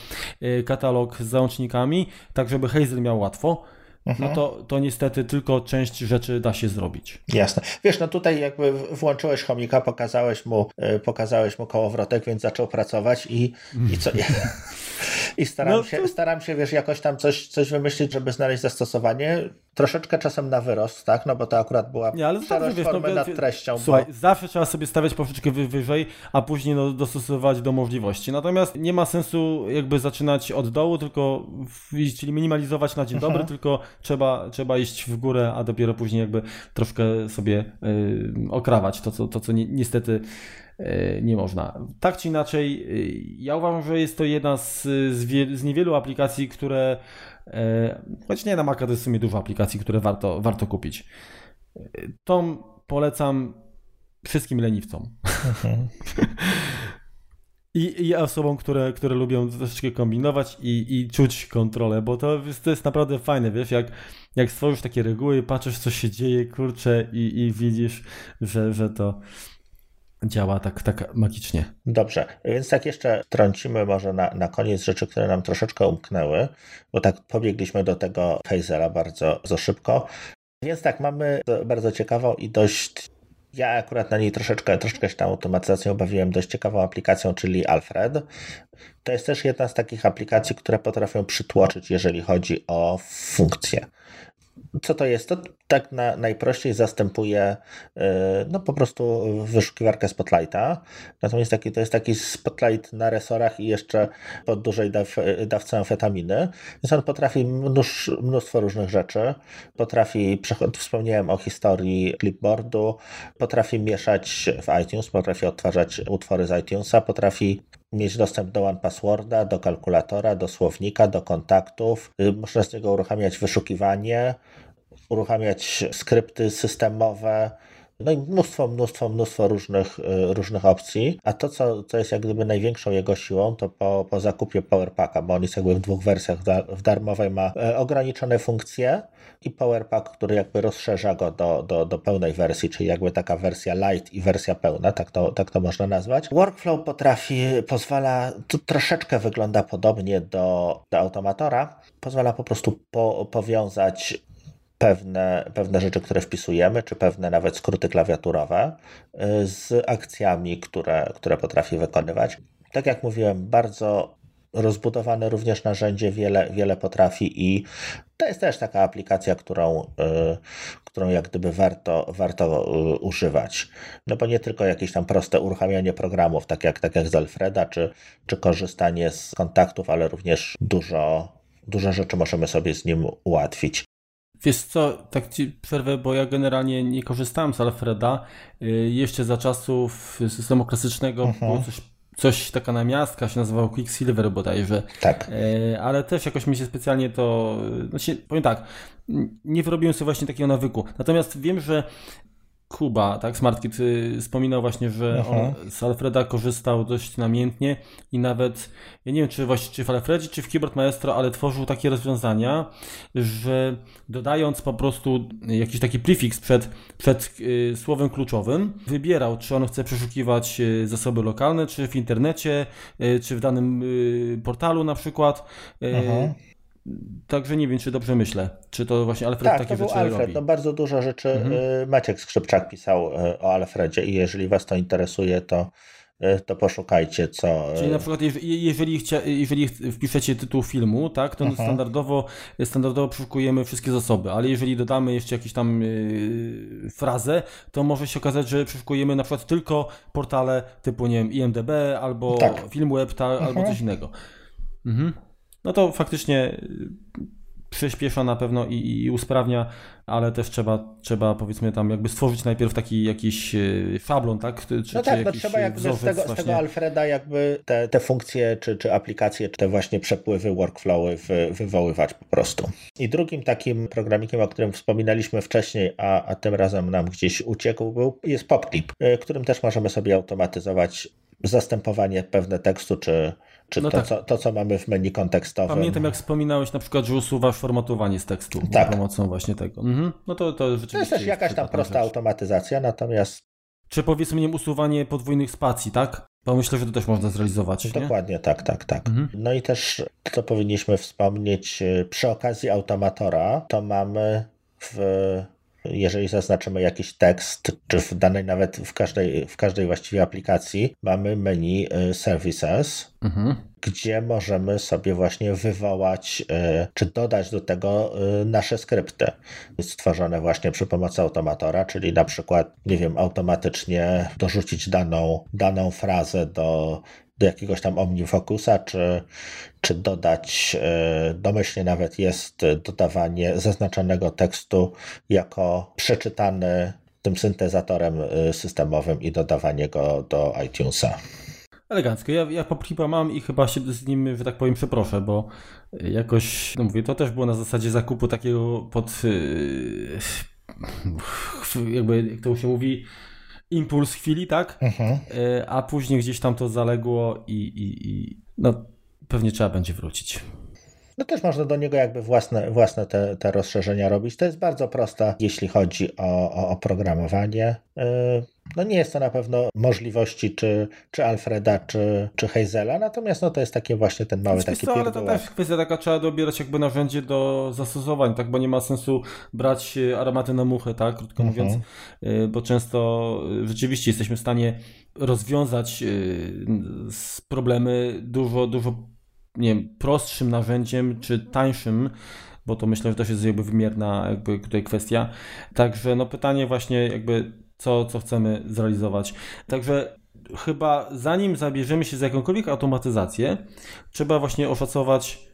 katalog z załącznikami, tak żeby Hazel miał łatwo, Mhm. no to, to niestety tylko część rzeczy da się zrobić. Jasne. Wiesz, no tutaj jakby włączyłeś chomika, pokazałeś mu, pokazałeś mu kołowrotek, więc zaczął pracować i, i co... I staram, no, się, to... staram się, wiesz, jakoś tam coś, coś wymyślić, żeby znaleźć zastosowanie. Troszeczkę czasem na wyrost, tak? No bo to akurat była nie, ale zawsze, wiesz, no, nad treścią. Słuchaj, bo... zawsze trzeba sobie stawiać troszeczkę wyżej, a później no, dostosować do możliwości. Natomiast nie ma sensu jakby zaczynać od dołu, tylko czyli minimalizować na dzień dobry, mhm. tylko trzeba, trzeba iść w górę, a dopiero później jakby troszkę sobie yy, okrawać to, co, to, co ni niestety nie można. Tak czy inaczej, e, ja uważam, że jest to jedna z, z, wie, z niewielu aplikacji, które, e, choć nie na Maca to jest w sumie dużo aplikacji, które warto, warto kupić. Tą polecam wszystkim leniwcom. Mhm. I, I osobom, które, które lubią troszeczkę kombinować i, i czuć kontrolę, bo to, to jest naprawdę fajne, wiesz, jak, jak stworzysz takie reguły, patrzysz co się dzieje, kurczę i, i widzisz, że, że to działa tak, tak magicznie. Dobrze, więc tak jeszcze trącimy może na, na koniec rzeczy, które nam troszeczkę umknęły, bo tak pobiegliśmy do tego Hazela bardzo, bardzo szybko. Więc tak, mamy bardzo ciekawą i dość ja akurat na niej troszeczkę, troszeczkę się tam automatyzacją obawiłem dość ciekawą aplikacją, czyli Alfred. To jest też jedna z takich aplikacji, które potrafią przytłoczyć, jeżeli chodzi o funkcje co to jest? To tak na, najprościej zastępuje e, no po prostu wyszukiwarkę Spotlighta. Natomiast taki, to jest taki Spotlight na resorach i jeszcze pod dużej daw, dawce amfetaminy. Więc on potrafi mnóż, mnóstwo różnych rzeczy. Potrafi, wspomniałem o historii clipboardu, potrafi mieszać w iTunes, potrafi odtwarzać utwory z iTunesa, potrafi mieć dostęp do One Passworda, do kalkulatora, do słownika, do kontaktów. Y, można z niego uruchamiać wyszukiwanie, uruchamiać skrypty systemowe, no i mnóstwo, mnóstwo, mnóstwo różnych, różnych opcji, a to, co, co jest jak gdyby największą jego siłą, to po, po zakupie Powerpacka, bo on jest jakby w dwóch wersjach, w darmowej ma ograniczone funkcje i Powerpack, który jakby rozszerza go do, do, do pełnej wersji, czyli jakby taka wersja light i wersja pełna, tak to, tak to można nazwać. Workflow potrafi, pozwala, troszeczkę wygląda podobnie do, do automatora, pozwala po prostu po, powiązać pewne, pewne rzeczy, które wpisujemy, czy pewne nawet skróty klawiaturowe y, z akcjami, które, które potrafi wykonywać. Tak jak mówiłem, bardzo rozbudowane również narzędzie, wiele, wiele potrafi i to jest też taka aplikacja, którą, y, którą jak gdyby warto, warto y, używać. No bo nie tylko jakieś tam proste uruchamianie programów, tak jak, tak jak z Alfreda, czy, czy korzystanie z kontaktów, ale również dużo, dużo rzeczy możemy sobie z nim ułatwić. Wiesz co, tak ci przerwę, bo ja generalnie nie korzystałem z Alfreda. Y, jeszcze za czasów systemu klasycznego uh-huh. było coś coś, taka namiastka się nazywało Quicksilver bodajże. Tak. E, ale też jakoś mi się specjalnie to, znaczy, powiem tak, nie wyrobiłem sobie właśnie takiego nawyku. Natomiast wiem, że Kuba, tak, SmartKit wspominał właśnie, że on z Alfreda korzystał dość namiętnie i nawet, ja nie wiem czy właśnie czy w Alfredzie, czy w Keyboard Maestro, ale tworzył takie rozwiązania, że dodając po prostu jakiś taki prefiks przed, przed y, słowem kluczowym, wybierał, czy on chce przeszukiwać y, zasoby lokalne, czy w internecie, y, czy w danym y, portalu na przykład. Y, Także nie wiem, czy dobrze myślę. Czy to właśnie Alfred tak, takie to rzeczy Alfred. robi? No bardzo dużo rzeczy mhm. Y, Maciek Skrzypczak pisał y, o Alfredzie i jeżeli was to interesuje, to y, to poszukajcie, co. Czyli na przykład, jeżeli, chcia, jeżeli wpiszecie tytuł filmu, tak, to mhm. standardowo, standardowo przeszukujemy wszystkie zasoby, ale jeżeli dodamy jeszcze jakąś tam yy, frazę, to może się okazać, że przeszukujemy na przykład tylko portale typu, nie wiem, IMDB albo tak. Filmweb, ta, mhm. albo coś innego. Mhm no to faktycznie y, przyspiesza na pewno i, i, usprawnia, ale też trzeba, trzeba powiedzmy tam jakby stworzyć najpierw taki jakiś y, szablon, tak? Czy, no tak, no trzeba jakby z tego, z tego Alfreda jakby te, te funkcje, czy, czy aplikacje, czy te właśnie przepływy, workflowy wy, wywoływać po prostu. I drugim takim programikiem, o którym wspominaliśmy wcześniej, a, a tym razem nam gdzieś uciekł, był, jest PopClip, y, którym też możemy sobie automatyzować zastępowanie pewne tekstu, czy czy no to, tak. co, to, co mamy w menu kontekstowym. Pamiętam, jak wspominałeś na przykład, że usuwasz formatowanie z tekstu tak. za pomocą właśnie tego. Mhm. No to, to rzeczywiście. To jest też jakaś tam prosta rzecz. automatyzacja, natomiast. Czy powiedzmy nie usuwanie podwójnych spacji, tak? Bo myślę, że to też można zrealizować. Dokładnie, nie? tak, tak, tak. Mhm. No i też, co powinniśmy wspomnieć, y, przy okazji automatora, to mamy w jeżeli zaznaczymy jakiś tekst, czy w danej nawet w każdej, w każdej właściwie aplikacji, mamy menu y, Services, mhm. gdzie możemy sobie właśnie wywołać, y, czy dodać do tego y, nasze skrypty stworzone właśnie przy pomocy automatora, czyli na przykład, nie wiem, automatycznie dorzucić daną, daną frazę do do jakiegoś tam OmniFocusa, czy, czy dodać, e, domyślnie nawet jest dodawanie zaznaczonego tekstu jako przeczytany tym syntezatorem e, systemowym i dodawanie go do iTunesa. Elegancko. Ja, ja Poplipa mam i chyba się z nim, że tak powiem, przeproszę, bo jakoś, no mówię, to też było na zasadzie zakupu takiego pod, e, jakby, jak to się mówi, impuls chwili, tak? Mhm. E, a później gdzieś tam to zaległo i, i, i no, pewnie trzeba będzie wrócić. No też można do niego jakby własne, własne te, te rozszerzenia robić. To jest bardzo proste, jeśli chodzi o, o oprogramowanie. E, no nie jest to na pewno możliwości czy, czy Alfreda, czy, czy Hazela, natomiast no to jest takie właśnie ten mały taki co, ale to też kwestia taka, trzeba dobierać jakby narzędzie do zastosowań, tak, bo nie ma sensu brać e, aromaty na muchę, tak, krótko mhm. mówiąc, e, bo często rzeczywiście jesteśmy w stanie rozwiązać problemy dużo, dużo nie wiem, prostszym narzędziem, czy tańszym, bo to myślę, że też jest jakby wymierna jakby tutaj kwestia. Także no pytanie właśnie jakby co, co chcemy zrealizować. Także chyba zanim zabierzemy się za jakąkolwiek automatyzację, trzeba właśnie oszacować,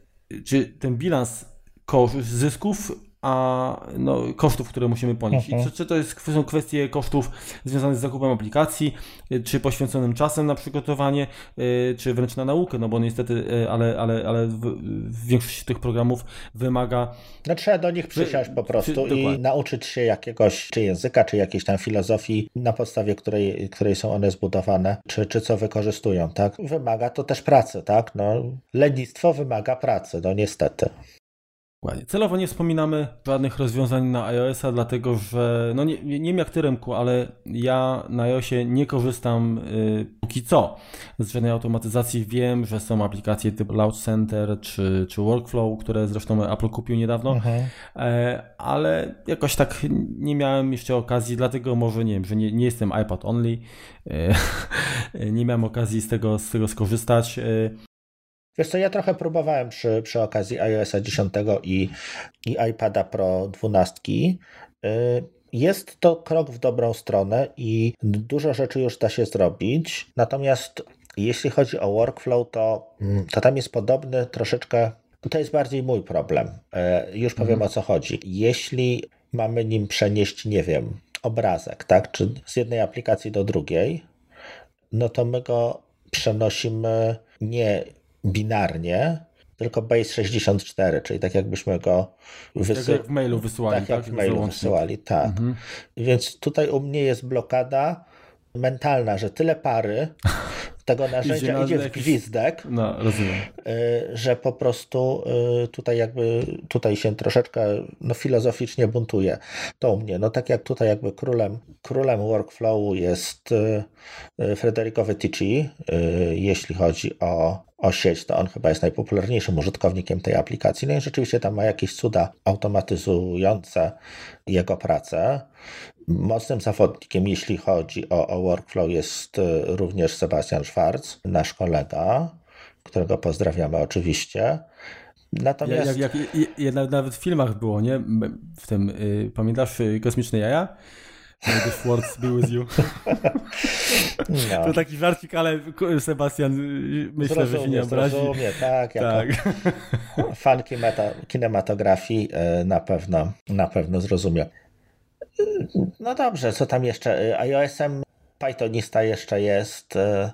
czy ten bilans zysków a no, kosztów, które musimy ponieść. Mhm. czy, czy to jest, są kwestie kosztów związane z zakupem aplikacji, y, czy poświęconym czasem na przygotowanie, y, czy wręcz na naukę, no bo niestety, y, ale, ale, ale w, w większości tych programów wymaga... No trzeba do nich przysiąść po prostu czy, i nauczyć się jakiegoś, czy języka, czy jakiejś tam filozofii, na podstawie której, której są one zbudowane, czy, czy co wykorzystują, tak? Wymaga to też pracy, tak? No, lenistwo wymaga pracy, no niestety. Dokładnie. Celowo nie wspominamy żadnych rozwiązań na iOS-a, dlatego że, no nie, nie wiem jak ty Remku, ale ja na iOSie nie korzystam y, póki co z żadnej automatyzacji. Wiem, że są aplikacje typu Launch Center czy, czy Workflow, które zresztą Apple kupił niedawno, mhm. e, ale jakoś tak nie miałem jeszcze okazji, dlatego może nie wiem, że nie, nie jestem iPad only, e, nie miałem okazji z tego, z tego skorzystać. Wiesz co, ja trochę próbowałem przy, przy okazji iOS 10 i, i iPada Pro 12. Y, jest to krok w dobrą stronę i dużo rzeczy już da się zrobić. Natomiast jeśli chodzi o workflow, to, mm, to tam jest podobny troszeczkę. To jest bardziej mój problem. Y, już powiem mhm. o co chodzi. Jeśli mamy nim przenieść, nie wiem, obrazek, tak, czy z jednej aplikacji do drugiej, no to my go przenosimy nie binarnie, tylko base 64, czyli tak jakbyśmy go wysyłali. Tak jak w mailu wysyłali. Tak, jak tak? w mailu wysyłali, tak. Mhm. Więc tutaj u mnie jest blokada mentalna, że tyle pary tego narzędzia idzie, idzie w gwizdek, no, rozumiem. Y, że po prostu y, tutaj jakby tutaj się troszeczkę no, filozoficznie buntuje. To u mnie. No tak jak tutaj jakby królem, królem workflowu jest y, Federico Vetici, jeśli chodzi o, o sieć, to on chyba jest najpopularniejszym użytkownikiem tej aplikacji. No i rzeczywiście tam ma jakieś cuda automatyzujące jego pracę. Mocnym zawodnikiem, jeśli chodzi o, o workflow, jest również Sebastian Schwarz, nasz kolega, którego pozdrawiamy oczywiście. Natomiast... Jak, jak, jak, nawet w filmach było, nie? W tym, y, pamiętasz y, Kosmiczne Jaja? The Force be with you. No. To taki żarcik, ale Sebastian y, myślę, zrozumie, że się nie obrazi. Zrozumie, tak. Tak. fan kinematografii na pewno, na pewno zrozumie. No dobrze, co tam jeszcze? iOS-em Pythonista jeszcze jest. E,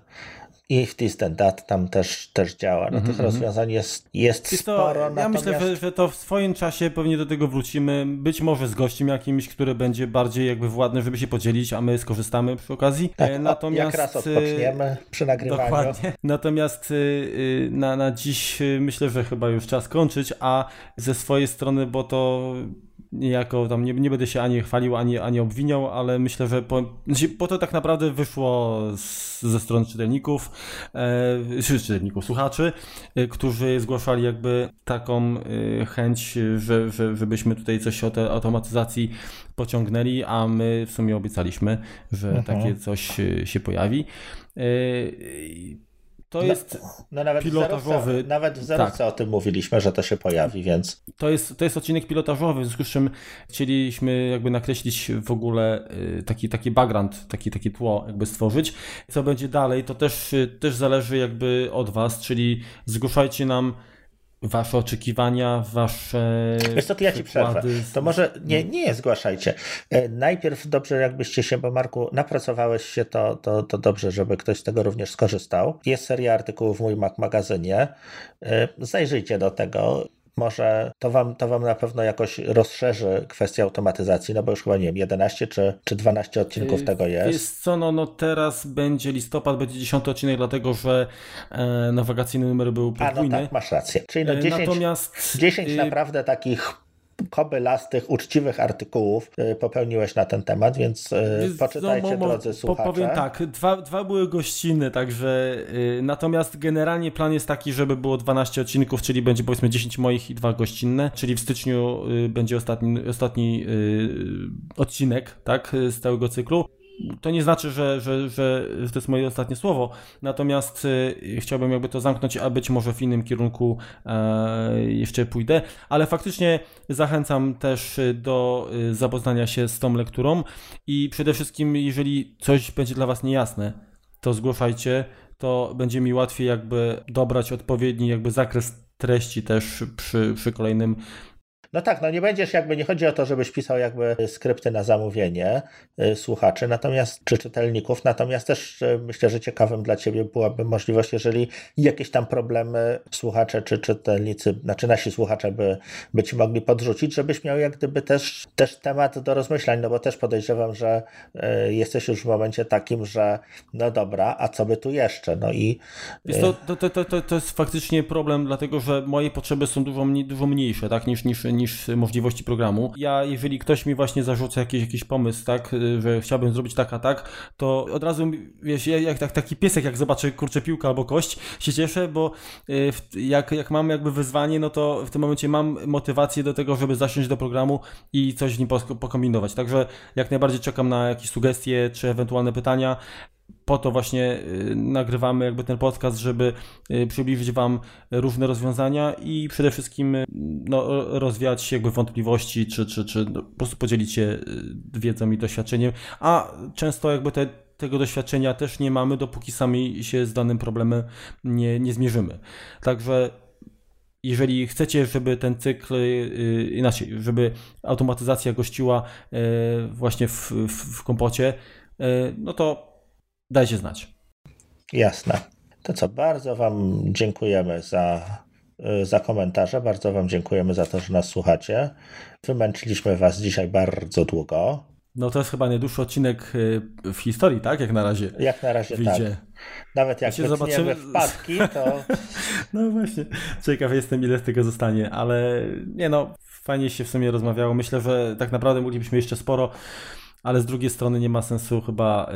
if this then that tam też, też działa. No, mm -hmm. Tych mhm. rozwiązań jest, jest sporo. Ja natomiast... myślę, że, że, to w swoim czasie pewnie do tego wrócimy. Być może z gościem jakimś, który będzie bardziej jakby władny, żeby się podzielić, a my skorzystamy przy okazji. Tak, e, natomiast jak raz odpoczniemy przy nagrywaniu. Dokładnie. Natomiast na, na dziś myślę, że chyba już czas kończyć, a ze swojej strony, bo to niejako tam nie, nie będę się ani chwalił, ani, ani obwiniał, ale myślę, że po, znaczy, po to tak naprawdę wyszło z, ze strony czytelników, e, czytelników, słuchaczy, e, którzy zgłaszali jakby taką e, chęć, że, że, żebyśmy tutaj coś o tej automatyzacji pociągnęli, a my w sumie obiecaliśmy, że mhm. takie coś e, się pojawi. E, to jest no, no nawet pilotażowy. W zerówce, nawet w zerówce tak. o tym mówiliśmy, że to się pojawi, więc. To jest, to jest odcinek pilotażowy, w związku z czym chcieliśmy jakby nakreślić w ogóle y, taki, taki background, taki, takie tło jakby stworzyć. Co będzie dalej, to też, y, też zależy jakby od Was, czyli zgłaszajcie nam Wasze oczekiwania, wasze. Wiesz co, to ja ci przerwę. To może nie, nie zgłaszajcie. E, najpierw dobrze, jakbyście się, bo Marku, napracowałeś się, to, to, to dobrze, żeby ktoś z tego również skorzystał. Jest seria artykułów w moim Mac magazynie. E, zajrzyjcie do tego może to wam, to wam na pewno jakoś rozszerzy kwestię automatyzacji, no bo już chyba nie wiem, 11 czy, czy 12 odcinków tego jest. Jest co, no, no teraz będzie listopad, będzie 10 odcinek, dlatego że e, nawagacyjny numer był podwójny. A no tak, masz rację. Czyli no 10, e, Natomiast, 10 y, naprawdę takich kobylastych, uczciwych artykułów y, popełniłeś na ten temat, więc y, poczytajcie, no, drodzy słuchacze. Powiem tak, dwa, dwa były gościny, także yy, natomiast generalnie plan jest taki, żeby było 12 odcinków, czyli będzie powiedzmy 10 moich i dwa gościnne, czyli w styczniu będzie ostatni, ostatni odcinek, tak, z całego cyklu to nie znaczy, że, że, że to jest moje ostatnie słowo, natomiast y, chciałbym jakby to zamknąć, a być może w innym kierunku e, jeszcze pójdę, ale faktycznie zachęcam też do y, zapoznania się z tą lekturą i przede wszystkim, jeżeli coś będzie dla Was niejasne, to zgłaszajcie, to będzie mi łatwiej jakby dobrać odpowiedni jakby zakres treści też przy, przy kolejnym No tak, no nie będziesz jakby, nie chodzi o to, żebyś pisał jakby skrypty na zamówienie y, słuchaczy, natomiast, czy czytelników, natomiast też y, myślę, że ciekawym dla ciebie byłaby możliwość, jeżeli jakieś tam problemy słuchacze czy czytelnicy, znaczy nasi słuchacze by, by ci mogli podrzucić, żebyś miał jak gdyby też, też temat do rozmyślań, no bo też podejrzewam, że y, jesteś już w momencie takim, że no dobra, a co by tu jeszcze? No i... To, to, to, to, to jest faktycznie problem, dlatego że moje potrzeby są dużo, dużo mniejsze, tak, niż, niż, niż możliwości programu. Ja, jeżeli ktoś mi właśnie zarzuca jakiś, jakiś pomysł, tak, że chciałbym zrobić tak, a tak, to od razu, wiesz, jak, jak taki piesek, jak zobaczy kurczę piłkę albo kość, się cieszę, bo jak, jak mam jakby wyzwanie, no to w tym momencie mam motywację do tego, żeby zasiąść do programu i coś w nim pokombinować. Także jak najbardziej czekam na jakieś sugestie czy ewentualne pytania po to właśnie y, nagrywamy jakby ten podcast, żeby y, przybliżyć Wam różne rozwiązania i przede wszystkim y, no, rozwiać jakby wątpliwości, czy, czy, czy no, po prostu podzielić się wiedzą i doświadczeniem, a często jakby te, tego doświadczenia też nie mamy, dopóki sami się z danym problemem nie, nie zmierzymy. Także jeżeli chcecie, żeby ten cykl, inaczej, żeby automatyzacja gościła właśnie w, w, w kompocie, no to dajcie znać. Jasne. To co, bardzo Wam dziękujemy za, za komentarze, bardzo Wam dziękujemy za to, że nas słuchacie. Wymęczyliśmy Was dzisiaj bardzo długo. No to jest chyba najdłuższy odcinek y, w historii, tak? Jak na razie. Jak na razie wyjdzie. tak. Nawet jak się zobaczymy wpadki, to... no właśnie, ciekaw jestem ile z tego zostanie, ale nie no, fajnie się w sumie rozmawiało. Myślę, że tak naprawdę moglibyśmy jeszcze sporo ale z drugiej strony nie ma sensu chyba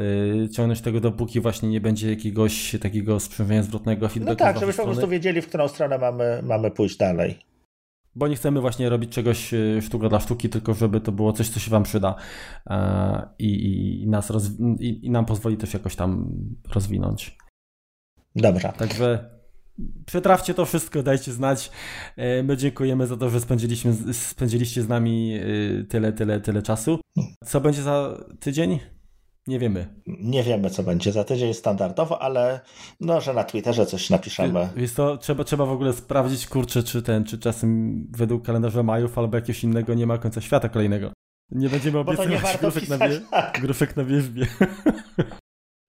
y, ciągnąć tego, dopóki właśnie nie będzie jakiegoś takiego sprzężenia zwrotnego feedbacku. No tak, żebyśmy po prostu wiedzieli, w którą stronę mamy, mamy pójść dalej. Bo nie chcemy właśnie robić czegoś y, sztuka dla sztuki, tylko żeby to było coś, co się Wam przyda e, i, nas i, i nam pozwoli też jakoś tam rozwinąć. Dobrze. Także przetrawcie to wszystko, dajcie znać. E, my dziękujemy za to, że spędziliśmy, spędziliście z nami e, tyle, tyle, tyle czasu. Co będzie za tydzień? Nie wiemy. Nie wiemy, co będzie za tydzień standardowo, ale no, że na Twitterze coś napiszemy. Jest to, trzeba, trzeba w ogóle sprawdzić, kurczę, czy ten, czy czasem według kalendarza Majów albo jakiegoś innego nie ma końca świata kolejnego. Nie będziemy obiecywać gruszek, na tak. gruszek na wierzbie.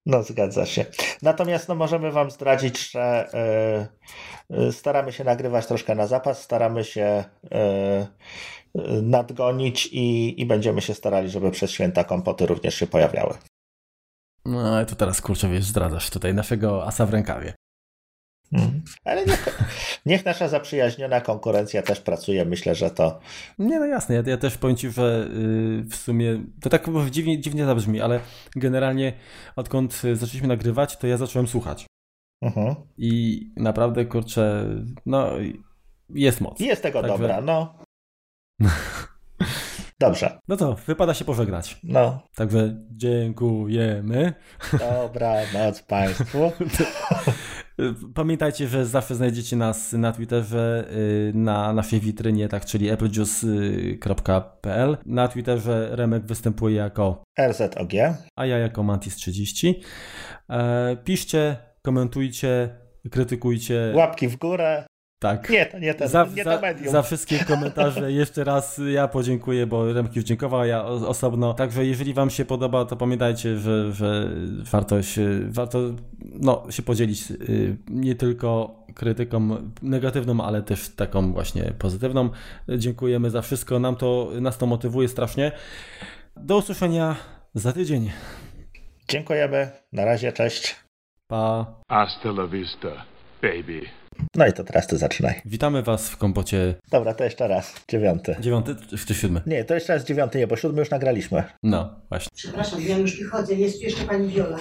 No, zgadza się. Natomiast no, możemy Wam zdradzić, że y, staramy się nagrywać troszkę na zapas, staramy się y, nadgonić i, i będziemy się starali, żeby przez święta kompoty również się pojawiały. No ale to teraz kurczę, wiesz, zdradzasz tutaj naszego asa w rękawie. Hmm. Ale niech, niech, nasza zaprzyjaźniona konkurencja też pracuje. Myślę, że to. Nie, no jasne. Ja, ja też powiem Ci, że yy, w sumie to tak dziwnie, dziwnie zabrzmi, ale generalnie odkąd zaczęliśmy nagrywać, to ja zacząłem słuchać. Uh-huh. I naprawdę kurczę, no jest moc. Jest tego Także... dobra, no. Dobrze. No to wypada się pożegnać. No. Także dziękujemy. Dobra noc Państwu. Pamiętajcie, że zawsze znajdziecie nas na Twitterze, y, na naszej witrynie, tak, czyli applejuice.pl. Na Twitterze Remek występuje jako RZOG, a ja jako Mantis30. E, piszcie, komentujcie, krytykujcie. Łapki w górę. Tak. Nie, to nie, ten, za, nie to medium. Za wszystkie komentarze jeszcze raz ja podziękuję, bo Remki już dziękował, ja osobno. Także jeżeli Wam się podoba, to pamiętajcie, że, że warto, się, warto no, się podzielić y, nie tylko krytyką negatywną, ale też taką właśnie pozytywną. Dziękujemy za wszystko, nam to, nas to motywuje strasznie. Do usłyszenia za tydzień. Dziękujemy, na razie, cześć. Pa. Hasta la vista, baby. No i to teraz ty zaczynaj. Witamy was w kompocie. Dobra, to jeszcze raz. Dziewiąty. Dziewiąty czy siódmy? Nie, to jeszcze raz dziewiąty, nie, bo siódmy już nagraliśmy. No, właśnie. Przepraszam, ja już wychodzę, jest tu jeszcze pani Viola.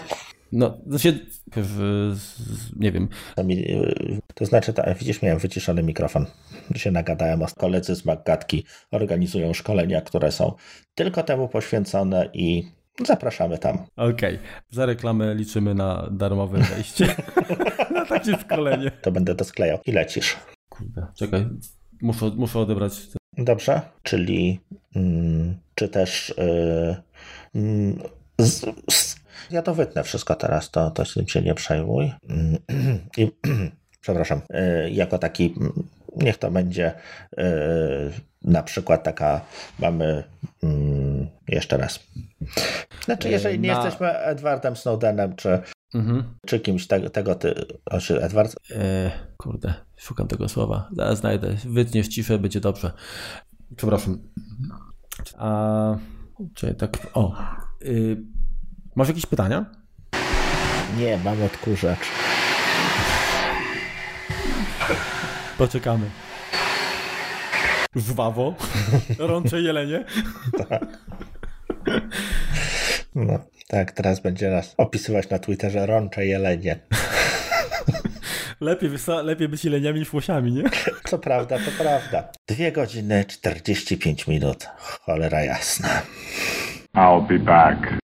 No, znaczy, w, nie wiem. To, mi, to znaczy, ta, widzisz, miałem wyciszony mikrofon. Się nagadałem, o koledzy z Maggatki organizują szkolenia, które są tylko temu poświęcone i Zapraszamy tam. Okej. Okay. Za reklamę liczymy na darmowe wejście. na takie szkolenie. To będę to sklejał. I lecisz. Kurde, czekaj. Muszę, muszę odebrać. Dobrze. Czyli mm, czy też yy, z, z, ja to wytnę wszystko teraz, to, to się nie przejmuj. I, przepraszam, yy, jako taki niech to będzie yy, na przykład taka, mamy yy, jeszcze raz. Znaczy, jeżeli nie Na- jesteśmy Edwardem Snowdenem, czy, Mhm. czy kimś te, tego ty, o, czy Edward, E, kurde, szukam tego słowa. Zaraz znajdę. Wytniesz ciszę, będzie dobrze. Przepraszam. A, czyli tak, o. Y, masz jakieś pytania? nie, mam odkurzacz. Poczekamy. Żwawo. Rącze jelenie. No, tak, teraz będzie nas opisywać na Twitterze rącze jelenie. Lepiej, lepiej być jeleniami niż łosiami, nie? Co prawda, to prawda. Dwie godziny 45 minut. Cholera jasna. I'll be back.